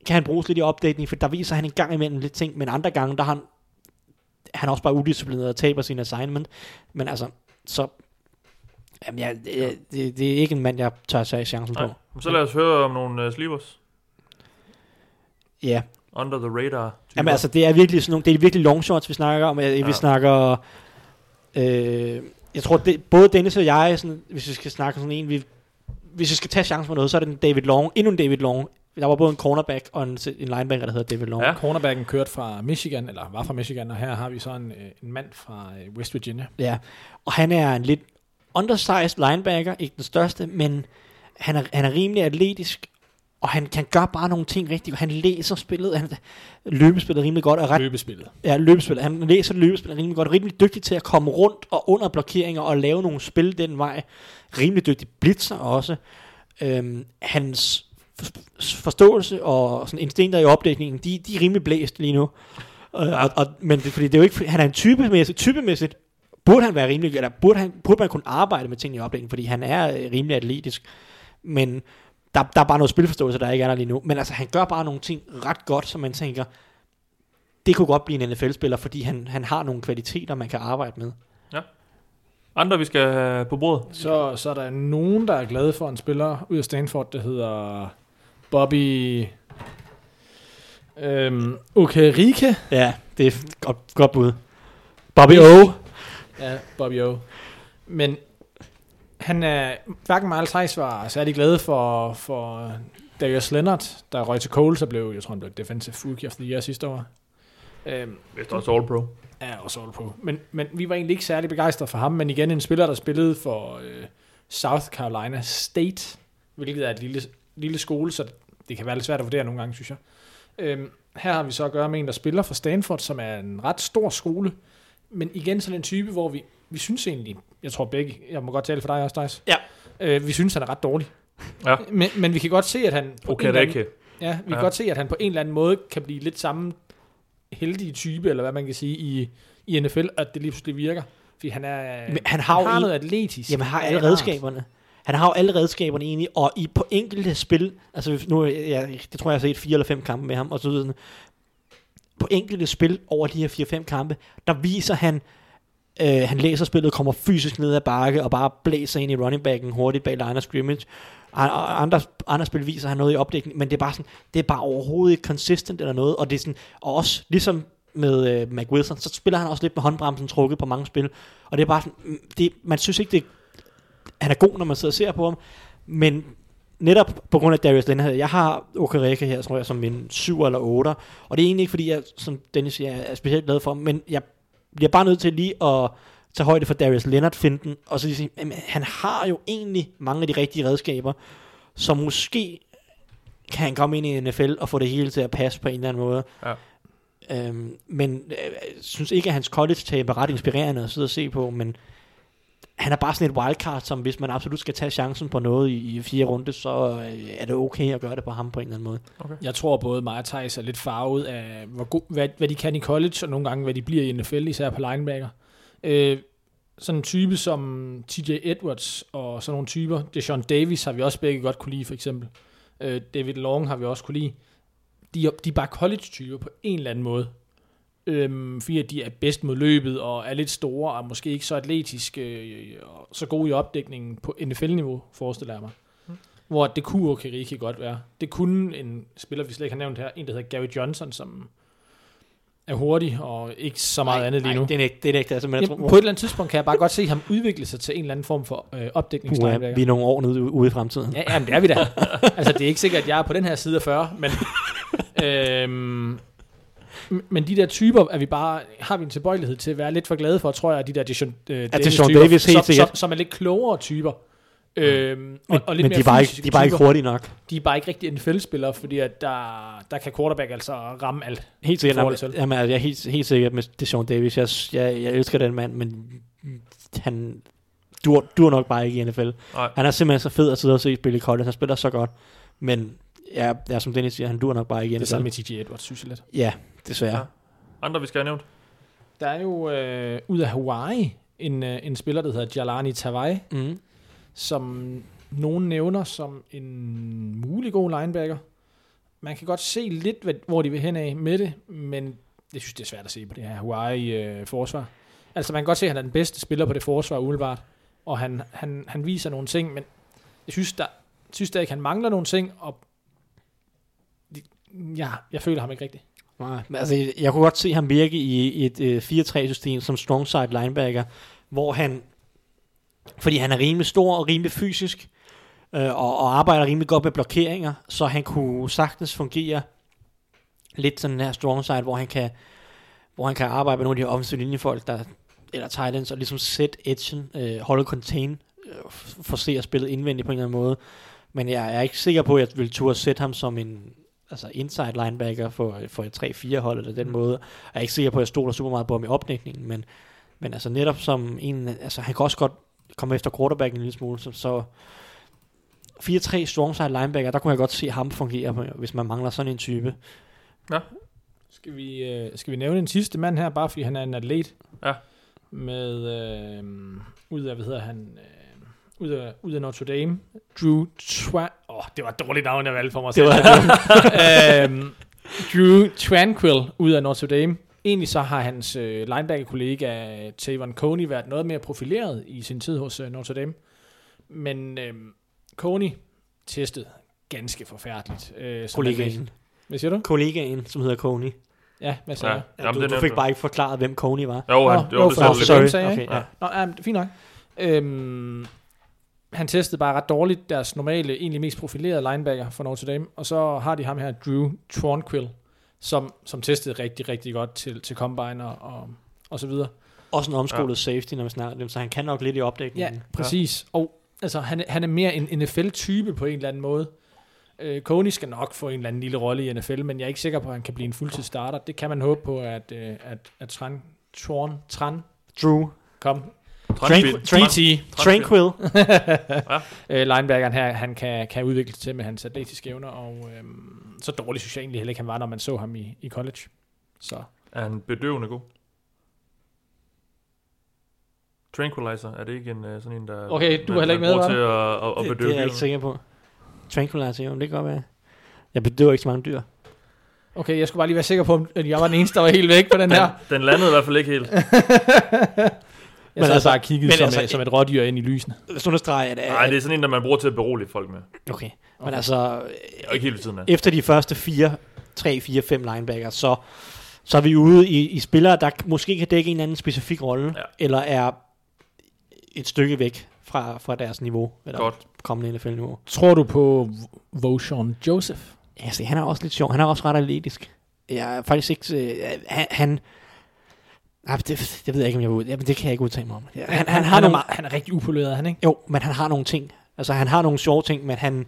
kan han bruges lidt i opdatering, for der viser han en gang imellem lidt ting, men andre gange, der har han, han er også bare udisciplineret og taber sin assignment. Men altså, så... Jamen, ja, det, det, det er ikke en mand, jeg tør tage chancen på. Nej. Men Så lad os høre om nogle uh, sleepers. Ja, Under the radar. Jamen altså, det er virkelig sådan nogle, det er virkelig long shots, vi snakker om. Ja. Vi snakker, øh, jeg tror, det, både Dennis og jeg, sådan, hvis vi skal snakke om sådan en, vi, hvis vi skal tage chancen for noget, så er det en David Long, endnu en David Long. Der var både en cornerback og en, en linebacker, der hedder David Long. Ja. Cornerbacken kørte fra Michigan, eller var fra Michigan, og her har vi så en, øh, en mand fra øh, West Virginia. Ja, og han er en lidt undersized linebacker, ikke den største, men han er, han er rimelig atletisk, og han kan gøre bare nogle ting rigtigt. Han læser spillet, han løbespillet rimelig godt, og er ret Løbespillet. Ja, løbespil. Han læser løbespil rimelig godt. Rimelig dygtig til at komme rundt og under blokeringer og lave nogle spil den vej. Rimelig dygtig blitzer også. Øhm, hans forståelse og sådan instinkter i opdækningen, de, de er rimelig blæst lige nu. Øh, og, og, men det, fordi det er jo ikke, han er en typemæssigt, typemæssigt burde han være rimelig, eller burde, han, burde man kunne arbejde med ting i opdækningen, fordi han er øh, rimelig atletisk. Men der, der er bare noget spilforståelse, der ikke er der lige nu. Men altså, han gør bare nogle ting ret godt, som man tænker, det kunne godt blive en NFL-spiller, fordi han, han har nogle kvaliteter, man kan arbejde med. Andre, vi skal på bordet. Så, så er der nogen, der er glade for en spiller ud af Stanford, der hedder Bobby øhm, Okerike. Ja, det er et godt, godt bud. Bobby O. Ja, Bobby O. Men han er, hverken eller Thijs var særlig glade for, for Darius Leonard, der røg til Coles og blev, jeg tror han blev Defensive Rookie of the Year sidste år. Øhm, Vist også All Pro. er også all på. Men, men vi var egentlig ikke særlig begejstrede for ham, men igen en spiller, der spillede for øh, South Carolina State, hvilket er et lille, lille skole, så det kan være lidt svært at vurdere nogle gange, synes jeg. Øhm, her har vi så at gøre med en, der spiller for Stanford, som er en ret stor skole, men igen sådan en type, hvor vi, vi synes egentlig, jeg tror begge, jeg må godt tale for dig også, Dice. Ja. Øh, vi synes, han er ret dårlig. Ja. Men, men vi kan godt se, at han... på en eller anden- Okereke. Ja, vi kan Ja. godt se, at han på en eller anden måde kan blive lidt samme heldige type, eller hvad man kan sige, i, i NFL, at det lige pludselig virker. Fordi han er Men han har jo har noget atletisk. Jamen, han har alle redskaberne. Han har jo alle redskaberne egentlig, og i på enkelte spil, altså nu, øh, ja, det tror jeg, jeg har set fire eller fem kampe med ham, og så videre, på enkelte spil over de her fire-fem kampe, der viser han, øh, han læser spillet, kommer fysisk ned ad bakke, og bare blæser ind i running backen hurtigt bag line of scrimmage. Og- Andre, andre spil viser han noget i opdækning, men det er bare sådan, det er bare overhovedet ikke consistent eller noget, og det er sådan, og også ligesom med øh, Mac Wilson, så spiller han også lidt med håndbremsen trukket på mange spil, og det er bare sådan, mm, det, man synes ikke, det han er god, når man sidder og ser på ham, men netop på grund af Darius Leonard, jeg har Okereke her, tror jeg, som en 7 eller 8, og det er egentlig ikke, fordi jeg, som Dennis siger, er specielt glad for ham, men jeg bliver bare nødt til lige at tage højde for Darius Leonard finden, og så lige sige, jamen, han har jo egentlig mange af de rigtige redskaber, så måske kan han komme ind i NFL og få det hele til at passe på en eller anden måde. Ja. Øhm, men øh, jeg synes ikke, at hans college-tape er ret inspirerende at sidde og se på, men han er bare sådan et wildcard, som hvis man absolut skal tage chancen på noget i, i fire runde, så øh, er det okay at gøre det på ham på en eller anden måde. Jeg tror både mig og Thijs er lidt farvet af, hvor god, hvad, hvad de kan i college, og nogle gange, hvad de bliver i NFL, især på linebacker. Øh, sådan en type som TJ Edwards og sådan nogle typer. Deshaun Davis har vi også begge godt kunne lide, for eksempel. Øh, David Long har vi også kunne lide. De, er- de er bare college-typer på en eller anden måde. Øhm, fordi at de er bedst mod løbet og er lidt store og måske ikke så atletiske øh, og så gode i opdækningen på NFL-niveau, forestiller jeg mig. Hvor det kunne Okereke godt være. Det kunne en spiller, vi slet ikke har nævnt her, en der hedder Gary Johnson, som er hurtig og ikke så meget andet lige nu. Nej, det er ikke det. Er ikke, altså, jeg Jamen, tror, på et eller andet tidspunkt kan jeg bare godt se ham udvikle sig til en eller anden form for øh, Puha, vi opdækningslinebacker. er nogle år ude, ude i fremtiden. Ja, jamen, det er vi da. altså, det er ikke sikkert, at jeg er på den her side af 40, men... øhm, men de der typer er vi bare, har vi en tilbøjelighed til at være lidt for glade for, tror jeg, de der Deshaun, øh, Davis, Deshaun typer, Davis helt som, sikkert. som, som, er lidt klogere typer. Øhm, Men, og, og lidt men mere de, er bare ikke, de er bare ikke hurtige nok. De er bare ikke rigtig NFL-spillere, fordi at der, der kan quarterback altså ramme alt. Helt sikkert. Jamen, til. jamen, altså, jeg er helt, helt sikker med Deshaun Davis. Jeg, jeg, jeg elsker den mand, men han dur, dur nok bare ikke i NFL. Nej. Han er simpelthen så fed at sidde og se spille i college. Han spiller så godt. Men ja, ja, som Dennis siger, han dur nok bare ikke i Det samme med TJ Edwards, synes jeg lidt. Ja, desværre. Ja. Andre, vi skal have nævnt? Der er jo øh, ud af Hawaii en, øh, en spiller, der hedder Jalani Tavai, Mm. som nogen nævner som en mulig god linebacker. Man kan godt se lidt, hvad, hvor de vil hen af med det, men jeg synes, det er svært at se på det her Hawaii-forsvar. altså, man kan godt se, at han er den bedste spiller på det forsvar, umiddelbart. Og han, han, han viser nogle ting, men jeg synes, der, synes der ikke, han mangler nogle ting, og ja, jeg føler ham ikke rigtigt. Nej, men altså, jeg kunne godt se ham virke i et øh, 4-3-system som strong side linebacker, hvor han, fordi han er rimelig stor og rimelig fysisk, øh, og, og arbejder rimelig godt med blokeringer, så han kunne sagtens fungere lidt sådan her strong side, hvor han kan, hvor han kan arbejde med nogle af de offensive linjefolk, der, eller ends, og ligesom sætte edgen, øh, holde contain, øh, forsere spillet indvendigt på en eller anden måde. Men jeg er ikke sikker på, at jeg vil turde sætte ham som en altså inside linebacker for, for et 3-4 hold eller den mm. måde. Jeg er ikke sikker på, at jeg stoler super meget på ham i opdækningen, men, men altså netop som en, altså han kan også godt komme efter quarterbacken en lille smule, så, så 4-3 strong side linebacker, der kunne jeg godt se ham fungere, hvis man mangler sådan en type. Skal vi, øh, skal vi nævne en sidste mand her, bare fordi han er en atlet? Ja. Med, øh, ud af, hvad hedder han, øh, ud af, ud af Notre Dame, Drew Twan... Åh, oh, det var et dårligt navn, jeg valgte for mig selv. øhm, Drew Tranquil ud af Notre Dame. Egentlig så har hans øh, linebacker-kollega Tavon Coney været noget mere profileret i sin tid hos øh, Notre Dame. Men øh, Coney testet ganske forfærdeligt. Øh. Kollegaen. Hvad siger du? Kollegaen, som hedder Coney. Ja, hvad sagde Ja. jeg? Ja, du, det du fik bare ikke forklaret, hvem Coney var. Jo, han, Nå, jo, jo, det for- lidt. sorry. sagde jeg, Okay, ja. Nå, ja, det er fint nok. Øhm, han testede bare ret dårligt deres normale, egentlig mest profilerede linebacker for Notre Dame, og så har de ham her, Drew Tranquil, som, som testede rigtig, rigtig godt til, til Combine og, og, og så videre. Også en omskolet ja. safety, når vi snakker så han kan nok lidt i Ja, opdækningen. præcis. Og altså, han, han er mere en NFL-type på en eller anden måde. Øh, Coney skal nok få en eller anden lille rolle i NFL, men jeg er ikke sikker på, at han kan blive en fuldtidsstarter. Det kan man håbe på, at, øh, at, at Tran, Tran, Tran, Drew. kom, Tranquil. Tranquil. Tranquil. øh, linebackeren her, han kan, kan udvikle sig til med hans atletiske evner, og øhm, så dårlig synes jeg egentlig heller ikke, han var, når man så ham i, i college. Så Er han bedøvende god? Tranquilizer, er det ikke en øh, sådan en, der... Okay, du man- var heller ikke med, til at, at, at Det, bedøve det er jeg ikke sikker på. Tranquilizer, jo, det kan godt være. Jeg bedøver ikke så mange dyr. okay, jeg skulle bare lige være sikker på, at jeg var den eneste, der var helt væk på den her. Den landede i hvert fald ikke helt. Jeg Men altså- bare og kiggede men som, altså- altså, som et rådyr ind i lysene. Understreger, at... Nej, det er sådan en, der man bruger til at berolige folk med. Okay. Men Okay. altså, Jeg er ikke siden af. efter de første 4, 3, 4, 5 linebackers, så, så er vi ude i, i spillere, der måske kan dække en eller anden specifik rolle, Ja. eller er et stykke væk fra, fra deres niveau, eller Godt. kommende NFL-niveau. Tror du på Voshan Joseph? Ja, se, han er også lidt sjov. Han er også ret atletisk. Jeg er faktisk ikke... Øh, han, han, Ah, det, det ved jeg ikke, om jeg vil ud. Jamen, det kan jeg ikke udtale mig om. Ja, Han, han, har han, er, meget, han er rigtig upoleret, han ikke? Jo, men han har nogle ting. Altså, han har nogle sjove ting, men han,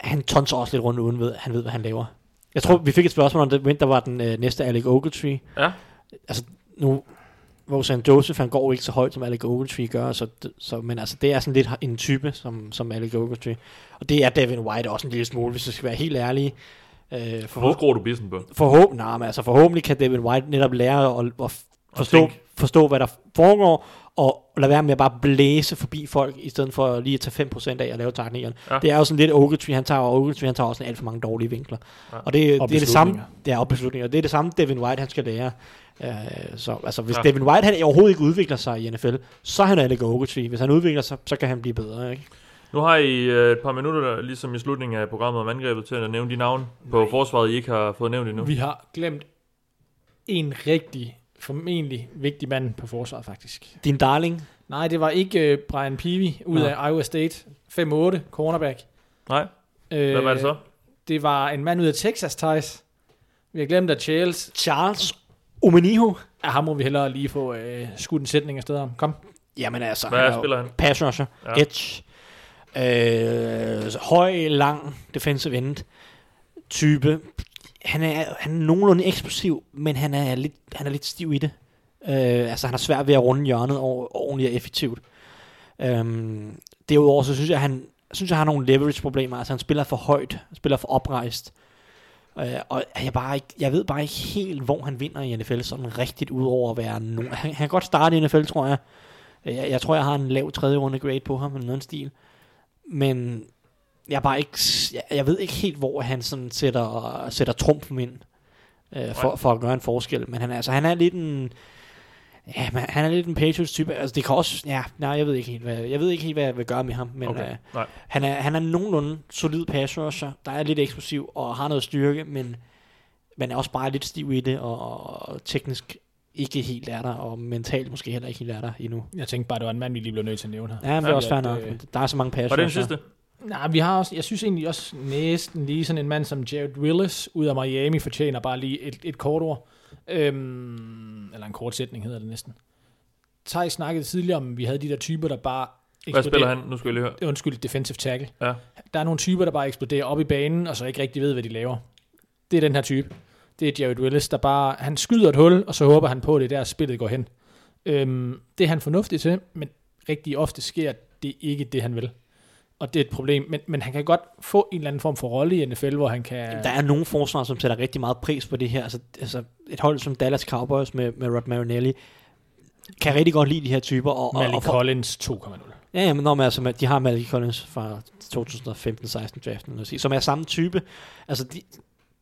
han tonser også lidt rundt uden ved, han ved, hvad han laver. Jeg tror, vi fik et spørgsmål om det, hvem der var den øh, næste Alec Ogletree. Ja. Altså, nu, hvor St. Joseph, han går ikke så højt, som Alec Ogletree gør, så, så, men altså, det er sådan lidt en type, som, som Alec Ogletree. Og det er Devin White også en lille smule, hvis jeg skal være helt ærlig. Øh, Nu skruer du bissen på. forhåbentlig, nej, men altså forhåbentlig kan Devin White netop lære at, at forstå, forstå, hvad der foregår, og lade være med at bare blæse forbi folk, i stedet for lige at tage 5% af og lave taknikerne. Ja. Det er jo sådan lidt Ogletree, han tager, og Ogletree, han tager også alt for mange dårlige vinkler. Ja. Og det, Og det er det samme, det er og beslutninger. Det er det samme, Devin White, han skal lære. Uh, så altså, hvis Ja. Devin White han overhovedet ikke udvikler sig i NFL, så er han Alec Ogletree. Hvis han udvikler sig, så kan han blive bedre. Ikke? Nu har I øh, et par minutter, ligesom i slutningen af programmet om angrebet, til at nævne de navne på forsvaret, I ikke har fået nævnt endnu. Vi har glemt en rigtig, formentlig vigtig mand på forsvaret, faktisk. Din darling, Nej, det var ikke uh, Brian Peavy ud Nå. af Iowa State. 5-8, cornerback. Nej, Øh, hvad var det så? Det var en mand ud af Texas, Thijs. Vi har glemt, at Charles... Charles Omeniho. Ja, ham må vi hellere lige få øh, skudt en sætning afsted om. Kom. Jamen altså, Hvad han er spiller han? pass rusher, ja. edge, øh, høj, lang, defensive end type. Han er, han er nogenlunde eksplosiv, men han er lidt, han er lidt stiv i det. Øh, altså, han har svært ved at runde hjørnet over, ordentligt og effektivt. Øhm, derudover, så synes jeg, han synes, jeg har nogle leverage-problemer. Altså, han spiller for højt, spiller for oprejst. Øh, og jeg, bare ikke, jeg ved bare ikke helt, hvor han vinder i NFL, sådan rigtigt ud over at være nogen. Han, han kan godt starte i NFL, tror jeg. Øh, jeg, jeg tror, jeg har en lav tredje runde grade på ham, eller noget stil. Men jeg er bare ikke, jeg, jeg ved ikke helt, hvor han sådan sætter, sætter trumfen ind øh, for, for at gøre en forskel. Men han, er- altså, han er lidt en, ja, men han er lidt en Patriots type. Altså, det kan også, ja, nej, jeg ved ikke helt, hvad, jeg ved ikke helt, hvad jeg vil gøre med ham. Men Okay, øh, nej. han er, han er nogenlunde solid pass rusher, der er lidt eksplosiv og har noget styrke, men, men er også bare lidt stiv i det, og, og teknisk ikke helt er der, og mentalt måske heller ikke helt er der endnu. Jeg tænkte bare, det var en mand, vi lige blev nødt til at nævne her. Ja, men det er også fair nok. øh, Der er så mange pass Var det den sidste? Nej, vi har også, jeg synes egentlig også næsten lige sådan en mand som Jared Willis ud af Miami fortjener bare lige et, et kort ord. Øhm, eller en kort sætning hedder det næsten. Thij snakkede tidligere om, at vi havde de der typer, der bare Hvad spiller han? Nu skal jeg lige høre. Undskyld, defensive tackle. Ja. Der er nogle typer, der bare eksploderer op i banen, og så ikke rigtig ved, hvad de laver. Det er den her type. Det er Jared Willis, der bare, han skyder et hul, og så håber han på, at det er der, spillet går hen. Øhm, det er han fornuftig til, men rigtig ofte sker det ikke det, han vil. Og det er et problem, men, men han kan godt få en eller anden form for rolle i NFL, hvor han kan... Der er nogle forsvar, som sætter rigtig meget pris på det her. Altså, altså et hold som Dallas Cowboys med, med Rod Marinelli, kan rigtig godt lide de her typer. Og, og, Malik og for, Collins 2.0. Ja, men når man, altså, de har Malik Collins fra 2015-16 draften, sige, som er samme type. Altså, de,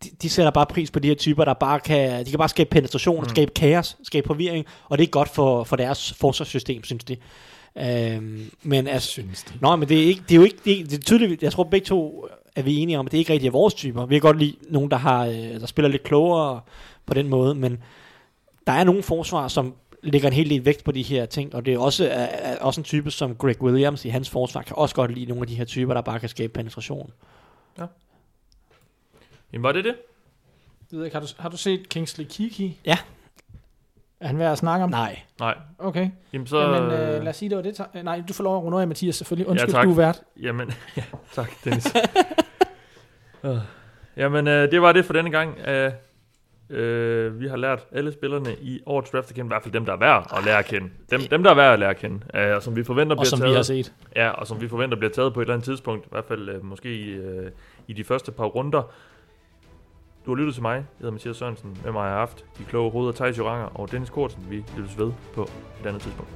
de, de sætter bare pris på de her typer, der bare kan, de kan bare skabe penetration, mm. skabe kaos, skabe forvirring, og det er godt for, for deres forsvarssystem, synes de. Øhm, men altså, Synes de. Nå, men det er, ikke, det er jo ikke, det er, det er tydeligt, jeg tror begge to er vi enige om, at det ikke rigtig er vores typer. Vi kan godt lide nogen, der, har, øh, der spiller lidt klogere på den måde, men der er nogle forsvar, som lægger en hel del vægt på de her ting, og det er også, er, er også en type som Greg Williams i hans forsvar, kan også godt lide nogle af de her typer, der bare kan skabe penetration. Jamen, var det det? Jeg ved ikke, har du, har du set Kingsley Kiki? Ja. Er han værd at snakke om? Nej. Nej. Okay. Jamen, så... Jamen, øh, lad os sige, det var det. Ta- Nej, du får lov at runde af, Mathias, selvfølgelig. Undskyld, tak. du er vært. Jamen, ja, tak, Dennis. Øh, Jamen, øh, det var det for denne gang. Øh, øh, vi har lært alle spillerne i årets draft at kende, i hvert fald dem, der er værd at lære at kende. Dem, dem der er værd at lære at kende, øh, og som vi forventer Og bliver som taget. vi har set. Ja, og som vi forventer bliver taget på et eller andet tidspunkt, i hvert fald øh, måske i, øh, i de første par runder. Du har lyttet til mig, jeg hedder Mathias Sørensen, med mig har haft de kloge hoveder Thijs Joranger og Dennis Kortsen. Vi lyttes ved på et andet tidspunkt.